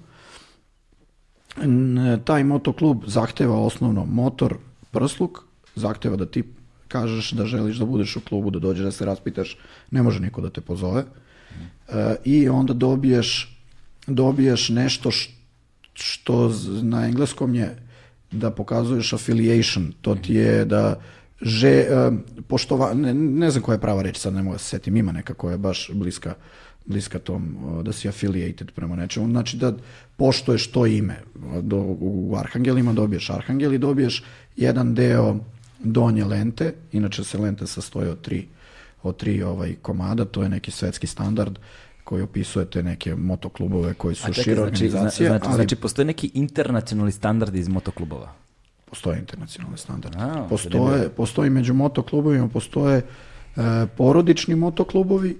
Taj motoklub zahteva osnovno motor, prsluk, zahteva da ti kažeš da želiš da budeš u klubu, da dođeš da se raspitaš, ne može niko da te pozove. E, I onda dobiješ, dobiješ nešto što z- na engleskom je da pokazuješ affiliation, to ti je da že, e, poštova, ne, ne znam koja je prava reč, sad ne mogu da se setim, ima neka koja je baš bliska, bliska tom, o, da si affiliated prema nečemu, znači da poštoješ to ime. Do, u Arhangelima dobiješ Arhangel i dobiješ jedan deo donje lente, inače se lente sastoji od tri, od tri ovaj komada, to je neki svetski standard koji opisuje te neke motoklubove koji su šire znači, zna- organizacije, znači, ali znači postoje neki internacionalni standard iz motoklubova. Postoje internacionalni standardi. A, postoje, postoji među motoklubovima, postoje e, porodični motoklubovi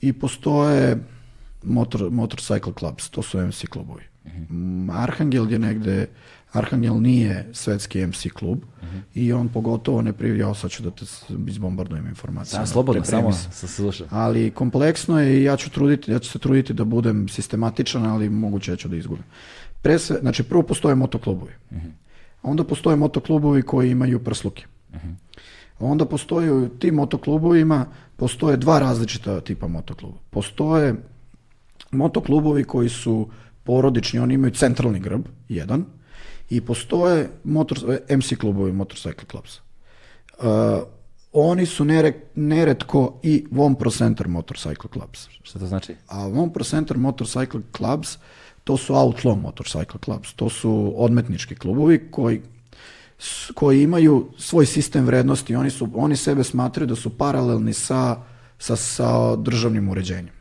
i postoje motor, motorcycle clubs, to su MC klubovi. Mm, Arhangel je negde, Arhangel nije svetski MC klub i on pogotovo ne privi, ja sad ću da te izbombardujem informacijama. Da, slobodno, samo se. slušam. Ali kompleksno je i ja ću, truditi, ja ću se truditi da budem sistematičan, ali moguće da ću da izgubim. Pre sve, znači prvo postoje motoklubovi. Onda postoje motoklubovi koji imaju prsluke. Onda postoje u tim motoklubovima postoje dva različita tipa motokluba. Postoje motoklubovi koji su porodični, oni imaju centralni grb, jedan, i postoje motor, MC klubovi, Motorcycle Clubs. Uh, oni su nere, neretko i One Pro Center Motorcycle Clubs. Šta to znači? A One Pro Center Motorcycle Clubs, to su outlaw motorcycle clubs, to su odmetnički klubovi koji koji imaju svoj sistem vrednosti, oni, su, oni sebe smatraju da su paralelni sa, sa, sa državnim uređenjem.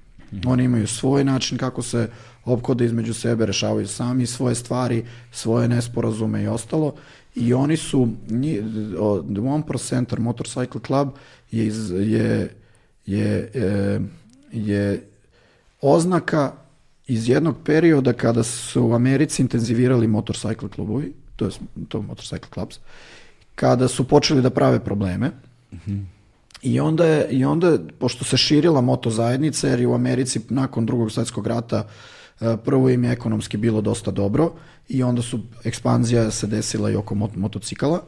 Oni imaju svoj način kako se opkode između sebe, rešavaju sami svoje stvari, svoje nesporazume i ostalo. I oni su, nji- The One Pro Center Motorcycle Club je, iz, je, je, e, je oznaka iz jednog perioda kada su u Americi intenzivirali motorcycle klubovi, to je to motorcycle clubs, kada su počeli da prave probleme. I onda je, i onda je, pošto se širila moto zajednica, jer je u Americi nakon drugog svjetskog rata e, prvo im je ekonomski bilo dosta dobro i onda su ekspanzija se desila i oko mot- motocikala.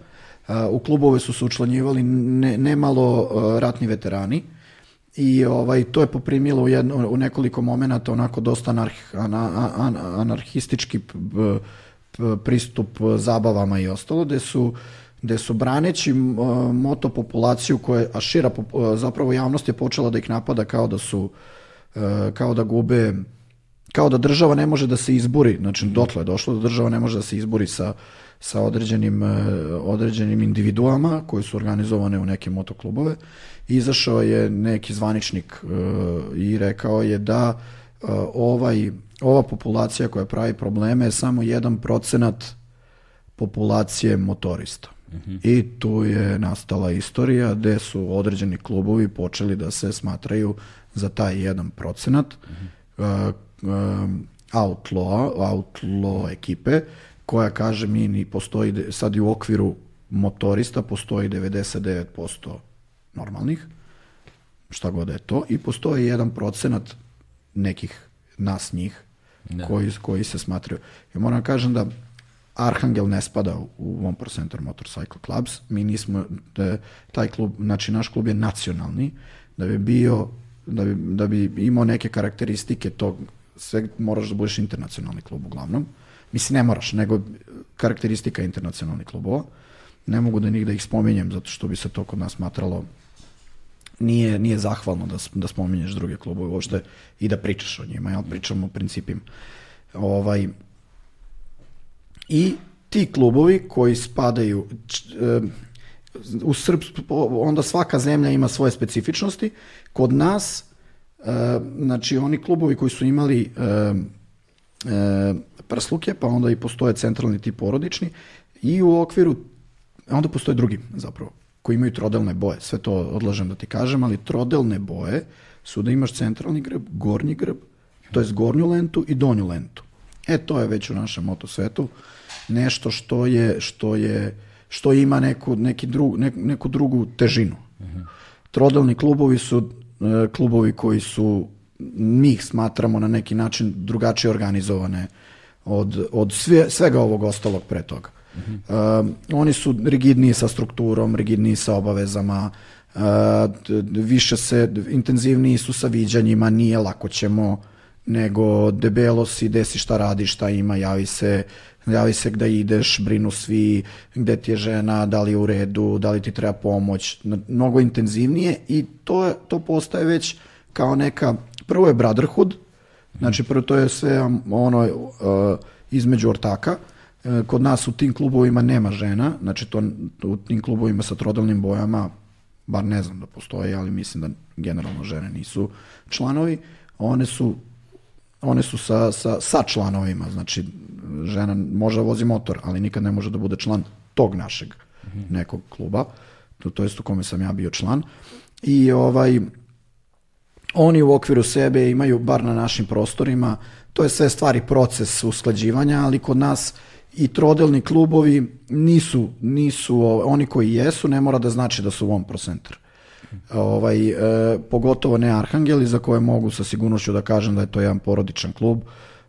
E, U klubove su se učlanjivali ne, nemalo e, ratni veterani i ovaj to je poprimilo u, jedno, u nekoliko momenata onako dosta anarh, ana, an, anarhistički p- p- pristup zabavama i ostalo, gde su gde su braneći moto populaciju koje, a šira zapravo javnost je počela da ih napada kao da su e, kao da gube kao da država ne može da se izbori, znači dotle je došlo da država ne može da se izbori sa, sa određenim, e, određenim individuama koji su organizovane u neke motoklubove. Izašao je neki zvaničnik e, i rekao je da e, ovaj, ova populacija koja pravi probleme je samo jedan procenat populacije motorista. I tu je nastala istorija gde su određeni klubovi počeli da se smatraju za taj jedan procenat uh, um, outlaw, outlaw ekipe koja kaže mi ni postoji, sad i u okviru motorista postoji 99% normalnih, šta god da je to, i postoji jedan procenat nekih nas njih koji, koji se smatraju. Ja moram da kažem da Arhangel ne spada u- One Pro Center Motorcycle Clubs. Mi nismo, da, taj klub, znači naš klub je nacionalni, da bi bio, da bi, da bi imao neke karakteristike tog, sve moraš da budeš internacionalni klub uglavnom. Mislim, ne moraš, nego karakteristika internacionalnih klubova. Ne mogu da nigde ih spominjem, zato što bi se to kod nas smatralo nije, nije zahvalno da, da spominješ druge klubove uopšte i da pričaš o njima, jel? pričamo o principima. Ovaj, I ti klubovi koji spadaju u Srpsku, onda svaka zemlja ima svoje specifičnosti. Kod nas, znači oni klubovi koji su imali prsluke, pa onda i postoje centralni tip porodični i u okviru, onda postoje drugi zapravo, koji imaju trodelne boje. Sve to odlažem da ti kažem, ali trodelne boje su da imaš centralni grb, gornji grb, to je gornju lentu i donju lentu. E, to je već u našem motosvetu nešto što je, što je, što ima neku, neki drug, neku, neku drugu težinu. Trodelni klubovi su e, klubovi koji su, mi ih smatramo na neki način drugačije organizovane od, od sve, svega ovog ostalog pre toga. Um, oni su rigidniji sa strukturom, rigidniji sa obavezama, uh, više se, intenzivniji su sa viđanjima, nije lako ćemo, nego debelo si, desi šta radiš, šta ima, javi se, javi se gde ideš, brinu svi, gde ti je žena, da li je u redu, da li ti treba pomoć, mnogo intenzivnije i to, je, to postaje već kao neka, prvo je brotherhood, znači prvo to je sve um, ono uh, između ortaka, E, kod nas u tim klubovima nema žena, znači to u tim klubovima sa trodalnim bojama, bar ne znam da postoje, ali mislim da generalno žene nisu članovi, one su one su sa, sa, sa članovima, znači žena može da vozi motor, ali nikad ne može da bude član tog našeg nekog kluba, to, to jest u kome sam ja bio član. I ovaj, oni u okviru sebe imaju, bar na našim prostorima, to je sve stvari proces usklađivanja, ali kod nas i trodelni klubovi nisu, nisu oni koji jesu, ne mora da znači da su on pro centar. Ovaj, e, pogotovo ne Arhangeli za koje mogu sa sigurnošću da kažem da je to jedan porodičan klub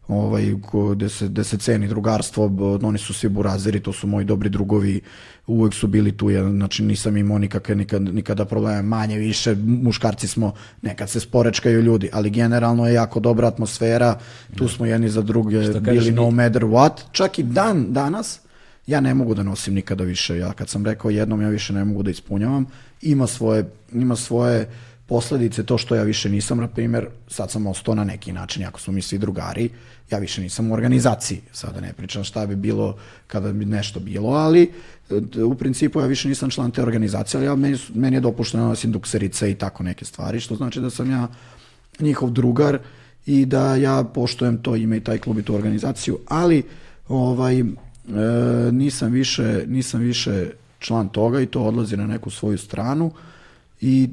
ovaj, gde, se, gde se ceni drugarstvo, oni su svi burazeri, to su moji dobri drugovi, uvek su bili tu, ja, znači nisam imao nikakve nikad, nikada probleme, manje više, muškarci smo, nekad se sporečkaju ljudi, ali generalno je jako dobra atmosfera, tu smo jedni za druge bili no matter what, čak i dan danas, ja ne mogu da nosim nikada više, ja kad sam rekao jednom ja više ne mogu da ispunjavam, ima svoje, ima svoje posledice to što ja više nisam, na primjer, sad sam ostao na neki način, ako smo mi svi drugari, ja više nisam u organizaciji, sada ne pričam šta bi bilo kada bi nešto bilo, ali u principu ja više nisam član te organizacije, ali ja, meni, meni je dopušteno da nosim dukserice i tako neke stvari, što znači da sam ja njihov drugar i da ja poštujem to ime i taj klub i tu organizaciju, ali ovaj, e, nisam, više, nisam više član toga i to odlazi na neku svoju stranu i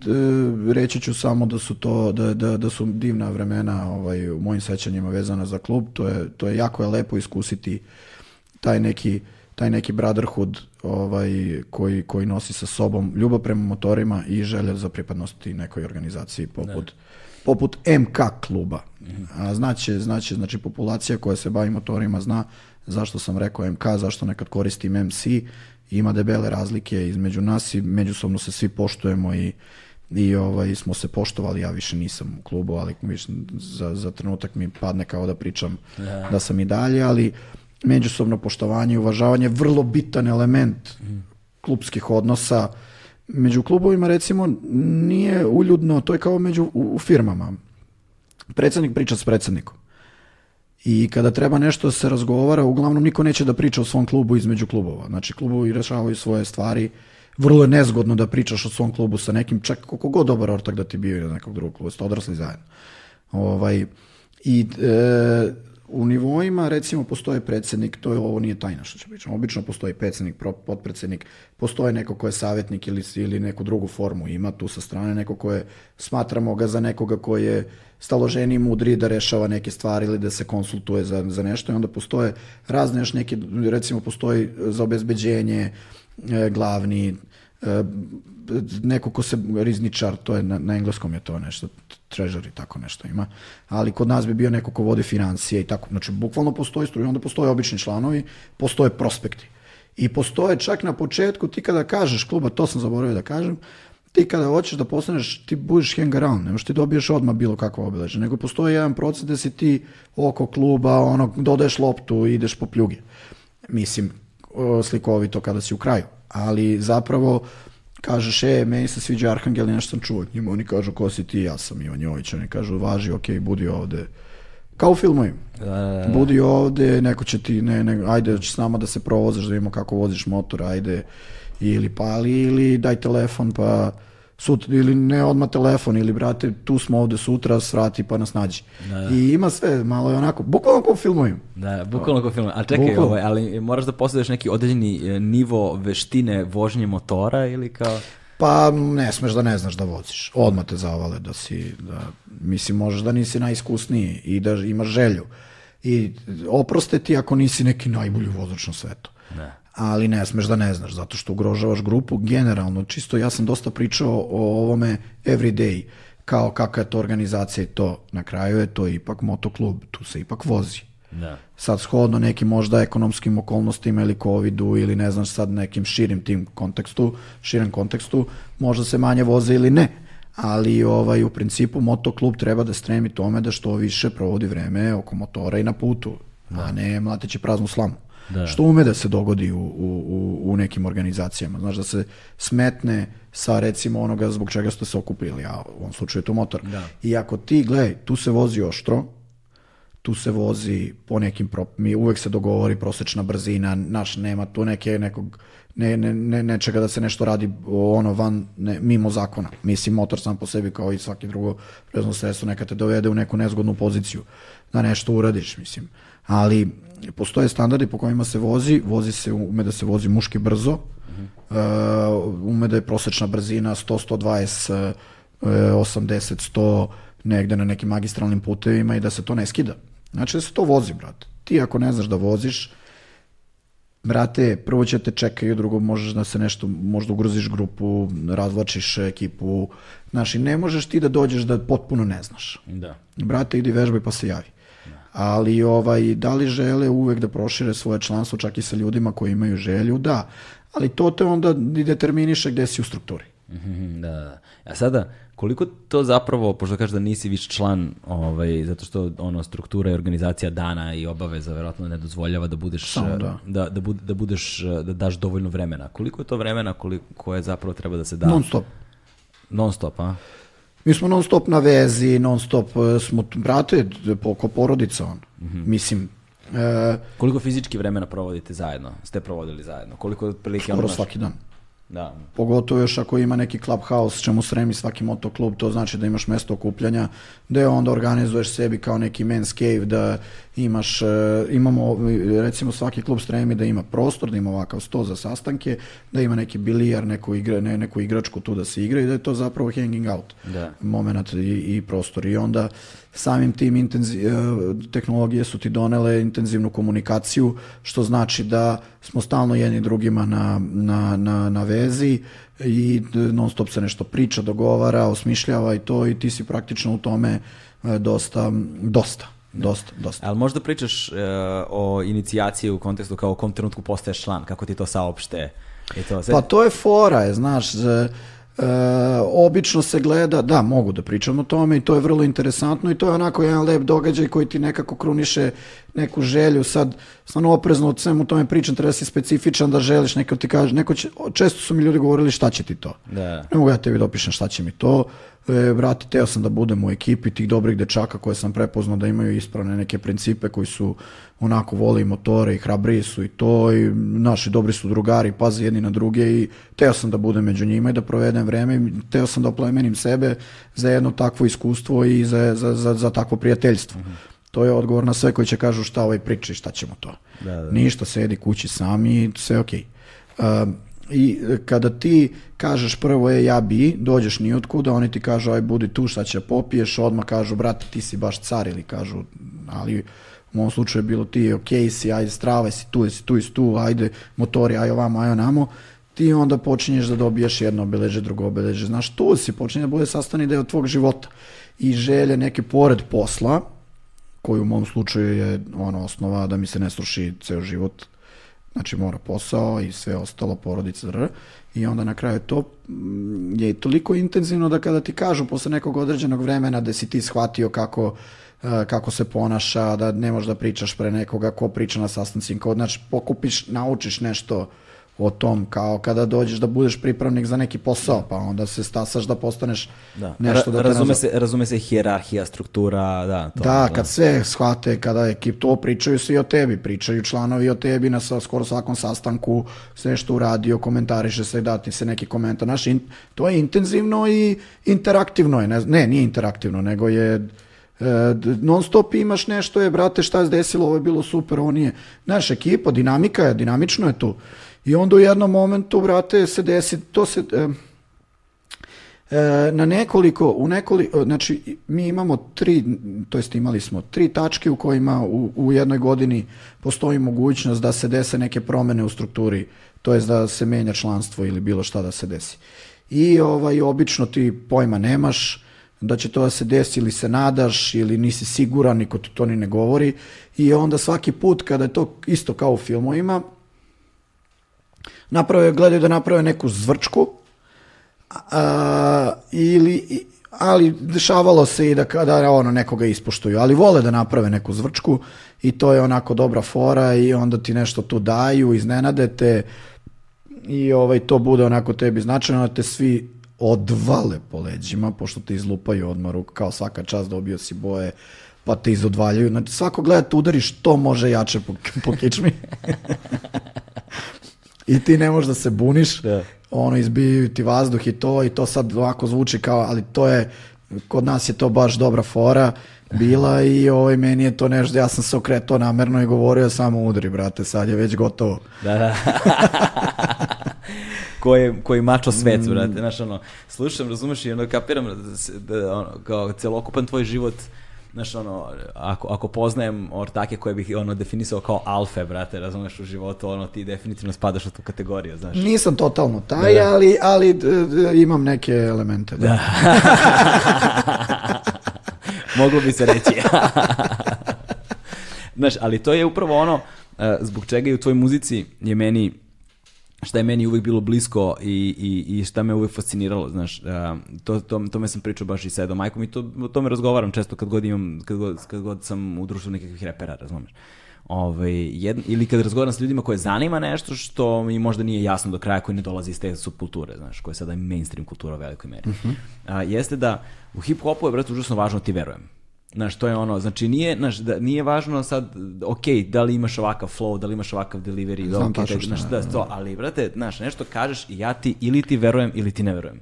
e, reći ću samo da su to da, da, da su divna vremena ovaj u mojim sećanjima vezana za klub to je to je jako je lepo iskusiti taj neki taj neki brotherhood ovaj koji koji nosi sa sobom ljubav prema motorima i želja za pripadnost nekoj organizaciji poput ne. poput MK kluba. A znači znači znači populacija koja se bavi motorima zna zašto sam rekao MK, zašto nekad koristim MC ima debele razlike između nas i međusobno se svi poštujemo i i ovaj, smo se poštovali, ja više nisam u klubu, ali više za, za trenutak mi padne kao da pričam ja. da sam i dalje, ali međusobno poštovanje i uvažavanje vrlo bitan element mm. klubskih odnosa. Među klubovima recimo nije uljudno, to je kao među u, u firmama. Predsednik priča s predsednikom. I kada treba nešto da se razgovara, uglavnom niko neće da priča o svom klubu između klubova. Znači, klubovi rešavaju svoje stvari. Vrlo je nezgodno da pričaš o svom klubu sa nekim, čak koliko god dobar ortak da ti bio ili nekog drugog kluba, ste odrasli zajedno. Ovaj, I e, u nivoima, recimo, postoje predsednik, to je ovo nije tajna što ću pričam. Obično postoji predsednik, potpredsednik, postoje neko ko je savjetnik ili, ili neku drugu formu ima tu sa strane, neko ko je, smatramo ga za nekoga ko je staloženi mudri da rešava neke stvari ili da se konsultuje za, za nešto i onda postoje razne još neke, recimo postoji za obezbeđenje e, glavni, e, neko ko se rizničar, to je na, na engleskom je to nešto, treasury, tako nešto ima, ali kod nas bi bio neko ko vodi financije i tako, znači bukvalno postoji struja, onda postoje obični članovi, postoje prospekti. I postoje čak na početku, ti kada kažeš kluba, to sam zaboravio da kažem, ti kada hoćeš da postaneš, ti budeš hang around, nemaš ti dobiješ odmah bilo kakvo obeleže, nego postoji jedan proces da si ti oko kluba, ono, dodaješ loptu i ideš po pljuge. Mislim, slikovito kada si u kraju. Ali zapravo, kažeš, e, meni se sviđa Arhangel i nešto sam čuo. Njima oni kažu, ko si ti, ja sam Ivan Jović. Oni kažu, važi, ok, budi ovde. Kao u. Da, da, da. Budi ovde, neko će ti, ne, ne, ajde, će s nama da se provozaš, da vidimo kako voziš motor, ajde, ili pali, ili daj telefon, pa sutra, ili ne odmah telefon, ili brate, tu smo ovde sutra, svrati pa nas nađi. Da. I ima sve, malo je onako, bukvalno kao u filmovima. Da, bukvalno kao u filmovima. A čekaj, ovaj, ali moraš da posjedeš neki određeni e, nivo veštine vožnje motora ili kao... Pa ne smeš da ne znaš da voziš. Odmah te zavale da si, da, mislim, možeš da nisi najiskusniji i da imaš želju. I oproste ti ako nisi neki najbolji vozač na svetu. Ne ali ne smeš da ne znaš, zato što ugrožavaš grupu generalno. Čisto ja sam dosta pričao o ovome everyday, kao kakva je to organizacija i to. Na kraju je to ipak motoklub, tu se ipak vozi. Da. Sad shodno nekim možda ekonomskim okolnostima ili covidu ili ne znam sad nekim širim tim kontekstu, širem kontekstu, možda se manje voze ili ne. Ali ovaj, u principu motoklub treba da stremi tome da što više provodi vreme oko motora i na putu, da. a ne mlateći praznu slamu. Da. Što ume da se dogodi u, u, u nekim organizacijama. Znaš, da se smetne sa recimo onoga zbog čega ste se okupili, a u ovom slučaju je to motor. Da. I ako ti, gledaj, tu se vozi oštro, tu se vozi po nekim, pro, mi uvek se dogovori prosečna brzina, naš nema tu neke, nekog, ne, ne, ne, nečega da se nešto radi ono van, ne, mimo zakona. Mislim, motor sam po sebi kao i svaki drugo prezno sredstvo neka te dovede u neku nezgodnu poziciju da nešto uradiš, mislim. Ali postoje standardi po kojima se vozi, vozi se, ume da se vozi muški brzo, uh -huh. uh, ume da je prosečna brzina 100, 120, uh, 80, 100, negde na nekim magistralnim putevima i da se to ne skida. Znači da se to vozi, brate. Ti ako ne znaš da voziš, brate, prvo će te čekaju, drugo možeš da se nešto, možda ugroziš grupu, razvlačiš ekipu, znaš, i ne možeš ti da dođeš da potpuno ne znaš. Da. Brate, idi vežbaj pa se javi. Ali ovaj, da li žele uvek da prošire svoje članstvo čak i sa ljudima koji imaju želju? Da. Ali to te onda i determiniše gde si u strukturi. Mhm, Da, da. A sada, koliko to zapravo, pošto kažeš da nisi više član, ovaj, zato što ono, struktura i organizacija dana i obaveza verovatno ne dozvoljava da budeš, Samo da. da, da, bud- da budeš, da daš dovoljno vremena. Koliko je to vremena koliko, koje zapravo treba da se da? Non stop. Non stop, a? Mi smo non stop na vezi, non stop e, smo, brate, d- po- ko porodica on. Mislim, e, Koliko fizički vremena provodite zajedno? Ste provodili zajedno? Koliko otprilike skoro ono, znaš- svaki dan. Da. Pogotovo još ako ima neki clubhouse, čemu sremi svaki motoklub, to znači da imaš mesto okupljanja, gde onda organizuješ sebi kao neki men's cave, da imaš, e, imamo, recimo svaki klub stremi da ima prostor, da ima ovakav sto za sastanke, da ima neki bilijar, neku, igra, ne, neku igračku tu da se igra i da je to zapravo hanging out Da. moment i, i prostor. I onda samim tim intenzi, e, tehnologije su ti donele intenzivnu komunikaciju, što znači da smo stalno jedni drugima na, na, na, na vezi i non stop se nešto priča, dogovara, osmišljava i to i ti si praktično u tome e, dosta, dosta, dosta, dosta. Ali možda pričaš eh, o inicijaciji u kontekstu kao u kom trenutku postaješ član, kako ti to saopšte i to sve. Pa to je fora, je, znaš, e, e, obično se gleda, da, mogu da pričam o tome i to je vrlo interesantno i to je onako jedan lep događaj koji ti nekako kruniše neku želju, sad stvarno oprezno od svemu tome pričam, treba si specifičan da želiš, neko ti kaže, neko će, često su mi ljudi govorili šta će ti to. Da. Ne mogu ja tebi da opišem šta će mi to. E, brate, teo sam da budem u ekipi tih dobrih dečaka koje sam prepoznao da imaju ispravne neke principe koji su onako vole i motore i hrabriji su i to i naši dobri su drugari, paze jedni na druge i teo sam da budem među njima i da provedem vreme i teo sam da oplemenim sebe za jedno takvo iskustvo i za, za, za, za takvo prijateljstvo. To je odgovor na sve koji će kažu šta ovaj priča i šta ćemo to. Da, da. Ništa, sedi kući sami sve okej. Um, I e, kada ti kažeš prvo je ja bi, dođeš ni otkuda, oni ti kažu aj budi tu šta će popiješ, odmah kažu brate ti si baš car ili kažu, ali u mom slučaju je bilo ti je okej si, ajde strava si tu, si tu, si tu, ajde motori, aj ovamo, aj onamo, ti onda počinješ da dobiješ jedno obeleže, drugo obeleže, znaš, tu si, počinje da bude sastavni deo tvog života. I želje neke pored posla, koji u mom slučaju je ono osnova da mi se ne sruši ceo život, znači mora posao i sve ostalo, porodica, dr. I onda na kraju to mm, je toliko intenzivno da kada ti kažu posle nekog određenog vremena da si ti shvatio kako e, kako se ponaša, da ne možeš da pričaš pre nekoga ko priča na sastancima, znači pokupiš, naučiš nešto o tom, kao kada dođeš da budeš pripravnik za neki posao, pa onda se stasaš da postaneš Da. nešto da Ra- te razume, nazva- se, razume se hijerarhija, struktura, da. To, da, kad sve shvate, kada ekip to pričaju svi o tebi, pričaju članovi o tebi na sa, skoro svakom sastanku, sve što uradio, komentariše se, dati se neki komentar. Znaš, in, to je intenzivno i interaktivno je. Ne, ne nije interaktivno, nego je e, non stop imaš nešto je, brate, šta je desilo, ovo je bilo super, ovo nije. Znaš, ekipa, dinamika je, dinamično je tu. I onda u jednom momentu, brate, se desi, to se... e, E, na nekoliko, u nekoliko, znači mi imamo tri, to jest imali smo tri tačke u kojima u, u jednoj godini postoji mogućnost da se dese neke promene u strukturi, to jest da se menja članstvo ili bilo šta da se desi. I ovaj, obično ti pojma nemaš, da će to da se desi ili se nadaš ili nisi siguran, niko ti to ni ne govori i onda svaki put kada je to isto kao u filmovima, naprave, gledaju da naprave neku zvrčku, a, ili, ali dešavalo se i da kada ono nekoga ispoštuju, ali vole da naprave neku zvrčku i to je onako dobra fora i onda ti nešto tu daju, iznenade te i ovaj, to bude onako tebi značajno da te svi odvale po leđima, pošto te izlupaju odmah ruku, kao svaka čast dobio si boje, pa te izodvaljaju. Znači, svako gleda te udari što može jače po, po kičmi. I ti ne možeš da se buniš, Da. ono izbijaju ti vazduh i to i to sad ovako zvuči kao, ali to je, kod nas je to baš dobra fora bila i ovaj, meni je to nešto, ja sam se okretao namerno i govorio samo udri, brate, sad je već gotovo. Da, da. koji, koji mačo svet, Mm. brate, znaš, ono, slušam, razumeš i ono, kapiram da, da ono, kao celokupan tvoj život znaš, ono, ako, ako poznajem ortake koje bih ono definisao kao alfe, brate, razumeš u životu, ono, ti definitivno spadaš u tu kategoriju, znaš. Nisam totalno taj, da, da. ali, ali d, d, imam neke elemente. Da. da. Moglo bi se reći. znaš, ali to je upravo ono, eh, zbog čega i u tvojoj muzici je meni šta je meni uvek bilo blisko i, i, i šta me uvek fasciniralo, znaš, uh, to, to, to me sam pričao baš i sa Edom Majkom i to, o tome razgovaram često kad god imam, kad god, kad god sam u društvu nekakvih repera, razumeš. Ovaj, jed, ili kad razgovaram sa ljudima koje zanima nešto što mi možda nije jasno do kraja, koji ne dolazi iz te subkulture, znaš, koja je sada mainstream kultura u velikoj meri. Uh -huh. uh, jeste da u hip-hopu je, brate, užasno važno da ti verujem. Znaš, to je ono, znači nije, znaš, da, nije važno sad, ok, da li imaš ovakav flow, da li imaš ovakav delivery, Znam okay, tačno znaš, da, da. to, ali, brate, znaš, nešto kažeš i ja ti, ili ti verujem, ili ti ne verujem.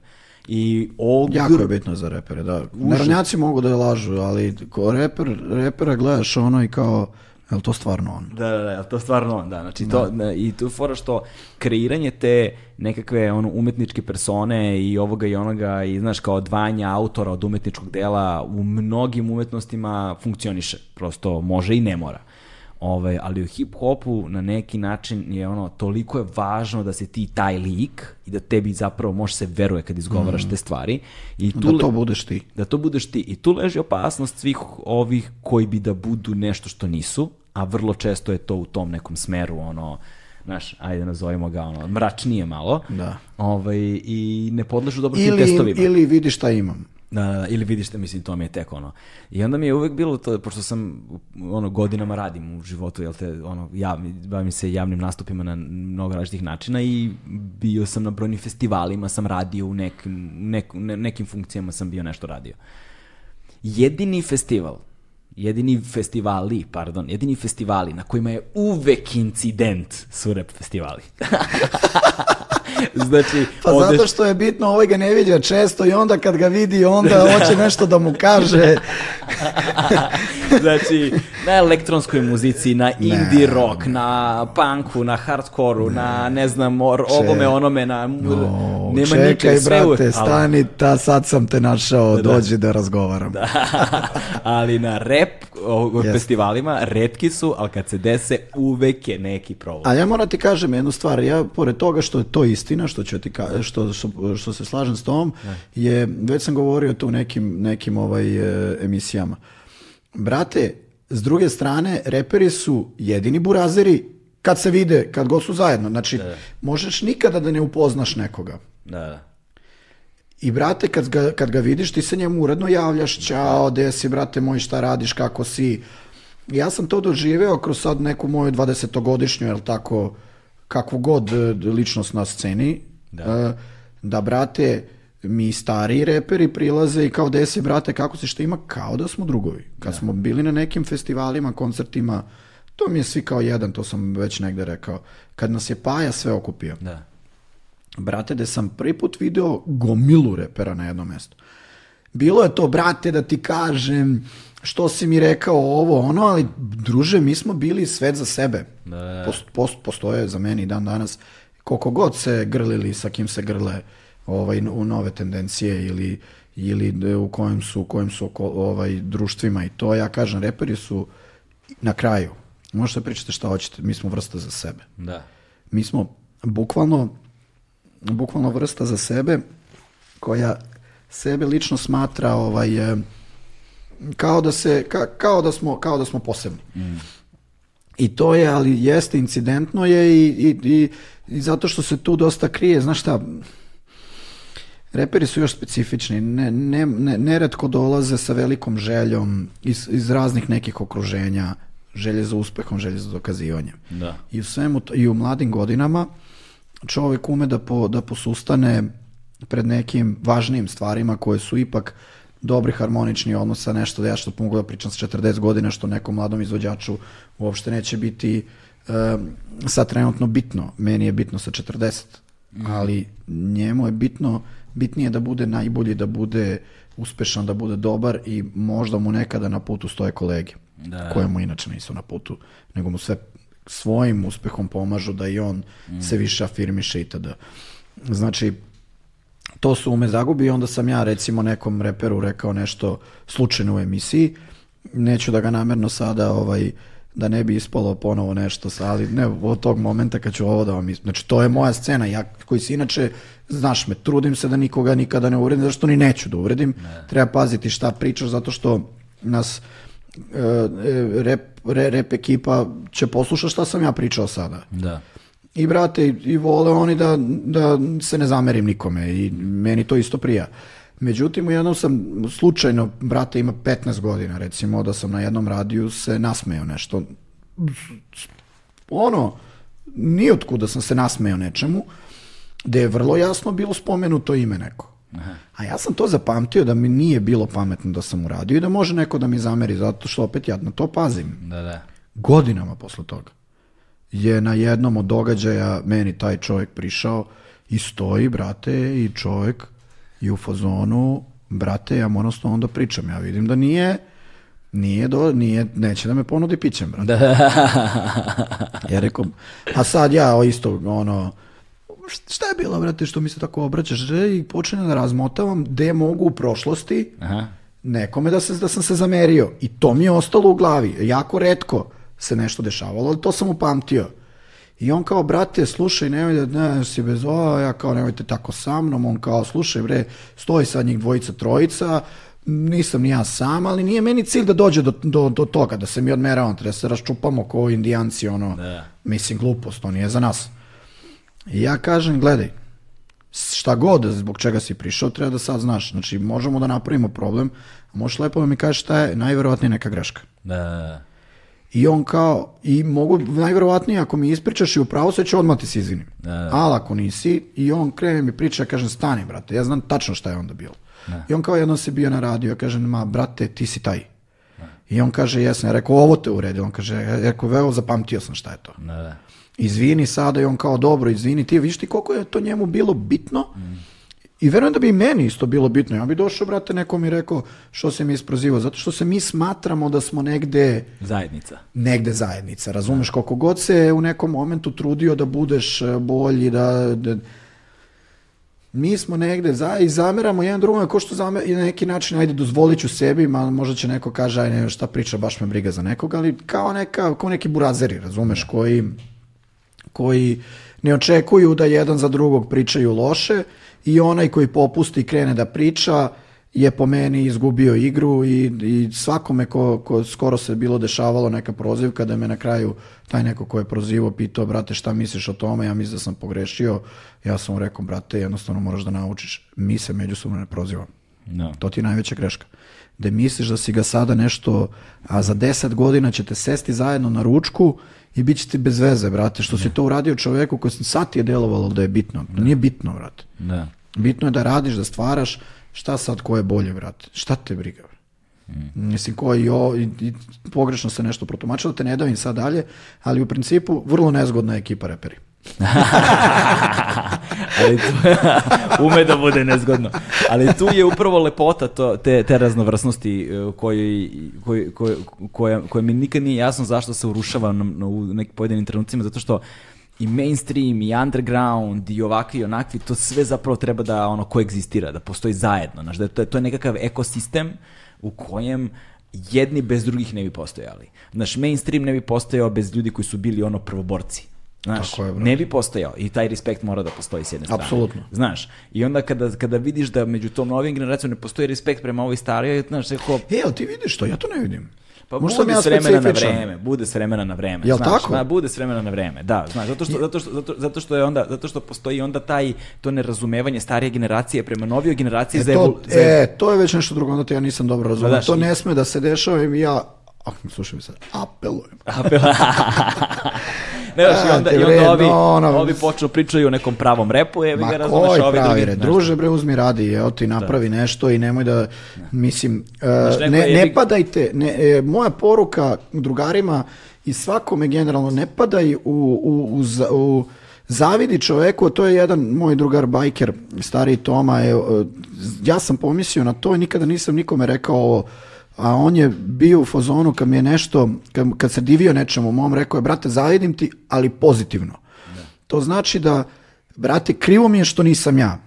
I all Jako je bitno za repere, da. Narodnjaci mogu da lažu, ali ko reper, repera gledaš ono i kao, je li to stvarno on? Da, da, da, je to stvarno on, da. Znači, to, da, i tu fora što kreiranje te nekakve ono, umetničke persone i ovoga i onoga i znaš kao odvajanja autora od umetničkog dela u mnogim umetnostima funkcioniše. Prosto može i ne mora. Ove, ali u hip-hopu na neki način je ono, toliko je važno da se ti taj lik i da tebi zapravo može se veruje kad izgovaraš mm. te stvari. I tu da to budeš ti. Da to budeš ti. I tu leži opasnost svih ovih koji bi da budu nešto što nisu, a vrlo često je to u tom nekom smeru, ono, znaš, ajde nazovimo ga ono, mračnije malo. Da. Ovaj, I ne podležu dobro ili, tim testovima. Ili vidi šta imam. Da, da, ili vidiš šta, mislim, to mi je tek ono. I onda mi je uvek bilo to, pošto sam ono, godinama radim u životu, jel te, ono, ja, bavim se javnim nastupima na mnogo različitih načina i bio sam na brojnim festivalima, sam radio u nekim, nek, ne, nekim funkcijama sam bio nešto radio. Jedini festival jedini festivali, pardon, jedini festivali na kojima je uvek incident su rap festivali. znači, pa odeš... zato što je bitno, ovaj ga ne vidio često i onda kad ga vidi, onda hoće nešto da mu kaže. znači, na elektronskoj muzici, na indie ne, rock, na punku, na hardkoru, ne. na ne znam, or, ovome, onome, na... No, nema čekaj, ničeg, brate, uvek, stani, ta, sad sam te našao, da, dođi da razgovaram. Da. ali na rap yes. festivalima redki su, ali kad se dese, uvek je neki problem. A ja moram ti kažem jednu stvar, ja pored toga što je to istina, što ću ti ka, što, što, što se slažem s tom, ne. je, već sam govorio to u nekim, nekim ovaj, e, emisijama. Brate, s druge strane, reperi su jedini burazeri kad se vide, kad god su zajedno. Znači, da. možeš nikada da ne upoznaš nekoga. Da, da. I brate, kad ga, kad ga vidiš, ti se njemu uredno javljaš, čao, gde si, brate moj, šta radiš, kako si. Ja sam to doživeo kroz sad neku moju 20-godišnju, jel tako, kakvu god e, ličnost na sceni, da, e, da brate, mi stariji reperi prilaze i kao gde si, brate, kako si, šta ima, kao da smo drugovi. Kad da. smo bili na nekim festivalima, koncertima, to mi je svi kao jedan, to sam već negde rekao. Kad nas je Paja sve okupio. Da brate, da sam prvi put video gomilu repera na jednom mestu. Bilo je to, brate, da ti kažem što si mi rekao ovo, ono, ali druže, mi smo bili svet za sebe. Da. Post, post, postoje za meni dan danas, koliko god se grlili, sa kim se grle ovaj, u nove tendencije ili, ili u kojem su, u kojem su ovaj, društvima i to, ja kažem, reperi su na kraju. Možete pričati šta hoćete, mi smo vrsta za sebe. Da. Mi smo bukvalno bukvalno vrsta za sebe koja sebe lično smatra ovaj kao da se ka, kao da smo kao da smo posebni. Mm. I to je, ali jeste incidentno je i, i, i, i zato što se tu dosta krije, znaš šta, reperi su još specifični, ne, ne, ne, neretko dolaze sa velikom željom iz, iz raznih nekih okruženja, želje za uspehom, želje za dokazivanjem. Da. I u svemu, i u mladim godinama, čovek ume da, po, da posustane pred nekim važnijim stvarima koje su ipak dobri harmonični odnosa, nešto da ja što mogu da pričam sa 40 godina, što nekom mladom izvođaču uopšte neće biti uh, sad trenutno bitno. Meni je bitno sa 40, mm. ali njemu je bitno, bitnije da bude najbolji, da bude uspešan, da bude dobar i možda mu nekada na putu stoje kolege, da. koje mu inače nisu na putu, nego mu sve svojim uspehom pomažu da i on mm. se više afirmiše i tada. Znači, to su ume zagubi i onda sam ja recimo nekom reperu rekao nešto slučajno u emisiji neću da ga namerno sada ovaj da ne bi ispalo ponovo nešto sa, ali ne, od tog momenta kad ću ovo da vam is- Znači, to je moja scena, ja koji se inače, znaš me, trudim se da nikoga nikada ne uvredim, zašto ni neću da uvredim. Treba paziti šta pričaš, zato što nas e, e, rep, re- rep ekipa će poslušati šta sam ja pričao sada. Da. I brate, i- vole oni da, da se ne zamerim nikome i meni to isto prija. Međutim, u jednom sam slučajno, brate ima 15 godina recimo, da sam na jednom radiju se nasmejao nešto. Ono, nijotkuda sam se nasmejao nečemu, gde je vrlo jasno bilo spomenuto ime neko. A ja sam to zapamtio da mi nije bilo pametno da sam uradio i da može neko da mi zameri, zato što opet ja na to pazim Da, da. godinama posle toga je na jednom od događaja meni taj čovjek prišao i stoji, brate, i čovjek i u fazonu, brate, ja moram s tobom da pričam. Ja vidim da nije, nije, do, nije neće da me ponudi pićem, brate. Ja rekao, a sad ja o isto, ono, šta je bilo, brate, što mi se tako obraćaš? I počnem da razmotavam gde mogu u prošlosti Aha. nekome da, se, da sam se zamerio. I to mi je ostalo u glavi. Jako redko se nešto dešavalo, ali to sam upamtio. I on kao, brate, slušaj, nemoj da ne, si bez ova, ja kao, nemojte tako sa mnom, on kao, slušaj, bre, stoji sad njih dvojica, trojica, nisam ni ja sam, ali nije meni cilj da dođe do, do, do toga, da se mi odmeravamo, treba se raščupamo kao indijanci, ono, Da. mislim, glupost, to nije za nas. I ja kažem, gledaj, šta god zbog čega si prišao, treba da sad znaš. Znači, možemo da napravimo problem, a možeš lepo da mi kažeš šta je najverovatnije neka greška. Da, da, da. I on kao, i mogu, najverovatnije ako mi ispričaš i upravo se ću odmah ti se izvinim. Da, da. Ali ako nisi, i on krene mi priča, ja kažem, stani, brate, ja znam tačno šta je onda bilo. I on kao jednom se bio na radio, ja kažem, ma, brate, ti si taj. I on kaže, jesam, ja rekao, ovo te uredio. On kaže, ja rekao, veo, zapamtio sam šta je to. Da, da. Izvini sada i on kao, dobro, izvini ti, vidiš ti koliko je to njemu bilo bitno I verujem da bi i meni isto bilo bitno. Ja bi došao, brate, neko mi rekao što se mi isprozivao. Zato što se mi smatramo da smo negde Zajednica. negde zajednica, razumeš, koliko god se u nekom momentu trudio da budeš e, bolji, da, da mi smo negde za, i zameramo jedan drugom, ko što zamer, i na neki način, ajde, dozvolit ću sebi, ma, možda će neko kaže, aj ne, šta priča, baš me briga za nekoga, ali kao, neka, kao neki burazeri, razumeš, koji, koji ne očekuju da jedan za drugog pričaju loše i onaj koji popusti i krene da priča je po meni izgubio igru i, i svakome ko, ko skoro se bilo dešavalo neka prozivka da me na kraju taj neko ko je prozivao pitao brate šta misliš o tome ja mislim da sam pogrešio ja sam mu rekao brate jednostavno moraš da naučiš mi se međusobno ne prozivamo No. to ti je najveća greška. Da misliš da si ga sada nešto, a za deset godina ćete sesti zajedno na ručku i bit će ti bez veze, brate. Što si to uradio čoveku koji sad ti je delovalo da je bitno. Nije bitno, brate. Da. Bitno je da radiš, da stvaraš. Šta sad, ko je bolje, brate? Šta te briga, brate? Mislim, ko i, o, i, i pogrešno se nešto protumačilo, da te ne davim sad dalje, ali u principu vrlo nezgodna ekipa reperi. Ali tu, ume da bude nezgodno. Ali tu je upravo lepota to, te, te raznovrsnosti e, koji, koji, koji, koja, koja mi nikad nije jasno zašto se urušava na, na, u nekim pojedinim trenucima, zato što i mainstream, i underground, i ovakvi i onakvi, to sve zapravo treba da ono koegzistira, da postoji zajedno. Znaš, da to, to je nekakav ekosistem u kojem jedni bez drugih ne bi postojali. Znaš, mainstream ne bi postojao bez ljudi koji su bili ono prvoborci. Znaš, Tako je, ne bi postojao i taj respekt mora da postoji s jedne strane. Apsolutno. Znaš, i onda kada, kada vidiš da među tom novim generacijom ne postoji respekt prema ovoj starijoj, znaš, neko, E, ali ti vidiš to? Ja to ne vidim. pa Možda bude ja s vremena na vreme, bude s vremena na vreme. Jel znaš, tako? Ma, bude s vremena na vreme, da, znaš, zato što, zato, što, zato, zato što je onda, zato što postoji onda taj, to nerazumevanje starije generacije prema novijoj generaciji E, za, to, za e, to je već nešto drugo, onda te ja nisam dobro razumio. Da, daš, to ne sme da se dešava i ja, slušaj mi sad, apelujem. ne, znaš, i onda, i onda ovi, no, ono- ovi počnu pričaju o nekom pravom repu, Ma ga razumeš, ovi pravi drugi, red? Druže bre, uzmi radi, evo ti napravi nešto i nemoj da, mislim, neko ne, je ne jebi- padajte, ne, e, moja poruka drugarima i svakome generalno, ne padaj u, u, u, za- u zavidi čoveku, to je jedan moj drugar bajker, stariji Toma, je, ja sam pomislio na to i nikada nisam nikome rekao ovo, a on je bio u fazonu kad mi je nešto, kad, kad se divio nečemu mom, rekao je, brate, zavidim ti, ali pozitivno. To znači da, brate, krivo mi je što nisam ja.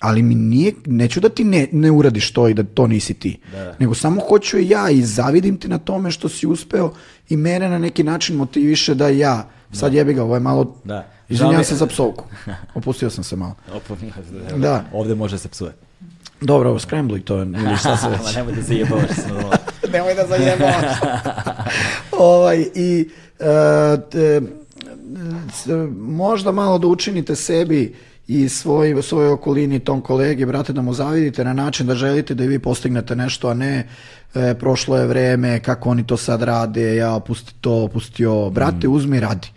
ali mi nije, neću da ti ne, ne uradiš to i da to nisi ti. Nego samo hoću i ja i zavidim ti na tome što si uspeo i mene na neki način motiviše da ja, sad jebi ga, ovo je malo, Da. Mi- se za psovku. Opustio sam se malo. Opa, Da. Ovde može se psuje. Dobro, ovo scrambluj to, ili šta se već. nemoj da se jebavaš sa mnom. Nemoj da zajebavaš. ovaj, I e, te, možda malo da učinite sebi i svoj, svojoj okolini tom kolegi, brate, da mu zavidite na način da želite da i vi postignete nešto, a ne e, prošlo je vreme, kako oni to sad rade, ja opusti to, opusti ovo. Brate, uzmi i radi.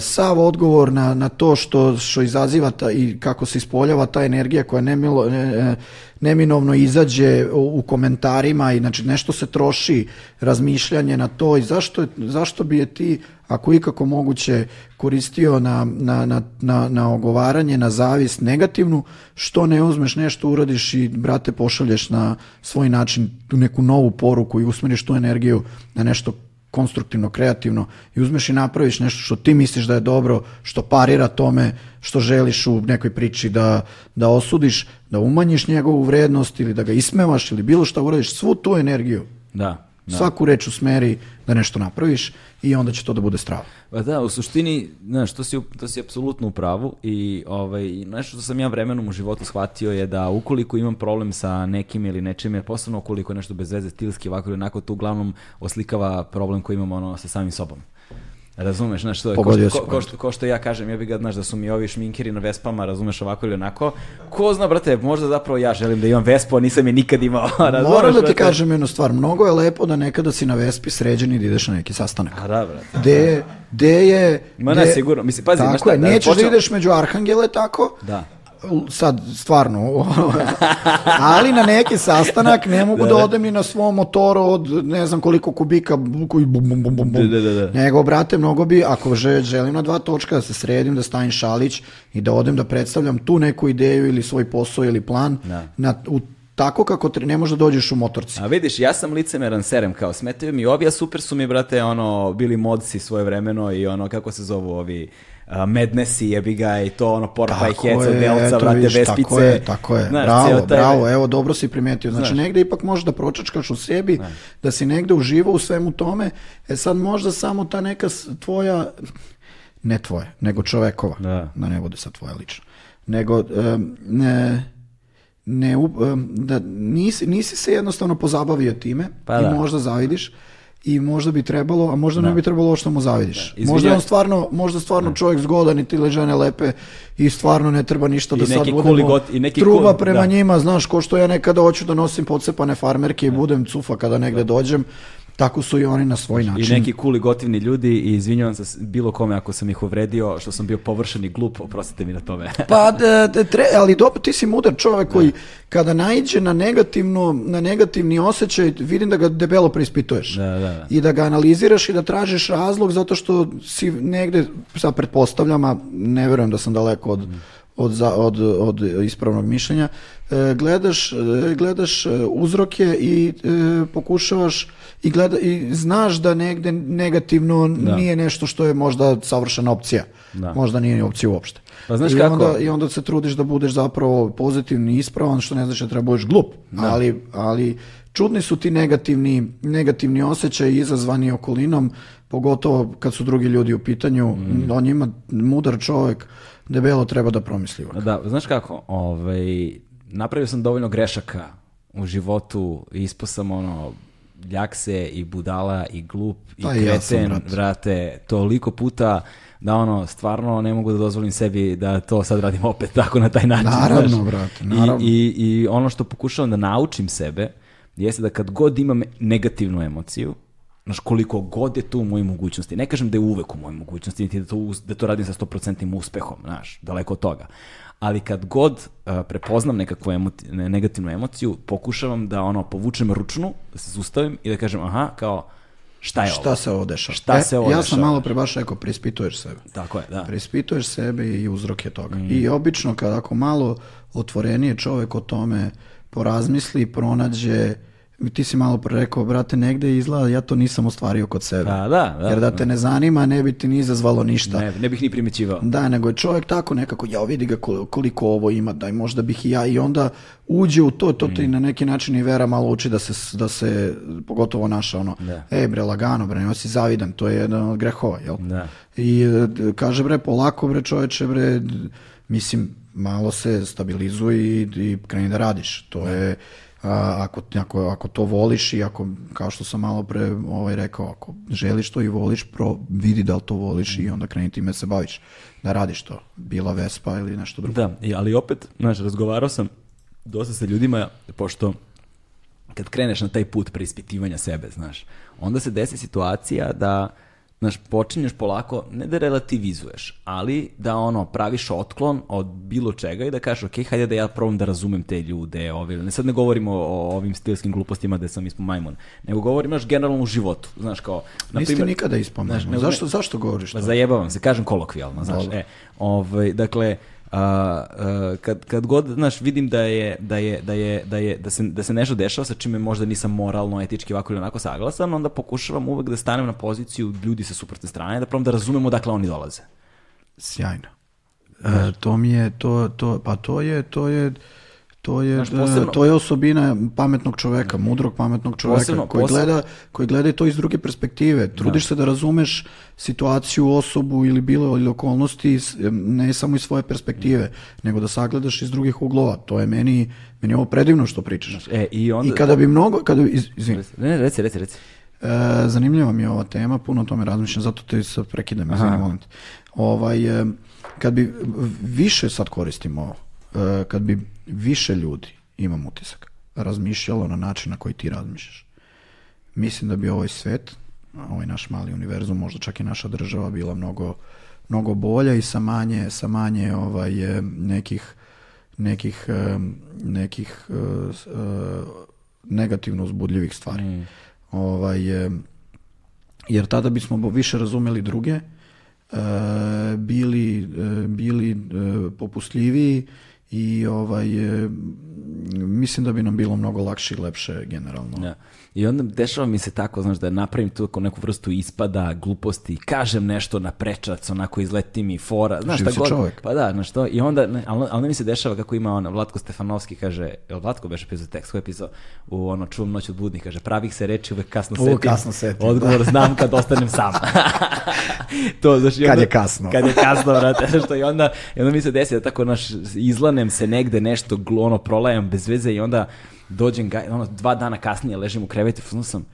Sav odgovor na, na to što, što izaziva ta, i kako se ispoljava ta energija koja nemilo, ne- ne- neminovno izađe u, u komentarima i znači nešto se troši razmišljanje na to i zašto, zašto bi je ti ako ikako moguće koristio na, na, na, na, na ogovaranje, na zavist negativnu, što ne uzmeš nešto, uradiš i brate pošalješ na svoj način tu neku novu poruku i usmeriš tu energiju na nešto konstruktivno, kreativno i uzmeš i napraviš nešto što ti misliš da je dobro, što parira tome što želiš u nekoj priči da, da osudiš, da umanjiš njegovu vrednost ili da ga ismevaš ili bilo šta uradiš, svu tu energiju, Da. Da. svaku reč usmeri da nešto napraviš i onda će to da bude strava. Pa da, u suštini, znaš, to si, u- to si apsolutno u pravu i ovaj, nešto što sam ja vremenom u životu shvatio je da ukoliko imam problem sa nekim ili nečim, jer posebno ukoliko je nešto bez veze stilski ovako ili onako, to uglavnom oslikava problem koji imam ono sa samim sobom. Razumeš, znaš, to je ko što, ko, ko, što, ko što ja kažem, ja bih ga, znaš, da su mi ovi šminkeri na Vespama, razumeš, ovako ili onako. Ko zna, brate, možda zapravo ja želim da imam Vespu, a nisam je nikad imao. razumeš, Moram da ti brate? kažem jednu stvar, mnogo je lepo da nekada si na Vespi sređen i da ideš na neki sastanak. A da, brate. Gde, gde je... Ma ne, sigurno. Mislim, pazi, znaš tako šta, je, da nećeš da ideš među arhangele tako, Da. Sad stvarno, ali na neki sastanak ne mogu da, odem i na svom motoru od ne znam koliko kubika koji bum, bum, bum, bum, bum. Da, da, da. nego brate mnogo bi ako že- želim na dva točka da se sredim da stavim šalić i da odem da predstavljam tu neku ideju ili svoj posao ili plan Da. na, u, tako kako tre- ne možeš da dođeš u motorci A vidiš, ja sam licemeran serem, kao smetaju mi ovi, a super su mi, brate, ono, bili modsi svoje vremeno i ono, kako se zovu ovi, Madnessi, jebi ga, i to, ono, Porpa i Heca, Delca, vidiš, Vespice. Tako je, tako je. Znaš, bravo, taj- bravo, evo, dobro si primetio. Znači, Znaš. negde ipak možeš da pročačkaš u sebi, da si negde uživo u svemu tome. E sad možda samo ta neka tvoja, ne tvoja, nego čovekova, Da. da ne bude sad tvoja lično, nego em, ne, ne, u- em, da nisi, nisi se jednostavno pozabavio time Pa i da. možda zavidiš i možda bi trebalo, a možda ne bi trebalo što mu zavidiš. Izvinja- Možda je on stvarno, možda stvarno čovjek zgodan i ti žene lepe i stvarno ne treba ništa I da sad budemo got- i neki truba cool, prema da. njima, znaš, ko što ja nekada hoću da nosim pocepane farmerke i budem cufa kada negde dođem, tako su i oni na svoj I način. neki cool i gotivni ljudi i izvinjavam se bilo kome ako sam ih uvredio, što sam bio površen i glup, oprostite mi na tome. Pa, de, tre, ali dobro, ti si mudar čovek koji kada naiđe na negativno, na negativni osjećaj, vidim da ga debelo preispituješ. Da, da, da. I da ga analiziraš i da tražiš razlog zato što si negde, sad pretpostavljam, a ne verujem da sam daleko od, od, za- od, od ispravnog mišljenja, e, gledaš, e, gledaš e, uzroke i pokušavaš i, gleda, i znaš da negde negativno nije nešto što je možda savršena opcija. Da. Možda nije ni opcija uopšte. Pa znaš I, kako? onda, I onda se trudiš da budeš zapravo pozitivni i ispravan, što ne znači da treba budeš glup. Ali, ali čudni su ti negativni, negativni osjećaji izazvani okolinom, pogotovo kad su drugi ljudi u pitanju. Mm. On ima mudar čovjek, debelo treba da promisli. ovako. Da, znaš kako, ovaj, napravio sam dovoljno grešaka u životu, ispao sam ono, ljakse i budala i glup i i ja sam, kreten, brate. vrate, toliko puta da ono, stvarno ne mogu da dozvolim sebi da to sad radim opet tako na taj način. Naravno, znaš. brate, I- naravno. I, I ono što pokušavam da naučim sebe, jeste da kad god imam negativnu emociju, znaš, koliko god je to u mojoj mogućnosti, ne kažem da je uvek u mojoj mogućnosti, niti da to, da to radim sa 100% uspehom, znaš, daleko od toga. Ali kad god uh, prepoznam nekakvu emoti- ne- negativnu emociju, pokušavam da ono povučem ručnu, da se zustavim i da kažem, aha, kao, šta je ovo? Šta se ovo dešava? Šta E, se ovo ja dešava? sam malo pre baš rekao, preispituješ sebe. Tako je, da. Preispituješ sebe i uzroke toga. Mm. I obično kad ako malo otvorenije čovjek o tome porazmisli, pronađe ti si malo pre rekao, brate, negde izgleda, ja to nisam ostvario kod sebe. Da, da, da. Jer da te ne zanima, ne bi ti ni izazvalo ništa. Ne, ne bih ni primećivao. Da, nego je čovjek tako nekako, ja vidi ga kol- koliko ovo ima, daj možda bih i ja i onda uđe u to, to Mm. ti na neki način i vera malo uči da se, da se pogotovo naša ono, Da. e bre, lagano bre, nemoj si zavidan, to je jedan od grehova, jel? Da. I e, kaže bre, polako bre čoveče bre, mislim, malo se stabilizuj i, i kreni da radiš. To je, a, ako, ako, ako to voliš i ako, kao što sam malo pre ovaj, rekao, ako želiš to i voliš, pro, vidi da li to voliš i onda kreni time se baviš. Da radiš to. Bila Vespa ili nešto drugo. Da, ali opet, znaš, razgovarao sam dosta sa ljudima, pošto kad kreneš na taj put preispitivanja sebe, znaš, onda se desi situacija da, znaš, počinješ polako, ne da relativizuješ, ali da ono, praviš otklon od bilo čega i da kažeš, ok, hajde da ja probam da razumem te ljude, ove, ne sad ne govorimo o, ovim stilskim glupostima da sam ispo majmun, nego govorim, znaš, generalno u životu, znaš, kao, na Niste primjer- nikada ne- zašto, zašto govoriš to? Ma zajebavam se, kažem kolokvijalno, znaš. Dobro. E, ovaj, dakle, a, a, kad, kad god, znaš, vidim da je, da je, da je, da je, da se, da se nešto dešava sa čime možda nisam moralno, etički ovako ili onako saglasan, onda pokušavam uvek da stanem na poziciju ljudi sa suprotne strane, da probam da razumemo dakle oni dolaze. Sjajno. E, to mi je, to, to, pa to je, to je, to je, Znaš, posebno- e, to je osobina pametnog čoveka, mudrog pametnog čoveka, Posebno- koji, posebno- gleda, koji gleda to iz druge perspektive. Trudiš se da razumeš situaciju, osobu ili bilo ili okolnosti, ne samo iz svoje perspektive, nego da sagledaš iz drugih uglova. To je meni, meni je ovo predivno što pričaš. E, i onda... I kada bi mnogo, kada, bi- iz, izvini, Ne, ne, reci, reci, reci. E, zanimljiva mi je ova tema, puno o tome razmišljam, zato te sad prekidam, izvini, molim te. Ovaj, kad bi više sad koristimo ovo, kad bi više ljudi, imam utisak, razmišljalo na način na koji ti razmišljaš, mislim da bi ovaj svet, ovaj naš mali univerzum, možda čak i naša država bila mnogo, mnogo bolja i sa manje, sa manje ovaj, e, nekih nekih, e, nekih e, e, negativno uzbudljivih stvari. Ovaj, e, jer tada bismo više razumeli druge, e, bili, e, bili e, popustljiviji i ovaj, e, mislim da bi nam bilo mnogo lakše i lepše generalno. Da. I onda dešava mi se tako, znaš, da napravim tu neku vrstu ispada, gluposti, kažem nešto na prečac, onako izleti mi fora, znaš Živ šta god. čovek. Pa da, znaš to, i onda, ne, ali, ali onda mi se dešava kako ima on, Vlatko Stefanovski, kaže, jel Vlatko beše pisao tekst, koji je pisao u ono čuvam noć od budnih, kaže, pravih se reči uvek kasno Uvek setim. kasno setim, Odgovor znam kad ostanem sam. to, znaš, i Kad onda- je kasno. Kad je kasno, znaš što, i onda, i onda mi se desi da tako, naš, izlanem se negde nešto, ono, prolajam bez veze i onda dođem, ga, ono, dva dana kasnije ležim u krevetu, fuzon sam,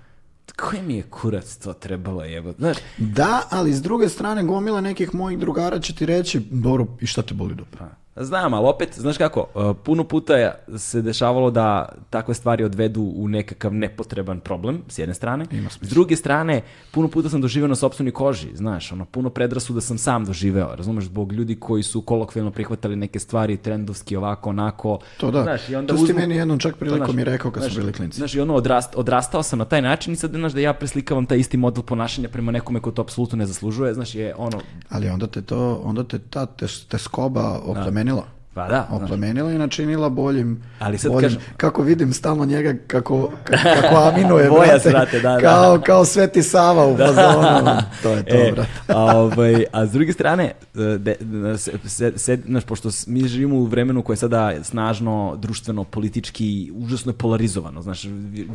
koji mi je kurac to trebalo jebati, znaš, Da, ali s druge strane gomila nekih mojih drugara će ti reći, dobro, i šta te boli dupe? Znam, ali opet, znaš kako, uh, puno puta je se dešavalo da takve stvari odvedu u nekakav nepotreban problem, s jedne strane. S druge strane, puno puta sam doživeo na sopstvenoj koži, znaš, ono, puno predrasuda sam sam doživeo, razumeš, zbog ljudi koji su kolokvijalno prihvatali neke stvari, trendovski, ovako, onako. To da. Znaš, i onda To uzmu- meni jednom čak prilikom znaš, i rekao kad znaš, bili klinci. Znaš, i ono, odrast, odrastao sam na taj način i sad, znaš, da ja preslikavam taj isti model ponašanja prema nekome ko to apsolutno ne zaslužuje, znaš, je ono, Ali onda te to, onda te ta te, te skoba oplemenila. Pa da. Oplemenila i načinila boljim. Ali sad boljim. kažem- Kako vidim stalno njega kako, ka- kako aminuje, Boja brate, se, brate, da, da. kao, kao Sveti Sava u fazonu. To je to, e, brate. a, ovaj, a s druge strane, e, de, de- se, se, se, znaš, pošto mi živimo u vremenu koje je sada snažno, društveno, politički, užasno je polarizovano, znaš,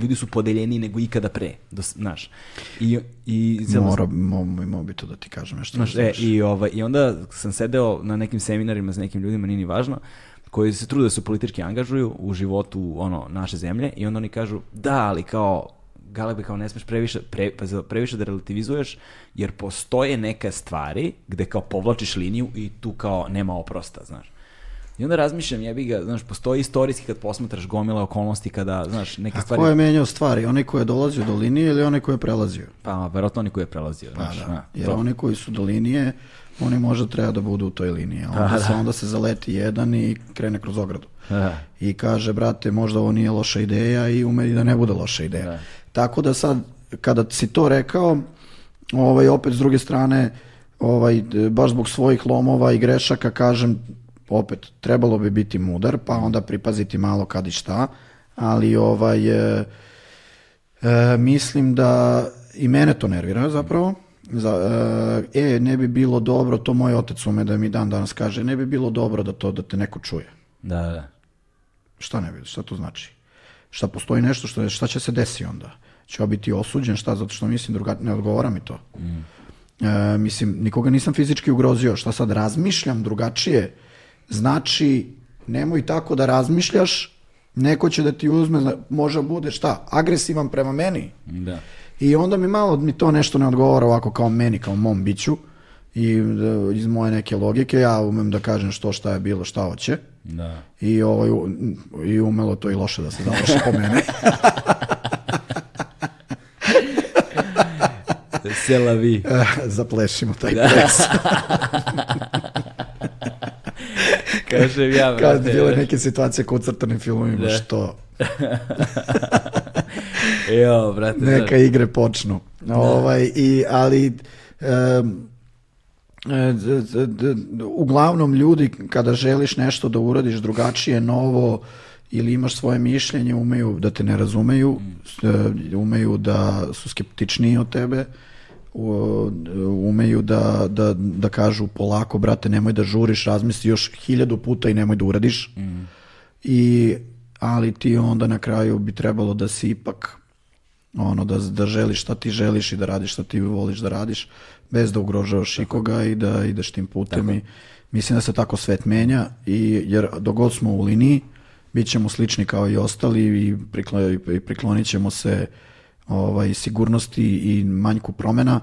ljudi su podeljeni nego ikada pre, dos, znaš, i, i Mora, mo, mo bi to da ti kažem nešto. Znaš, e, i, ovaj, I onda sam sedeo na nekim seminarima s nekim ljudima, nije ni važno, koji se trude da se politički angažuju u životu ono, naše zemlje i onda oni kažu, da, ali kao, Galebe, kao ne smeš previše, pre, pa previše da relativizuješ, jer postoje neke stvari gde kao povlačiš liniju i tu kao nema oprosta, znaš. I onda razmišljam, jebi ga, znaš, postoji istorijski kad posmatraš gomile okolnosti kada, znaš, neke A stvari... ko je menjao stvari? Onaj ko je dolazio do linije ili onaj ko je prelazio? Pa, verovatno oni koji je prelazio, Pa znaš. da, a, jer to. oni koji su do linije, oni možda treba da budu u toj liniji. a Onda, se, onda se zaleti jedan i krene kroz ogradu. Da. I kaže, brate, možda ovo nije loša ideja i ume i da ne bude loša ideja. Da. Tako da sad, kada si to rekao, ovaj, opet s druge strane, ovaj, baš zbog svojih lomova i grešaka, kažem, opet, trebalo bi biti mudar, pa onda pripaziti malo kad i šta, ali ovaj, e, E, mislim da i mene to nervira zapravo. Za, e, e, ne bi bilo dobro, to moj otac ume da mi dan danas kaže, ne bi bilo dobro da to da te neko čuje. Da, da. Šta ne bi, šta to znači? Šta postoji nešto, što, šta će se desi onda? Će biti osuđen, šta, zato što mislim druga, ne odgovara mi to. E, mislim, nikoga nisam fizički ugrozio, šta sad razmišljam drugačije, znači nemoj tako da razmišljaš, neko će da ti uzme, može bude šta, agresivan prema meni. Da. I onda mi malo mi to nešto ne odgovara ovako kao meni, kao mom biću i e, iz moje neke logike ja umem da kažem što šta je bilo, šta hoće. Da. I, ovaj, I umelo to i loše da se završi po mene. Sela vi. Zaplešimo taj ples. Kažem ja, Kad brate. bile neke situacije kao u crtanim filmovima, Da. što Jo, brate. neka igre počnu. Ovaj, i, ali d- uglavnom ljudi kada želiš nešto da uradiš drugačije, novo ili imaš svoje mišljenje, umeju da te ne razumeju, s- e, umeju da su skeptičniji od tebe, umeju da, da, da kažu polako, brate, nemoj da žuriš, razmisli još hiljadu puta i nemoj da uradiš. I, ali ti onda na kraju bi trebalo da si ipak ono, da, da želiš šta ti želiš i da radiš šta ti voliš da radiš, bez da ugrožavaš ikoga i da ideš tim putem i mislim da se tako svet menja i jer dogod smo u liniji, bit ćemo slični kao i ostali i, priklo, i priklonit ćemo se ovaj, sigurnosti i manjku promena,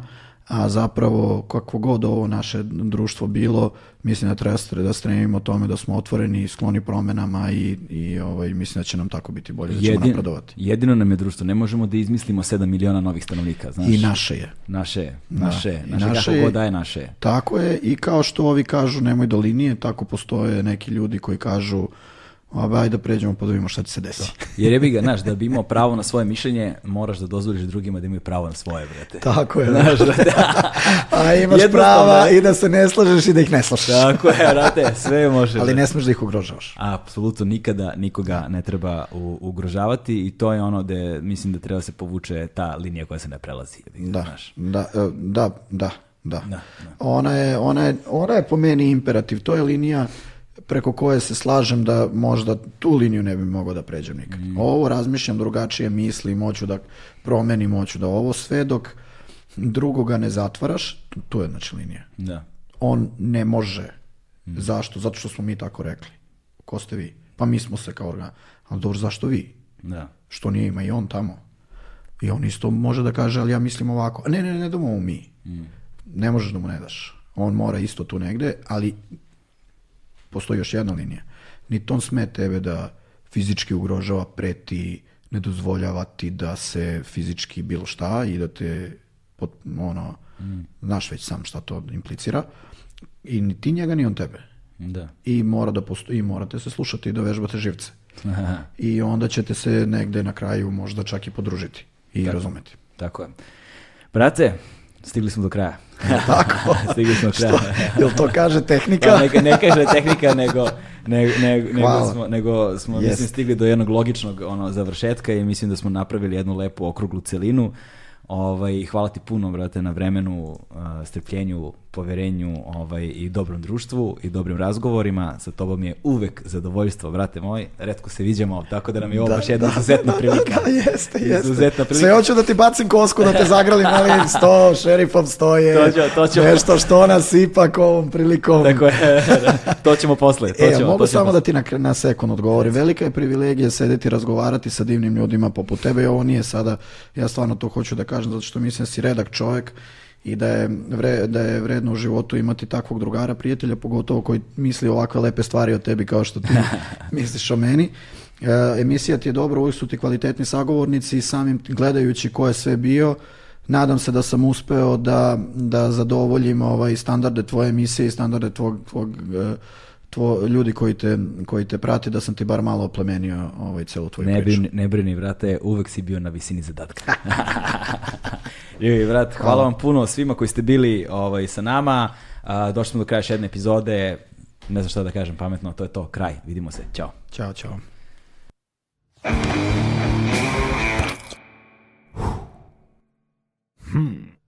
a zapravo kakvo god ovo naše društvo bilo, mislim da treba da stremimo tome da smo otvoreni i skloni promenama i, i ovaj, mislim da će nam tako biti bolje, da ćemo Jedin, napredovati. jedino nam je društvo. Ne možemo da izmislimo 7 miliona novih stanovnika, znaš. I naše je. Naše je, naše je, i naše, naše kako god da je naše je. Tako je i kao što ovi kažu nemoj do linije, tako postoje neki ljudi koji kažu "A, ajde da pređemo pa da vidimo šta će se desi. Jer je bi ga, znaš, da bi imao pravo na svoje mišljenje, moraš da dozvoliš drugima da imaju pravo na svoje, brate. Tako je. da. Znaš, brate. A imaš prava da. i da se ne slažeš i da ih ne slušaš. Tako je, brate, sve može. Ali ne smeš da ih ugrožavaš. Apsolutno nikada nikoga ne treba u- ugrožavati i to je ono gde mislim da treba se povuče ta linija koja se ne prelazi. Da, Znaš. da, e, da, da, da. da. Ona, je, ona, je, ona je po meni imperativ. To je linija preko koje se slažem da možda tu liniju ne bi mogao da pređem nikad. Ovo razmišljam drugačije, mislim, hoću da promenim, hoću da ovo sve dok drugoga ne zatvaraš, tu- je znači linija. Da. On ne može. Zašto? Zato što smo mi tako rekli. Ko ste vi? Pa mi smo se kao organ. Ali dobro, zašto vi? Da. Što nije ima i on tamo. I on isto može da kaže, ali ja mislim ovako. Ne, ne, ne, ne damo mi. Ne možeš da mu ne daš. On mora isto tu negde, ali postoji još jedna linija. Niti on sme tebe da fizički ugrožava, preti, ne dozvoljava ti da se fizički bilo šta i da te pot, ono, znaš već sam šta to implicira. I ni ti njega, ni on tebe. Da. I mora da postoji, i morate se slušati i da vežbate živce. I onda ćete se negde na kraju možda čak i podružiti i razumeti. Tako je. Brate, stigli smo do kraja. Tako? stigli smo do kraja. Jel to kaže tehnika? Pa neka, ne kaže tehnika, nego, ne, ne- nego smo, nego smo Jest. mislim, stigli do jednog logičnog ono, završetka i mislim da smo napravili jednu lepu okruglu celinu. Ovaj, hvala ti puno, brate, na vremenu, a, strpljenju, poverenju ovaj, i dobrom društvu i dobrim razgovorima. Sa tobom je uvek zadovoljstvo, brate moj. Redko se viđamo, tako da nam je ovo baš jedna izuzetna prilika. Da, jeste, jeste. Izuzetna prilika. Sve hoću da ti bacim kosku, da te zagralim, ali sto, šerifom stoje. To ćemo- to ćemo. Nešto što nas ipak ovom prilikom... Tako je, to ćemo posle. To E, ćemo, mogu to ćemo samo da ti na, na sekund odgovorim. Velika je privilegija sedeti i razgovarati sa divnim ljudima poput tebe i ovo nije sada, ja stvarno to hoću da kažem, zato što mislim da si redak čovjek i da je, vre, da je vredno u životu imati takvog drugara, prijatelja, pogotovo koji misli ovakve lepe stvari o tebi kao što ti misliš o meni. E, emisija ti je dobra, uvijek su ti kvalitetni sagovornici i samim gledajući ko je sve bio, nadam se da sam uspeo da, da zadovoljim ovaj standarde tvoje emisije i standarde tvog, tvog e, tvo, ljudi koji te, koji te prate da sam ti bar malo oplemenio ovaj, celu tvoju ne priču. Brini, ne brini, vrate, uvek si bio na visini zadatka. Ljubi, vrat, hvala, hvala vam puno svima koji ste bili ovaj, sa nama. A, došli smo do kraja šedne jedne epizode. Ne znam šta da kažem pametno, to je to. Kraj. Vidimo se. Ćao. Ćao, čao. Hmm.